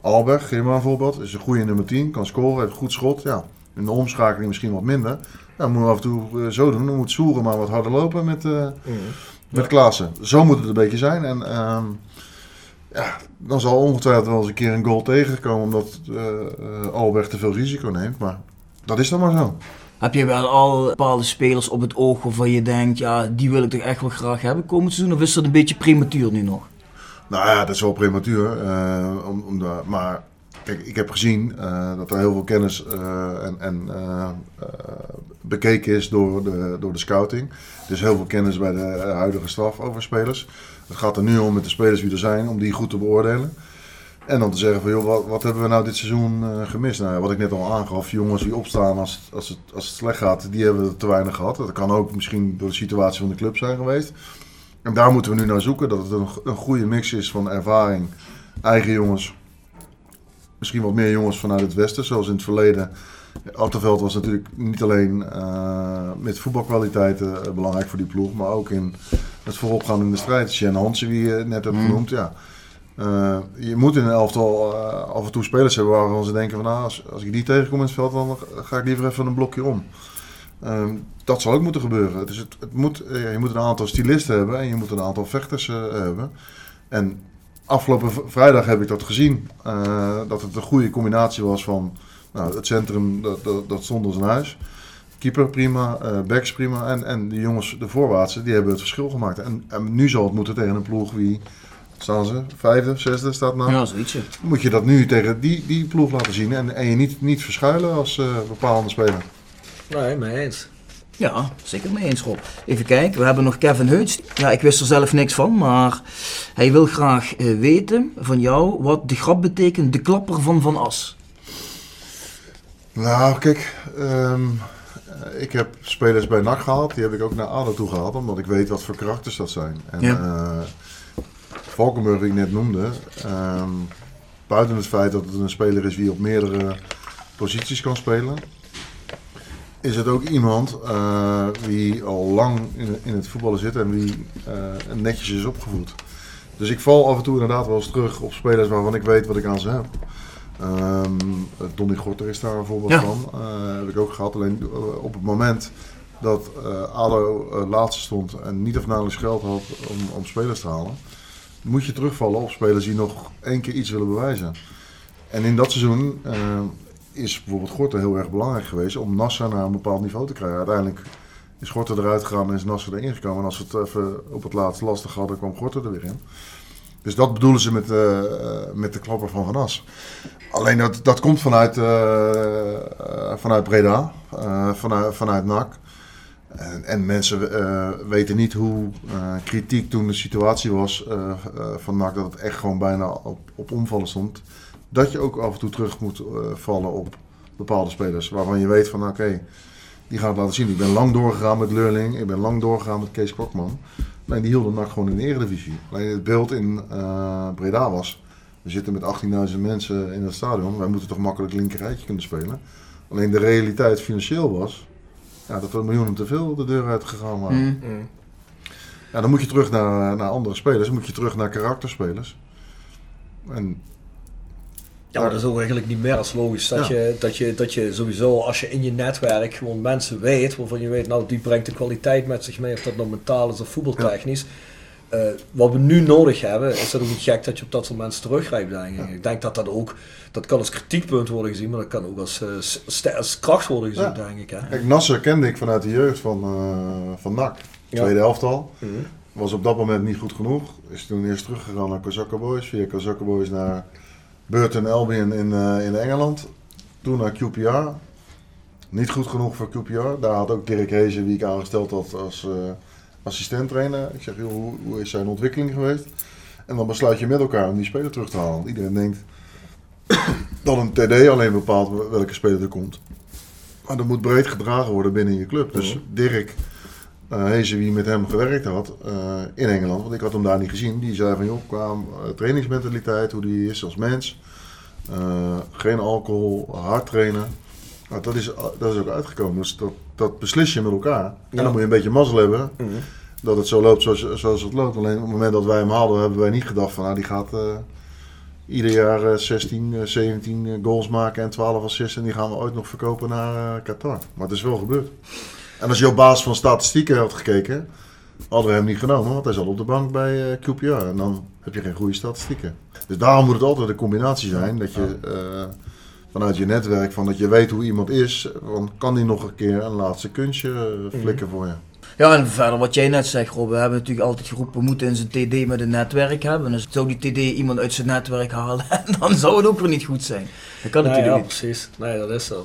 S5: Alberg, geef maar een voorbeeld. Is een goede nummer 10, kan scoren, heeft goed schot. Ja, in de omschakeling misschien wat minder. Dan moeten we af en toe uh, zo doen. Dan moet Soeren maar wat harder lopen met, uh, mm. met Klaassen. Zo moet het een beetje zijn. En uh, ja, dan zal ongetwijfeld wel eens een keer een goal tegenkomen. Omdat Alberg te veel risico neemt. Maar dat is dan maar zo.
S4: Heb je wel al bepaalde spelers op het oog waarvan je denkt, ja, die wil ik toch echt wel graag hebben komend seizoen? Of is dat een beetje prematuur nu nog?
S5: Nou ja, dat is wel prematuur. Uh, om, om maar kijk, ik heb gezien uh, dat er heel veel kennis uh, en, en bekeken is door de, door de scouting. Dus heel veel kennis bij de huidige staf over spelers. Het gaat er nu om met de spelers die er zijn, om die goed te beoordelen. En dan te zeggen van, joh, wat, wat hebben we nou dit seizoen uh, gemist? Nou, wat ik net al aangaf, jongens die opstaan als, als, het, als het slecht gaat, die hebben we te weinig gehad. Dat kan ook misschien door de situatie van de club zijn geweest. En daar moeten we nu naar zoeken, dat het een, een goede mix is van ervaring, eigen jongens misschien wat meer jongens vanuit het westen, zoals in het verleden. Autoveld was natuurlijk niet alleen uh, met voetbalkwaliteiten uh, belangrijk voor die ploeg, maar ook in het vooropgaan in de strijd. Sjen Hansen, wie je net hebt genoemd, ja. Uh, je moet in een elftal af en toe spelers hebben waarvan ze denken van nou, als, ik die tegenkom in het veld, dan ga ik liever even een blokje om. Ehm, dat zal ook moeten gebeuren. Dus het, moet, je moet een aantal stylisten hebben en je moet een aantal vechters hebben. En afgelopen vrijdag heb ik dat gezien. dat het een goede combinatie was van nou, het centrum, dat, dat, stond als een huis. Keeper prima, backs prima. En, en de jongens, de voorwaartsen, die hebben het verschil gemaakt. En, en nu zal het moeten tegen een ploeg wie... Staan ze? Vijfde, zesde staat nou?
S4: Ja, zoiets.
S5: Moet je dat nu tegen die, die ploeg laten zien. En, en je niet, niet verschuilen als uh, bepaalde speler.
S3: Nee, mee eens.
S4: Ja, zeker mee eens Rob. Even kijken, we hebben nog Kevin Heuts. Ja, ik wist er zelf niks van, maar hij wil graag uh, weten van jou wat de grap betekent, de klapper van Van As.
S5: Nou, kijk, um, ik heb spelers bij NAC gehaald. Die heb ik ook naar ADO toe gehaald, omdat ik weet wat voor karakters dat zijn. En ja. uh, Valkenburg, die ik net noemde, um, buiten het feit dat het een speler is die op meerdere posities kan spelen, is het ook iemand uh, die al lang in, in, het voetballen zit en die uh, netjes is opgevoed. Dus ik val af en toe inderdaad wel eens terug op spelers waarvan ik weet wat ik aan ze heb. Um, Donny Gorter is daar een voorbeeld ja. van. Uh, heb ik ook gehad. Alleen op het moment dat uh, ADO laatste stond en niet of nauwelijks geld had om, om spelers te halen, moet je terugvallen op spelers die nog één keer iets willen bewijzen. En in dat seizoen is bijvoorbeeld Gorter heel erg belangrijk geweest om Nasser naar een bepaald niveau te krijgen. Uiteindelijk is Gorter eruit gegaan en is Nasser erin gekomen. En als we het even op het laatst lastig hadden, kwam Gorter er weer in. Dus dat bedoelen ze met, uh, met de klapper van Van As. Alleen dat, dat komt vanuit, vanuit Breda, vanuit, vanuit NAC. En, en mensen weten niet hoe kritiek toen de situatie was van NAC, dat het echt gewoon bijna op, op omvallen stond. Dat je ook af en toe terug moet vallen op bepaalde spelers waarvan je weet van oké, die gaan het laten zien. Ik ben lang doorgegaan met Leurling, ik ben lang doorgegaan met Kees Kokman. Nee, die hielden NAC gewoon in de eredivisie. Alleen het beeld in uh, Breda was, we zitten met 18.000 mensen in het stadion, wij moeten toch makkelijk linkerrijtje kunnen spelen. Alleen de realiteit financieel was, ja, dat er miljoenen te veel de deur uit gegaan waren. Mm. Mm. Ja, dan moet je terug naar, naar andere spelers, dan moet je terug naar karakterspelers. En
S3: ja, maar dat is ook eigenlijk niet meer als logisch. Dat, ja. je, dat, je, dat je sowieso, als je in je netwerk gewoon mensen weet, waarvan je weet, nou die brengt de kwaliteit met zich mee, of dat nou mentaal is of voetbaltechnisch. Ja. Uh, wat we nu nodig hebben, is dat ook niet gek dat je op dat soort mensen teruggrijpt, denk ik. Ja. Ik denk dat dat ook, dat kan als kritiekpunt worden gezien, maar dat kan ook als, uh, als kracht worden gezien, denk ik. Hè.
S5: Kijk, Nasser kende ik vanuit de jeugd van, uh, van NAC, tweede helft al. Mm -hmm. Was op dat moment niet goed genoeg. Is toen eerst teruggegaan naar Kozakka Boys, via Kozakka Boys naar Burton Albion in, in Engeland. Toen naar QPR. Niet goed genoeg voor QPR. Daar had ook Dirk Hezen, wie ik aangesteld had als assistent trainer. Ik zeg, joh, hoe, hoe, is zijn ontwikkeling geweest? En dan besluit je met elkaar om die speler terug te halen. Iedereen denkt dat een TD alleen bepaalt welke speler er komt. Maar dat moet breed gedragen worden binnen je club. Dus Dirk uh, Hezen, wie met hem gewerkt had uh, in Engeland, want ik had hem daar niet gezien, die zei van joh, qua uh, trainingsmentaliteit, hoe die is als mens, geen alcohol, hard trainen. Nou, dat, is, dat is ook uitgekomen. Dus dat, dat beslis je met elkaar. Ja. En dan moet je een beetje mazzel hebben mm -hmm. dat het zo loopt zoals, zoals het loopt. Alleen op het moment dat wij hem haalden, hebben wij niet gedacht van nou, die gaat ieder jaar 16, 17 goals maken en 12 assists en die gaan we ooit nog verkopen naar Qatar. Maar het is wel gebeurd. En als je op basis van statistieken had gekeken, hadden we hem niet genomen, want hij zat op de bank bij QPR. En dan heb je geen goede statistieken. Dus daarom moet het altijd een combinatie zijn dat je vanuit je netwerk, van dat je weet hoe iemand is, van, kan die nog een keer een laatste kunstje uh, flikken voor je.
S4: Ja, en verder wat jij net zegt, Rob, we hebben natuurlijk altijd geroepen, we moeten in zijn TD met een netwerk hebben. Dus zou die TD iemand uit zijn netwerk halen, dan zou het ook weer niet goed zijn. Dat kan
S3: nee,
S4: natuurlijk
S3: ja,
S4: niet.
S3: precies. Nee, dat is zo.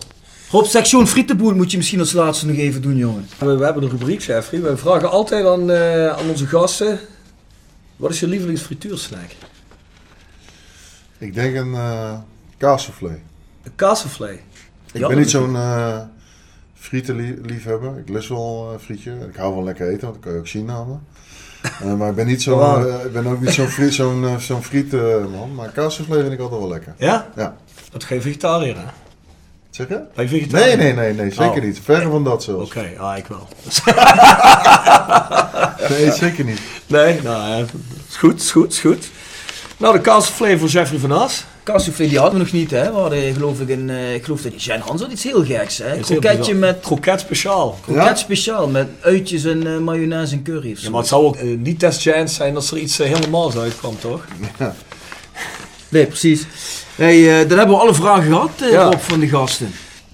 S4: Rob, section frietenboel moet je misschien als laatste nog even doen, jongen.
S3: We, we hebben een rubriek, Jeffrey. We vragen altijd aan, uh, aan onze gasten: wat is je lievelingsfrituursnack?
S5: Ik denk een uh, kaassoufflé.
S3: Een kaassoufflé?
S5: Ik ben niet zo'n uh, frietenliefhebber. Ik lust wel een frietje. Ik hou wel lekker eten, want dat kan je ook zien aan me. Eh, maar ik ben, niet zo, eh, ik ben ook niet zo'n friet, zo'n, eh, zo'n friet eh, man. Maar kaassoufflé vind ik altijd wel lekker.
S3: Ja?
S5: Ja.
S3: Dat geen vegetariër, hè?
S5: Zeg je?
S3: Ben je vegetariër?
S5: Nee, nee, nee, nee zeker
S3: Oh.
S5: niet. Verre van dat zelfs.
S3: Oké, ah, ik wel.
S5: Nee, zeker niet.
S3: Nee, nou ja, is goed, is goed, is goed. Nou, de kaassoufflé voor Jeffrey van As.
S4: Kaassoufflé die hadden we nog niet, hè. We hadden geloof ik een, eh, ik geloof dat Jan Hans had iets heel geks, hè. Kroketje met,
S3: Kroket speciaal.
S4: kroket speciaal, met uitjes en eh, mayonaise en curry of zo.
S3: Ja, maar het zou ook eh, niet des chance zijn als er iets eh, helemaal uitkwam, toch?
S4: Nee, precies. Hey, eh, dan hebben we alle vragen gehad, eh,
S3: Ja.
S4: Rob, van de gasten.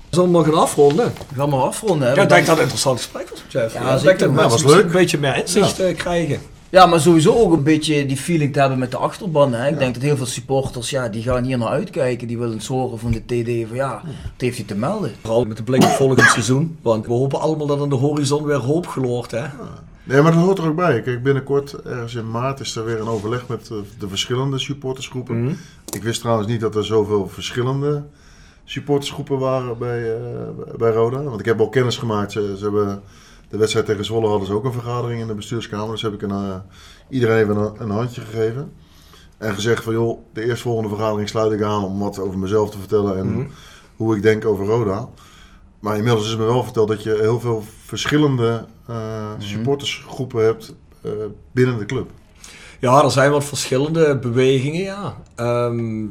S3: Zullen we nog gaan afronden?
S4: We gaan maar afronden, hè.
S3: Ja, ik denk dat het een interessant gesprek was met Jeffrey.
S4: Ja,
S3: dat
S4: Ja,
S5: was leuk.
S3: een beetje meer inzicht krijgen.
S4: Ja, maar sowieso ook een beetje die feeling te hebben met de achterban. Hè. Ik denk dat heel veel supporters, ja, die gaan hier naar uitkijken. Die willen eens horen van de TD van ja, wat heeft hij te melden?
S3: Vooral met de blik op volgend seizoen. Want we hopen allemaal dat aan de horizon weer hoop gloort, hè?
S5: Nee, maar dat hoort er ook bij. Kijk, binnenkort, ergens in maart, is er weer een overleg met de verschillende supportersgroepen.
S3: Mhm.
S5: Ik wist trouwens niet dat er zoveel verschillende supportersgroepen waren bij, eh, bij Roda. Want ik heb al kennis gemaakt. Ze, ze hebben de wedstrijd tegen Zwolle hadden ze ook een vergadering in de bestuurskamer. Dus heb ik een, eh, iedereen even een, een handje gegeven. En gezegd van joh, de eerstvolgende vergadering sluit ik aan om wat over mezelf te vertellen en
S3: Mhm.
S5: hoe ik denk over Roda. Maar inmiddels is me wel verteld dat je heel veel verschillende eh, supportersgroepen hebt eh, binnen de club.
S3: Ja, er zijn wat verschillende bewegingen, ja. Ehm,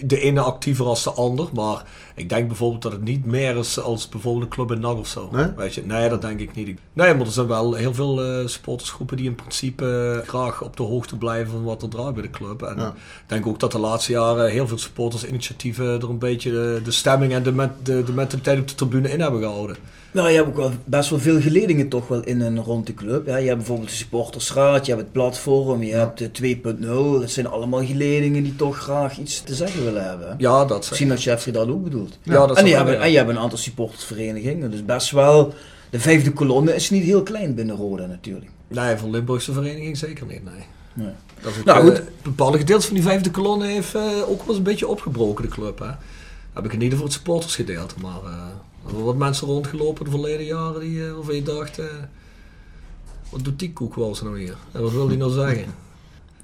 S3: de ene actiever als de ander, maar ik denk bijvoorbeeld dat het niet meer is als bijvoorbeeld een club in NAC of zo.
S5: Nee?
S3: Weet je? nee, dat denk ik niet. Nee, maar er zijn wel heel veel eh, supportersgroepen die in principe graag op de hoogte blijven van wat er draait bij de club. En
S5: Ja.
S3: ik denk ook dat de laatste jaren heel veel supportersinitiatieven er een beetje de, de stemming en de, met, de, de mentaliteit op de tribune in hebben gehouden.
S4: Nou, je hebt ook wel best wel veel geledingen toch wel in en rond de club. Ja, je hebt bijvoorbeeld de supportersraad, je hebt het platform, je hebt de 2.0. Dat zijn allemaal geledingen die toch graag iets te zeggen willen hebben.
S3: Ja, dat.
S4: Misschien dat Jeffrey dat ook bedoelt.
S3: Ja, dat
S4: en, je en je hebt een aantal supportersverenigingen, dus best wel... De vijfde kolonne is niet heel klein binnen Roda natuurlijk.
S3: Nee, van Limburgse vereniging zeker niet, nee.
S4: Nee.
S3: Dat is ook,
S4: Nou,
S3: eh,
S4: goed.
S3: bepaalde gedeeltes van die vijfde kolonne heeft eh, ook wel eens een beetje opgebroken, de club. Hè. Heb ik het niet over het supportersgedeelte, maar eh, hebben wat mensen rondgelopen de verleden jaren die, eh, waarvan je dacht, eh, wat doet die koekwals nou hier? En wat wil die nou zeggen?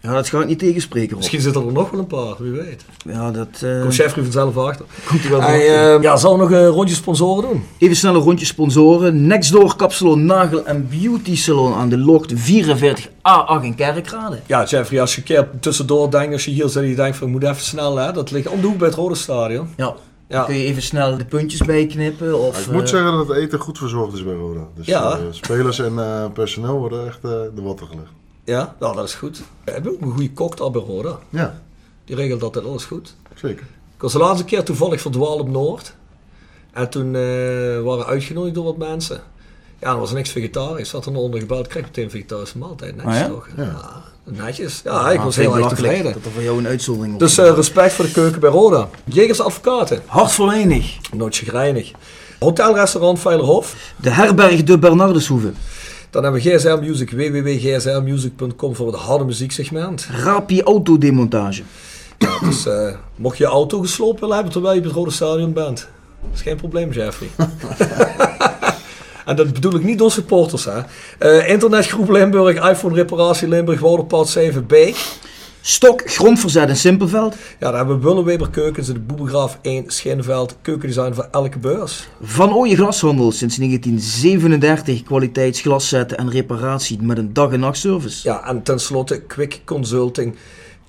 S4: Ja, dat gaat niet tegenspreken, Rob.
S3: Misschien zitten er nog wel een paar, wie weet.
S4: Ja, dat eh,
S3: Komt Jeffrey vanzelf achter.
S4: komt er wel
S3: Hij,
S4: voor.
S3: eh, ja, zal nog een rondje sponsoren doen?
S4: Even snel een rondje sponsoren. Nextdoor Kapsalon Nagel en Beauty Salon aan de Locht 44A8 in Kerkrade.
S3: Ja, Jeffrey, als je een keer tussendoor denkt, als je hier zit en je denkt van, ik moet even snel, hè, dat ligt om de hoek bij het Rode Stadion.
S4: Ja.
S3: Ja.
S4: Kun je even snel de puntjes bijknippen? Of,
S5: ik moet
S4: eh,
S5: zeggen dat het eten goed verzorgd is bij Roda. Dus
S3: Ja.
S5: eh, spelers en eh, personeel worden echt eh, de watten gelegd.
S3: Ja, nou, dat is goed. We hebben ook een goede kok daar bij Roda.
S5: Ja,
S3: Die regelt altijd alles goed.
S5: zeker.
S3: Ik was de laatste keer toevallig verdwaald op Noord. En toen eh, waren we uitgenodigd door wat mensen. Ja, er was niks vegetarisch. Zat er onder gebouwd. Kreeg ik meteen vegetarische maaltijd. Netjes
S4: Oh ja?
S3: toch?
S5: Ja.
S3: Netjes. Ja, ik
S4: ah,
S3: was heel
S4: ik
S3: erg tevreden.
S4: Dat er voor jou een uitzondering op
S3: Dus eh, respect voor de keuken bij Roda. Jegers Advocaten.
S4: Hart voor weinig.
S3: Nooit chagrijnig. Hotelrestaurant Veilerhof.
S4: De herberg de Bernardeshoeve.
S3: Dan hebben we GSR Music. www.gsrmusic.com voor het harde muzieksegment.
S4: Rapi autodemontage.
S3: Ja, dus eh, mocht je je auto gesloopt willen hebben terwijl je op het Rode Stadion bent. Is geen probleem, Jeffrey. en dat bedoel ik niet door supporters. Hè. Eh, internetgroep Limburg, iPhone reparatie Limburg, Wouderpad 7B.
S4: Stok grondverzet in Simpelveld.
S3: Ja, daar hebben we Bullenweber Keukens in de Boebegraaf 1 Schinveld. Keukendesign voor elke beurs.
S4: Van Ooyen Glashandel sinds 1937 kwaliteitsglaszetten en reparatie met een dag- en nachtservice.
S3: Ja, en tenslotte Quick Consulting.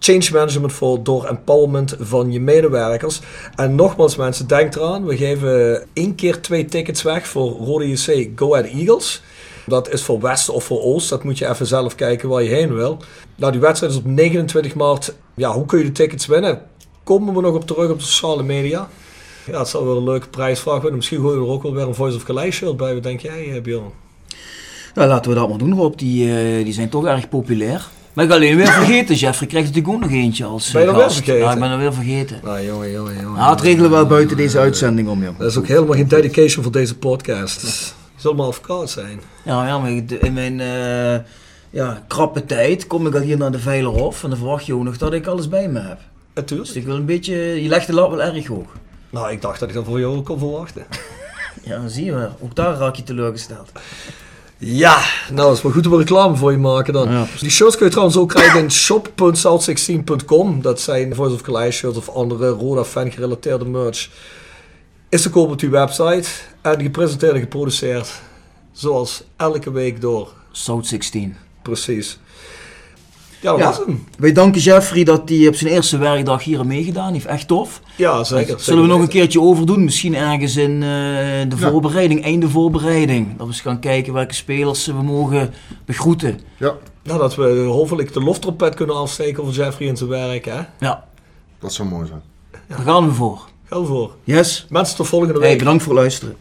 S3: Change management voor door empowerment van je medewerkers. En nogmaals mensen, denk eraan. We geven één keer twee tickets weg voor Rode JC Go Ahead Eagles. Dat is voor West of voor Oost. Dat moet je even zelf kijken waar je heen wil. Nou, die wedstrijd is op 29 maart. Ja, hoe kun je de tickets winnen? Komen we nog op terug op sociale media. Ja, het zal wel een leuke prijsvraag worden. Misschien gooien we er ook wel weer een Voice of Calais shirt bij. Wat denk jij, eh, Bjorn?
S4: Nou, laten we dat maar doen, Rob. Die, eh, die zijn toch erg populair. Maar ik alleen weer vergeten. Jeffrey krijgt natuurlijk ook nog eentje als eh,
S3: Ben je er weer
S4: gast.
S3: vergeten?
S4: Ja, ik ben er weer vergeten.
S3: Nou, jongen, jongen, jongen.
S4: Nou, het regelen we wel buiten deze uitzending om, joh.
S3: Dat is ook helemaal geen dedication voor deze podcast. Dus je zult maar zijn.
S4: Ja, ja, maar in mijn eh, ja, krappe tijd kom ik al hier naar de Veilerhof en dan verwacht je ook nog dat ik alles bij me heb. Dus
S3: Natuurlijk.
S4: ik wil een beetje, je legt de lat wel erg hoog.
S3: Nou, ik dacht dat ik dat voor jou ook kon verwachten.
S4: Ja, zie je wel. Ook daar raak je teleurgesteld.
S3: Ja, nou, dat is wel goed om reclame voor je maken dan.
S6: Ja.
S3: Die shirts kun je trouwens ook krijgen in shop.south16.com. Dat zijn Voice of Calais shirts of andere Roda fan gerelateerde merch. Is te koop op die website. En gepresenteerd en geproduceerd. Zoals elke week door.
S6: South 16.
S3: Precies. Ja, dat
S6: Ja.
S3: was hem.
S6: Wij danken Jeffrey dat hij op zijn eerste werkdag hier aan meegedaan heeft. Echt tof.
S3: Ja, zeker.
S6: Zullen we nog een
S3: keer?
S6: keertje overdoen? Misschien ergens in eh, de
S5: Ja.
S6: voorbereiding, einde voorbereiding. Dat we eens gaan kijken welke spelers we mogen begroeten.
S5: Ja,
S3: Nou, dat we hopelijk de loftrompet kunnen afsteken voor Jeffrey in zijn werk, hè?
S6: Ja,
S5: dat zou mooi zijn.
S6: daar gaan we voor.
S3: Ga voor.
S6: Yes.
S3: Mensen, tot volgende
S6: Hey,
S3: week.
S6: bedankt voor het luisteren.